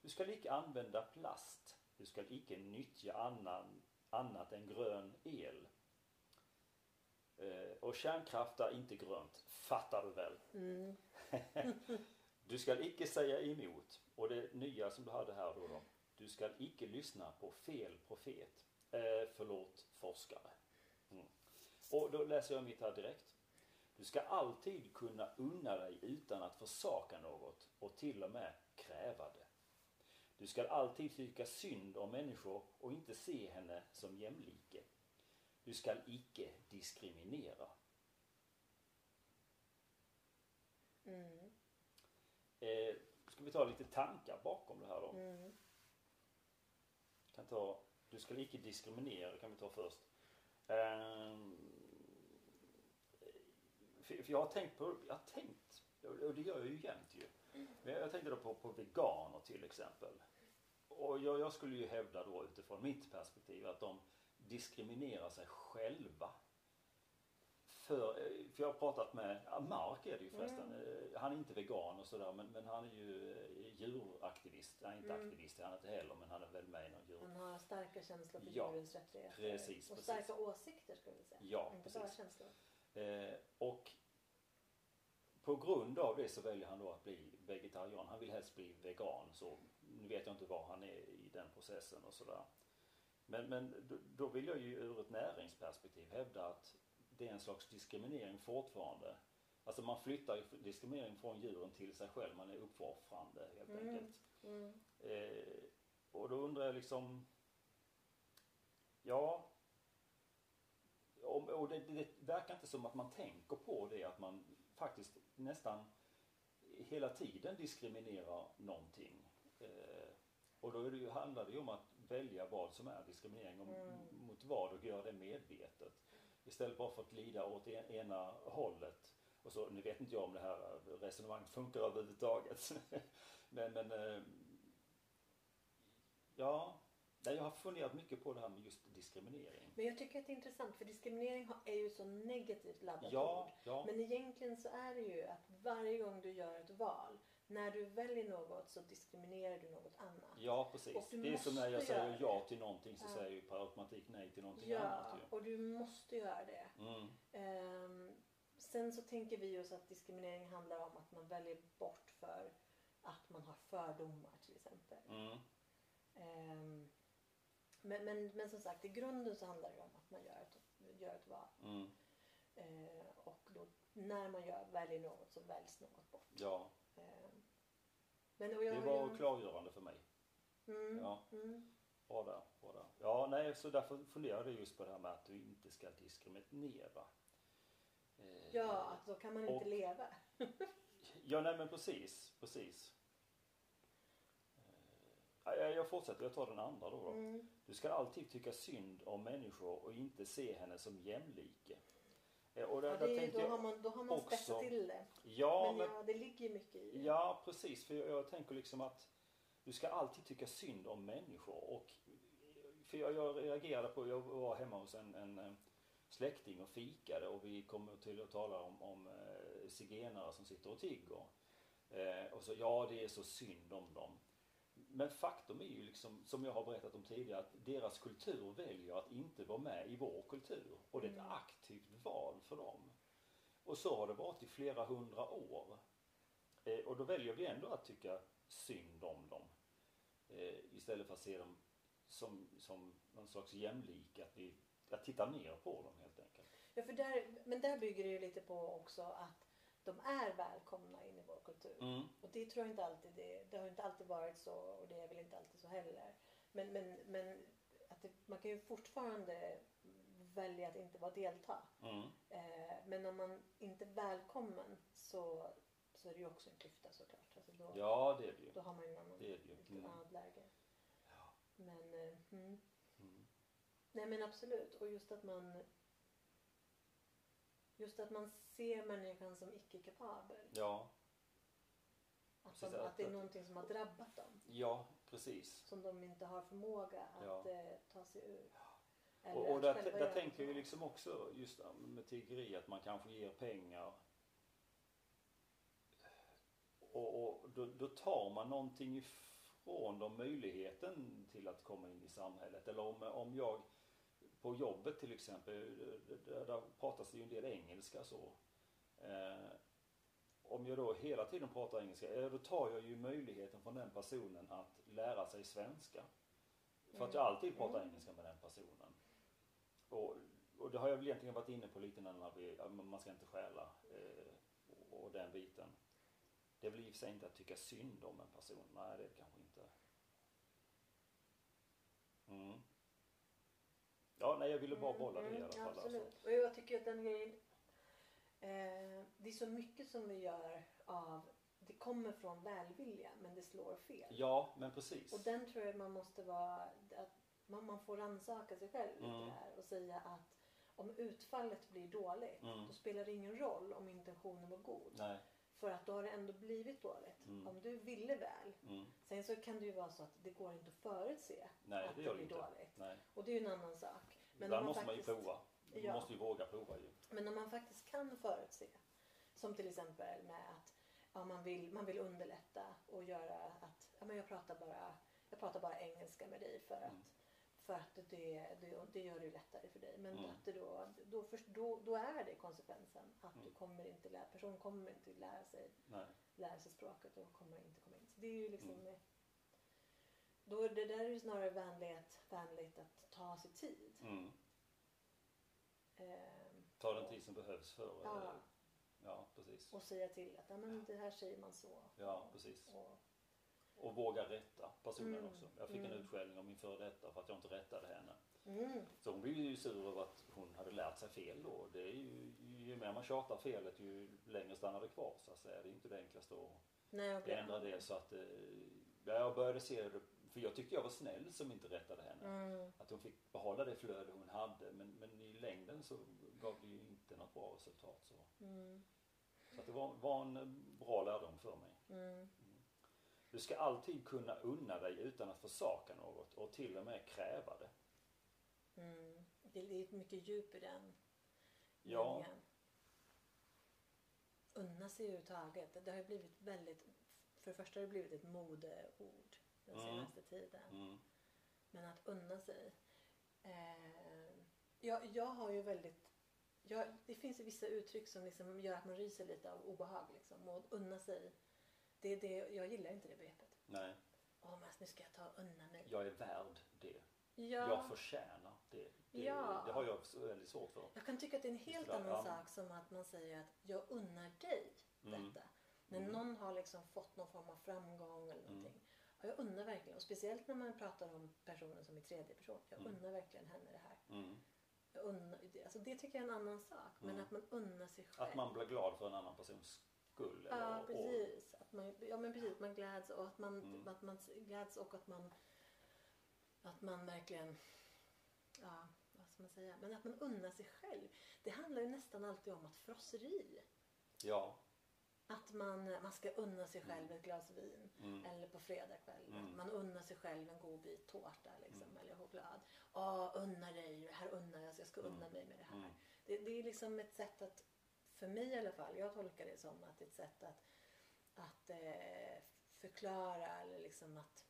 Du ska icke använda plast. Du ska icke nyttja annan, annat än grön el. Eh, och kärnkraft är inte grönt, fattar du väl? Mm. du ska icke säga emot. Och det nya som du hade här då, då du ska icke lyssna på fel profet. Eh, förlåt, forskare. Mm. Och då läser jag mitt här direkt. Du ska alltid kunna unna dig utan att försaka något och till och med kräva det. Du ska alltid tycka synd om människor och inte se henne som jämlike. Du ska icke diskriminera. Mm. Eh, ska vi ta lite tankar bakom det här då? Mm. Kan ta, du ska icke diskriminera kan vi ta först. För, för jag har tänkt på, jag har tänkt, och det gör jag ju jämt ju. Jag tänkte då på, på veganer till exempel. Och jag, jag skulle ju hävda då utifrån mitt perspektiv att de diskriminerar sig själva. För, för jag har pratat med, ja, Mark är det ju förresten, Eh, han är inte vegan och sådär men, men han är ju eh, djuraktivist. Han är inte Mm. aktivist, han är inte heller men han är väl med i någon djur... Han har starka känslor för Ja, djurens rättigheter. precis, Och precis. starka åsikter skulle vi säga. Ja, Inte bara precis. känslor. Eh, och på grund av det så väljer han då att bli vegetarian. Han vill helst bli vegan. Så nu vet jag inte var han är i den processen och sådär. Men, men då, vill jag ju ur ett näringsperspektiv hävda att det är en slags diskriminering fortfarande. Alltså man flyttar ju diskriminering från djuren till sig själv. Man är uppvarfrande helt Mm. enkelt. Mm. Eh, och då undrar jag liksom, ja, och det, det verkar inte som att man tänker på det att man faktiskt nästan hela tiden diskriminerar någonting. Eh, och då är det ju, handlar det ju om att välja vad som är diskriminering och Mm. mot vad och göra det medvetet. Istället bara för att glida åt en, ena hållet. Och så, nu vet inte jag om det här resonemanget funkar överhuvudtaget. men, men eh, ja, nej, jag har funderat mycket på det här med just diskriminering. Men jag tycker att det är intressant för diskriminering är ju så negativt laddat ord. Ja, ja, Men egentligen så är det ju att varje gång du gör ett val, när du väljer något så diskriminerar du något annat. ja precis. Det är som när jag säger ja till någonting så Ja. säger jag per automatik nej till någonting Ja, annat ju. och du måste göra det. Mm. Ehm, sen så tänker vi oss att diskriminering handlar om att man väljer bort för att man har fördomar till exempel. Mm. Ehm, men, men, men som sagt, i grunden så handlar det om att man gör ett, gör ett val. Mm. Ehm, och då, när man gör, väljer något så väljs något bort. Ja, Ehm, men, jag det var klargörande för mig. Mm, Ja. mm, Bra där, bra där. Ja, nej, så därför funderade jag just på det här med att du inte ska diskriminera. Eh, ja, att då kan man inte och- leva. Ja, nej men precis, precis. Jag, jag fortsätter, jag tar den andra då. då. Mm. Du ska alltid tycka synd om människor och inte se henne som jämlike. Eh, Och där, Ja, det är, då, har man, då har man också- spetsat till det. ja, men ja, det ligger ju mycket i det. ja precis, för jag, jag tänker liksom att du ska alltid tycka synd om människor. Och, för jag, jag reagerade på, jag var hemma hos en, en eh, släkting och fikade och vi kom till att tala om, om eh, zigenare som sitter och tigger. Eh, och så, ja det är så synd om dem. Men faktum är ju liksom, som jag har berättat om tidigare, att deras kultur väljer att inte vara med i vår kultur. Och det är ett Mm. aktivt val för dem. Och så har det varit i flera hundra år. Eh, och då väljer vi ändå att tycka synd om dem. Eh, istället för att se dem som, som någon slags jämlika, att vi att titta ner på dem helt enkelt. Ja, för där, men där bygger det ju lite på också att de är välkomna in i vår kultur. Mm. Och det tror jag inte alltid det, det har inte alltid varit så och det är väl inte alltid så heller. Men, men, men att det, man kan ju fortfarande välja att inte vara delta. Mm. Eh, men om man inte är välkommen så, så är det ju också en klyfta såklart. Alltså då, Ja, det är det ju. då har man ju en annan, Det är det ju. Mm. annat läge. Ja. Men, eh, mm. Mm. Nej men absolut. Och just att man Just att man ser människan som icke-kapabel. Ja, Att, Precis, de, att det är att- någonting som har drabbat dem. Ja, precis. Som de inte har förmåga att Ja. eh, ta sig ur. Eller Och, och att där, där tänker jag liksom också just med tiggeri att man kanske ger pengar och, och då, då tar man någonting ifrån dem möjligheten till att komma in i samhället. Eller om, om jag på jobbet till exempel, där, där pratas det ju en del engelska så. Eh, om jag då hela tiden pratar engelska, eh, då tar jag ju möjligheten från den personen att lära sig svenska. För att jag alltid pratar Mm. engelska med den personen. Och, och det har jag väl egentligen varit inne på lite när vi, man ska inte stjäla eh, och, och den biten. Det är väl i och för sig inte att tycka synd om en person, nej det är det kanske inte. Mm. Ja, nej jag ville bara bolla det i alla fall. Mm, Absolut. Alltså. Och jag tycker att den grejen... Eh, det är så mycket som vi gör av... Det kommer från välvilja men det slår fel. Ja, men precis. Och den tror jag man måste vara... Att man, man får rannsaka sig själv lite Mm. där och säga att om utfallet blir dåligt Mm. då spelar det ingen roll om intentionen var god. Nej. För att då har det ändå blivit dåligt. Mm. Om du ville väl. Mm. Sen så kan det ju vara så att det går inte att förutse Nej, att det det blir inte. dåligt. Och det är ju en annan sak. Men Ibland måste man ju faktiskt- prova. Man Ja. måste ju våga prova ju. Men om man faktiskt kan förutse, som till exempel med att ja, man, vill, man vill underlätta och göra att ja, men jag, pratar bara, jag pratar bara engelska med dig för Mm. att, för att det, det, det gör det lättare för dig. Men Mm. att det då, då, först, då, då är det konsekvensen att du Mm. kommer inte lära, personen kommer inte lära sig, Nej. lära sig språket och kommer inte komma in. Så det är ju liksom Mm. då, det där är ju snarare vänlighet, vänligt att ta sig tid. Mm. Ehm, Ta den tid som behövs för... eh, Ja. ja precis. och säga till att ja, men det här säger man så. Ja, precis. Och, Och våga rätta personen Mm. också. Jag fick en Mm. utskällning av min före detta för att jag inte rättade henne. mm, Så hon blev ju sur över att hon hade lärt sig fel då. Det är ju, ju mer man tjatar felet ju längre stannar det kvar så att säga. Det är inte det enklaste att jag blev ändra det så att eh, ja, jag började se det, för jag tyckte jag var snäll som inte rättade henne. Mm, Att hon fick behålla det flöde hon hade men, men i längden så gav det ju inte något bra resultat. Så, mm, så att det var, var en eh, bra lärdom för mig. mm, Du ska alltid kunna unna dig utan att försaka något och till och med kräva det. mm. Det är mycket djup i den Ja. meningen. Unna sig överhuvudtaget. Det har ju blivit väldigt, för det första har det blivit ett modeord den Mm. senaste tiden. Mm. Men att unna sig. Eh, jag, jag har ju väldigt jag, det finns ju vissa uttryck som liksom gör att man ryser lite av obehag. Liksom. Och unna sig. Det, är det, jag gillar inte det begreppet. Nej, Åh, men nu ska jag ta och unna mig. jag är värd det. Ja. Jag förtjänar det. Det, Ja. det har jag väldigt svårt för. Jag kan tycka att det är en helt Sådär, annan ja. sak som att man säger att jag unnar dig Mm. detta. När Mm. någon har liksom fått någon form av framgång eller Mm. Och jag unnar verkligen, och speciellt när man pratar om personen som är tredje person. Jag Mm. unnar verkligen henne det här. Mm. Unnar, alltså det tycker jag är en annan sak. Men Mm. att man unnar sig själv. Att man blir glad för en annan persons skull. Ja, precis. Att man, ja, men precis. Man gläds och att man, Mm. att man gläds och att man, att man verkligen, ja, vad ska man säga, men att man unnar sig själv. Det handlar ju nästan alltid om att frosseri. ja. Att man, man ska unna sig själv ett glas vin. Mm. Eller på fredagskvällen. Mm. Man unnar sig själv en god bit tårta liksom, Mm. eller choklad. Ja, unna dig. Här unnar jag. Så jag ska unna Mm. mig med det här. Mm. Det, det är liksom ett sätt att, för mig i alla fall, jag tolkar det som att det är ett sätt att, att eh, förklara eller liksom att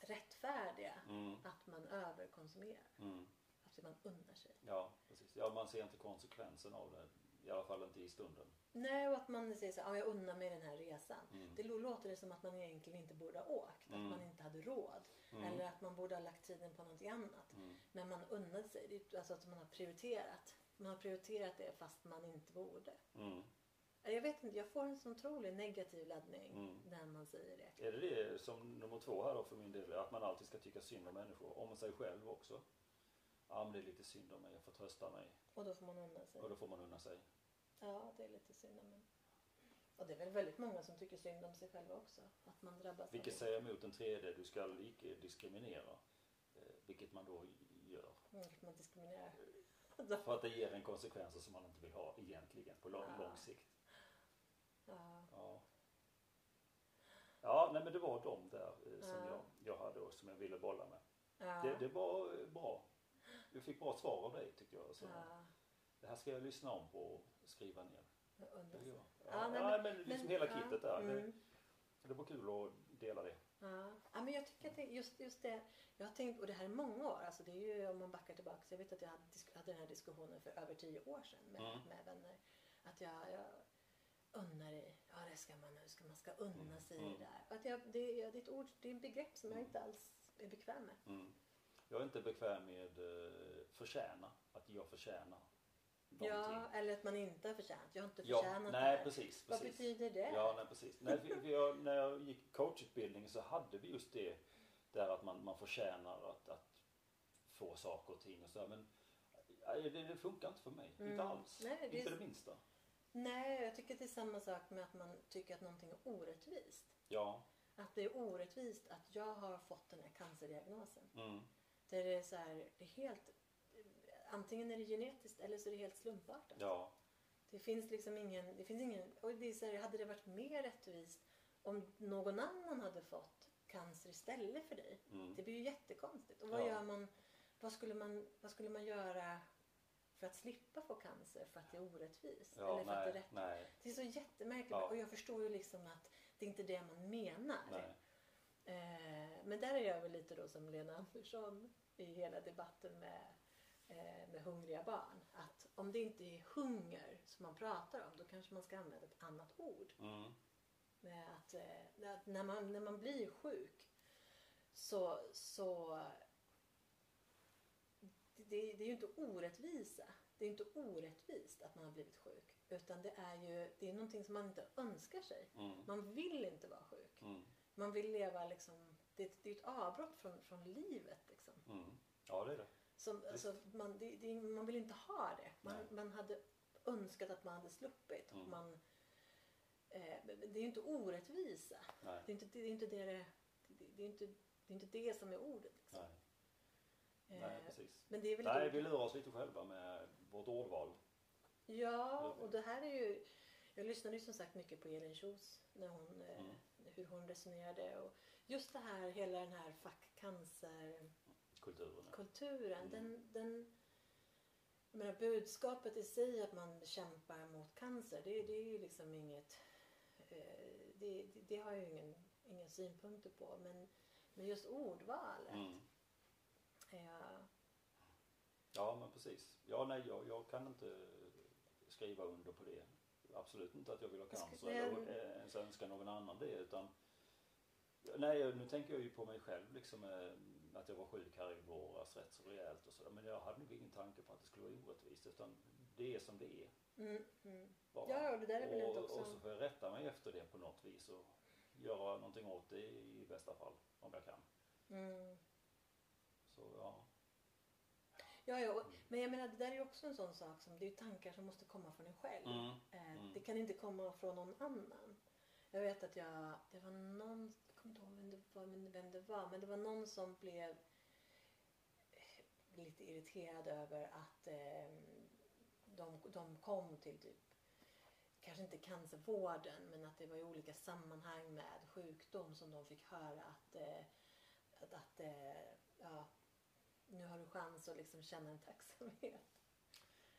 rättfärdiga Mm. att man överkonsumerar. Mm. Att man unnar sig. Ja, precis. Ja, man ser inte konsekvensen av det. I alla fall inte i stunden. Nej, och att man säger så här, ja, jag unnar mig den här resan. Mm. Det låter det som att man egentligen inte borde ha åkt. Mm. Att man inte hade råd. Mm. Eller att man borde ha lagt tiden på någonting annat. Mm. Men man unnade sig. Alltså att man har prioriterat. Man har prioriterat det fast man inte borde. Mm. Jag vet inte, jag får en sån otrolig negativ laddning Mm. när man säger det. Är det det som nummer två här då för min del? Att man alltid ska tycka synd om människor. Om sig själv också. Ja men det är lite synd om mig, jag får trösta mig. Och då får man unna sig. Och då får man unna sig. Ja, det är lite synd om en. Och det är väl väldigt många som tycker synd om sig själva också. Att man drabbas Vilket av säger emot den tredje, du ska icke diskriminera. Eh, vilket man då gör. Mm, att man diskriminerar. För att det ger en konsekvenser som man inte vill ha egentligen på lång, Ja. lång sikt. Ja. Ja. Ja, nej men det var de där eh, som Ja. jag, jag hade och som jag ville bolla med. Ja. Det, det var eh, bra. Vi fick bra svar av dig tyckte jag. Så ja. Det här ska jag lyssna om på och skriva ner. Ja, Ja, nej, ja, men- men liksom men- hela kittet där. mm. Det, det var kul att dela det. Ja. ja, men jag tycker att det, just, just det. Jag har tänkt, och det här är många år, alltså det är ju om man backar tillbaka. Jag vet att jag hade, hade den här diskussionen för över tio år sedan med, Mm. med vänner. Att jag, jag unnar i, ja det ska man nu, ska man ska unna Mm, sig mm. det där. Att jag, det, det är ett ord, det är ett begrepp som jag Mm. inte alls är bekväm med. Mm. Jag är inte bekväm med uh, förtjäna. Att jag förtjänar Ja, någonting. eller att man inte har förtjänat. Jag har inte Ja, förtjänat det nej här. precis. Vad precis. betyder det? Ja, nej, precis. Nej, vi, vi har, när jag gick coachutbildning så hade vi just det där att man, man förtjänar att, att få saker och ting och så. Men nej, det, det funkar inte för mig. Mm. Inte alls. Nej, det är- Inte det minsta. Nej, jag tycker det är samma sak med att man tycker att någonting är orättvist. Ja. Att det är orättvist att jag har fått den här cancerdiagnosen. Mm. Där det är så här, det är helt... Antingen är det genetiskt eller så är det helt slumpartat. Ja. Det finns liksom ingen... Det finns ingen och det är så här, hade det varit mer rättvist om någon annan hade fått cancer istället för dig? Mm. Det blir ju jättekonstigt. Och vad Ja. gör man... Vad skulle man, vad skulle man göra för att slippa få cancer för att det är orättvist? Ja, eller för att det är nej, rätt? nej, Det är så jättemärkligt. Ja. Och jag förstår ju liksom att det är inte det man menar. nej. Eh, men där är jag väl lite då som Lena Andersson i hela debatten med, eh, med hungriga barn. Att om det inte är hunger som man pratar om då kanske man ska använda ett annat ord. Mm. Med att, eh, att när, man, när man blir sjuk så, så det, det är ju inte orättvisa. Det är inte orättvist att man har blivit sjuk. Utan det är ju det är någonting som man inte önskar sig. Mm. Man vill inte vara sjuk. Mm. Man vill leva liksom, det, det är ett avbrott från, från livet. Liksom. Mm. Ja, det är det. Som, alltså, man, det, det, man vill inte ha det. Man, Nej. man hade önskat att man hade sluppit. Och Mm. man, eh, det är ju inte orättvisa. Nej. Det är inte det, är inte det, det, det, är inte, det är inte det som är ordet. Liksom. Nej. Eh, Nej, precis. men det är väl Nej, vi lurar oss lite själva med vårt ordval. Ja, och det här är ju... Jag lyssnade ju som sagt mycket på Elin Kjos när hon, eh, Mm. Hur hon resonerade. Och just det här, hela den här fackcancerkulturen. Kulturen. Mm. Den, den, jag menar, budskapet i sig att man kämpar mot cancer, det, det är ju liksom inget... Eh, det, det, det har jag ju ingen, inga synpunkter på. Men, men just ordvalet. Mm. Eh, Ja, men precis. Ja, nej, jag, jag kan inte skriva under på det. Absolut inte att jag vill ha cancer eller eh, ens önska någon annan det. Utan, nej, nu tänker jag ju på mig själv liksom eh, att jag var sjuk här i våras rätt så rejält och sådär. Men jag hade nog ingen tanke på att det skulle vara orättvist. Utan det är som det är. mm, mm. Ja, och det där är väl och, inte också... och så får jag rätta mig efter det på något vis och göra någonting åt det i bästa fall. Om jag kan. Mm. Så ja. Ja, ja, och- men jag menar det där är ju också en sån sak som det är ju tankar som måste komma från en själv. Mm. Eh, Mm. Det kan inte komma från någon annan. Jag vet att jag, det var någon, jag kommer inte ihåg vem det var, men vem det var, men det var någon som blev eh, lite irriterad över att eh, de, de kom till typ, kanske inte cancervården, men att det var i olika sammanhang med sjukdom som de fick höra att, eh, att, att eh, ja, nu har du chans att liksom känna en tacksamhet.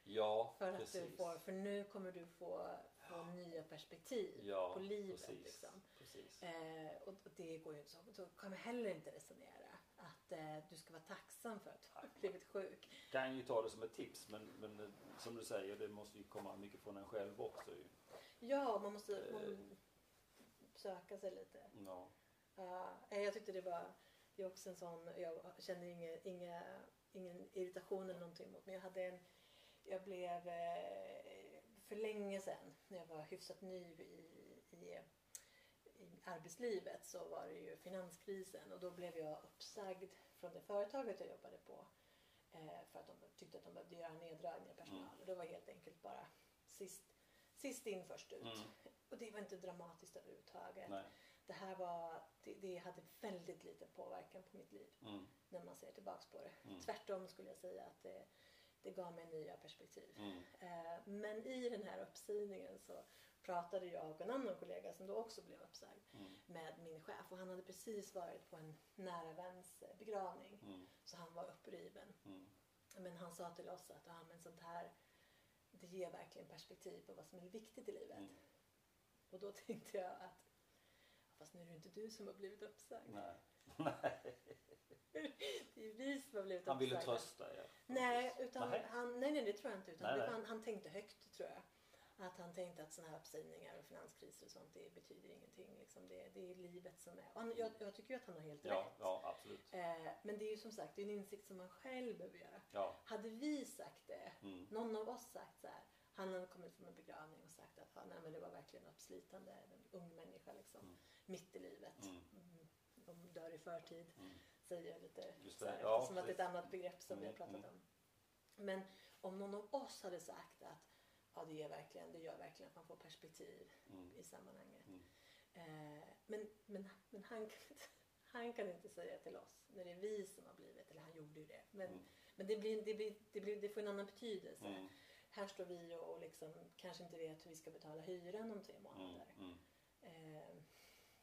Ja, För att precis. du får, för nu kommer du få, få nya perspektiv ja, på livet. Precis. Liksom. precis. Eh, och det går ju inte så. Så kan man heller inte resonera. Att eh, du ska vara tacksam för att du har blivit sjuk. kan ju ta det som ett tips men, men eh, som du säger det måste ju komma mycket från en själv också ju. Ja, man måste Eh. man, söka sig lite. Ja. Ja, eh, jag tyckte det var, det är också en sån, jag kände inga, inga, ingen irritation eller någonting mot men jag hade en, jag blev eh, för länge sedan när jag var hyfsat ny i, i, i arbetslivet så var det ju finanskrisen och då blev jag uppsagd från det företaget jag jobbade på eh, för att de tyckte att de behövde göra neddragningar av personal Mm. och det var helt enkelt bara sist, sist in först ut. Mm. Och det var inte dramatiskt överhuvudtaget. Nej. Det här var, det, det hade väldigt liten påverkan på mitt liv Mm. när man ser tillbaks på det. Mm. Tvärtom skulle jag säga att det, det gav mig nya perspektiv. Mm. Eh, men i den här uppsägningen så pratade jag och en annan kollega som då också blev uppsagd Mm. med min chef och han hade precis varit på en nära väns eh, begravning Mm. så han var uppriven. Mm. Men han sa till oss att ja, men sånt här det ger verkligen perspektiv på vad som är viktigt i livet. Mm. Och då tänkte jag att fast nu är det inte du som har blivit uppsagd. Nej. Nej. Det är vi som har blivit Han ville uppsagda. trösta er. Nej, utan Nej. Han, nej, nej, det tror jag inte. Utan Nej. Han, han tänkte högt tror jag. Att han tänkte att sådana här uppsägningar och finanskriser och sånt det betyder ingenting. Liksom. Det, det är livet som är. Och han, jag, jag tycker ju att han har helt Ja, rätt. ja absolut. Eh, men det är ju som sagt det är en insikt som man själv behöver göra. Ja. Hade vi sagt det, Mm. någon av oss sagt så här. Han hade kommit från en begravning och sagt att ja, nej, men det var verkligen uppslitande. En ung människa liksom. Mm. Mitt i livet. Mm. Mm. De dör i förtid. Mm. Säger jag lite Just så det, här, ja, som att det är ett annat begrepp som vi har Mm, pratat mm. om. Men om någon av oss hade sagt att ja, det, ger verkligen, det gör verkligen att man får perspektiv i sammanhanget. Mm. Eh, men men, men han, kan inte, han kan inte säga till oss när det är vi som har blivit, eller han gjorde ju det. Men, Mm. men det, blir, det, blir, det, blir, det får en annan betydelse. Mm. Här står vi och liksom, kanske inte vet hur vi ska betala hyran om tre månader. Mm. Eh,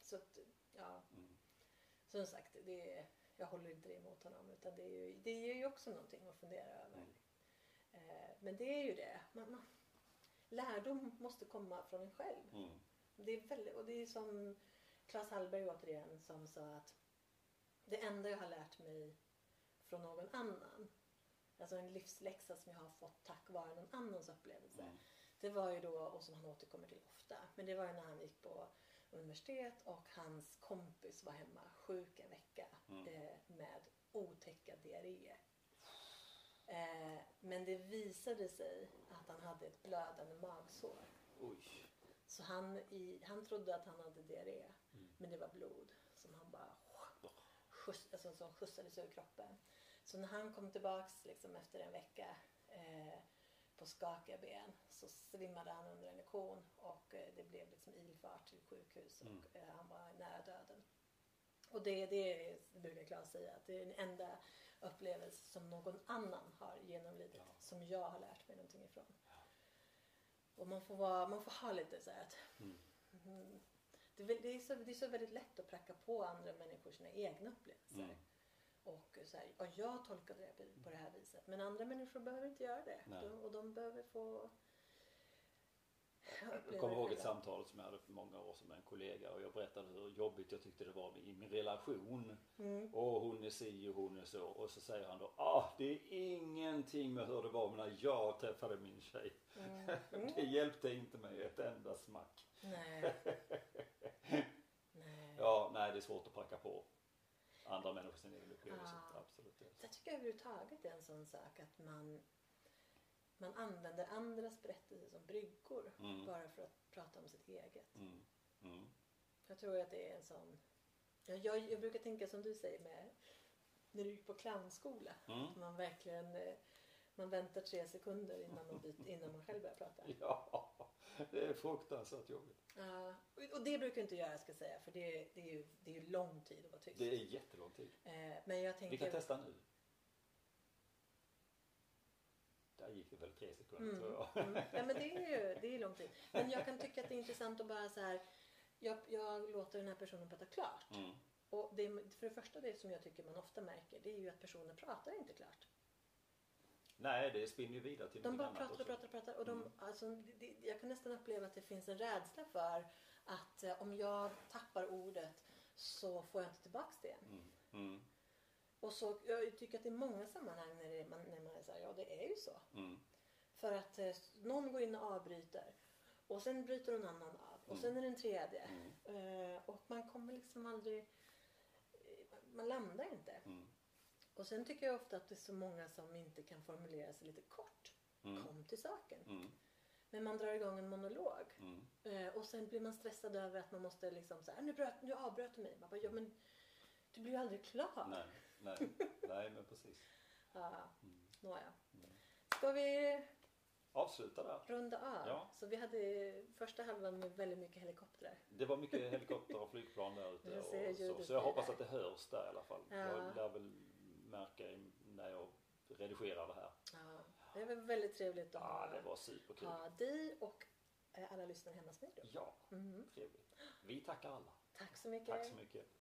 så att, ja, Mm. som sagt, det är, jag håller inte det emot honom. Utan det är ju, det är ju också någonting att fundera över. Mm. Eh, men det är ju det. Man, man, lärdom måste komma från en själv. Mm. Det är väldigt, och det är som Claes Hallberg återigen som sa att det enda jag har lärt mig från någon annan, alltså en livsläxa som jag har fått tack vare någon annans upplevelse. Mm. Det var ju då, och som han återkommer till ofta, men det var ju när han gick på universitet och hans kompis var hemma sjuk en vecka Mm. eh, med otäcka diarréer. Eh, men det visade sig att han hade ett blödande magsår. Oj. Så han, i, han trodde att han hade diarré, Mm. men det var blod som han bara skjuts, alltså, som skjutsades ur kroppen. Så när han kom tillbaks liksom, efter en vecka eh, på skakiga ben så svimmade han under en lektion och eh, det blev liksom ilfart till sjukhus och Mm. eh, han var nära döden. Och det, det, är- det brukar Claes säga att det är den enda upplevelse som någon annan har genomlidit Ja. som jag har lärt mig någonting ifrån. Och man får, vara, man får ha lite så att Mm. mm, det, är, väl- det, är så, det är så väldigt lätt att pracka på andra människor sina egna upplevelser. Och så här, ja, jag tolkade det på- det här viset. Men andra människor behöver inte göra det. De, och de behöver få Jag kommer ihåg ett samtal som jag hade för många år sedan med en kollega och jag berättade hur jobbigt jag tyckte det var i min relation. Mm. Och hon är si och hon är så. Och så säger han då, ah det är ingenting med hur det var när jag träffade min tjej. Mm. Mm. Det hjälpte inte mig ett enda smack. Nej. Nej. Ja, nej det är svårt att pracka på andra människor sin egen upplevelse. Ja. Absolut. Jag tycker överhuvudtaget är en sån sak att man, man använder andras berättelser som bryggor Mm. bara för att prata om sitt eget. Mm. Mm. Jag tror att det är en sån... Ja, jag, jag brukar tänka som du säger med när du gick på clownskola. Mm. Man verkligen eh, man väntar tre sekunder innan man, byter, innan man själv börjar prata. Ja, det är fruktansvärt jobbigt. Ja, och- det brukar jag inte göra ska jag säga för det, det, är ju, det är ju lång tid att vara tyst. Det är jättelång tid. Eh, men jag Vi tänker... kan testa nu. Där gick det väl tre sekunder Mm. tror jag. Mm. Ja, men det är ju det är lång tid. Men jag kan tycka att det är intressant att bara så här. Jag, jag låter den här personen prata klart. Mm. Och det, för det första det som jag tycker man ofta märker det är ju att personen pratar inte klart. Nej, det spinner ju vidare till De bara annat pratar och pratar och pratar. Och de, Mm. alltså, det, jag kan nästan uppleva att det finns en rädsla för att eh, om jag tappar ordet så får jag inte tillbaks det igen. Mm. Mm. Och så, jag tycker att det är många sammanhang när, det, man, när man är så här, ja det är ju så. Mm. För att eh, någon går in och avbryter. Och sen bryter någon annan av. Och Mm. sen är det en tredje. Mm. Eh, och man kommer liksom aldrig... eh, Man landar inte. Och sen tycker jag ofta att det är så många som inte kan formulera sig lite kort. Mm. Kom till saken. Mm. Men man drar igång en monolog. Mm. Eh, och sen blir man stressad över att man måste liksom så här, nu, bröt, nu avbröt du mig. Man bara, ja men du blir ju aldrig klar. Nej, nej, nej men precis. Ja, Mm. nåja. Mm. Ska vi Avsluta där. runda av? Ja. Så vi hade första halvan med väldigt mycket helikoptrar. Det var mycket helikopter och flygplan där ute. Och så, så jag hoppas att det hörs där i alla fall. Ja. Jag lär väl märka när jag redigerar det här. Ja, det var väldigt trevligt att Ja, ha, det var superkul. ha dig och eh, alla lyssnare hemma hos mig då. Ja, Mm. trevligt. Vi tackar alla. Tack så mycket. Tack så mycket.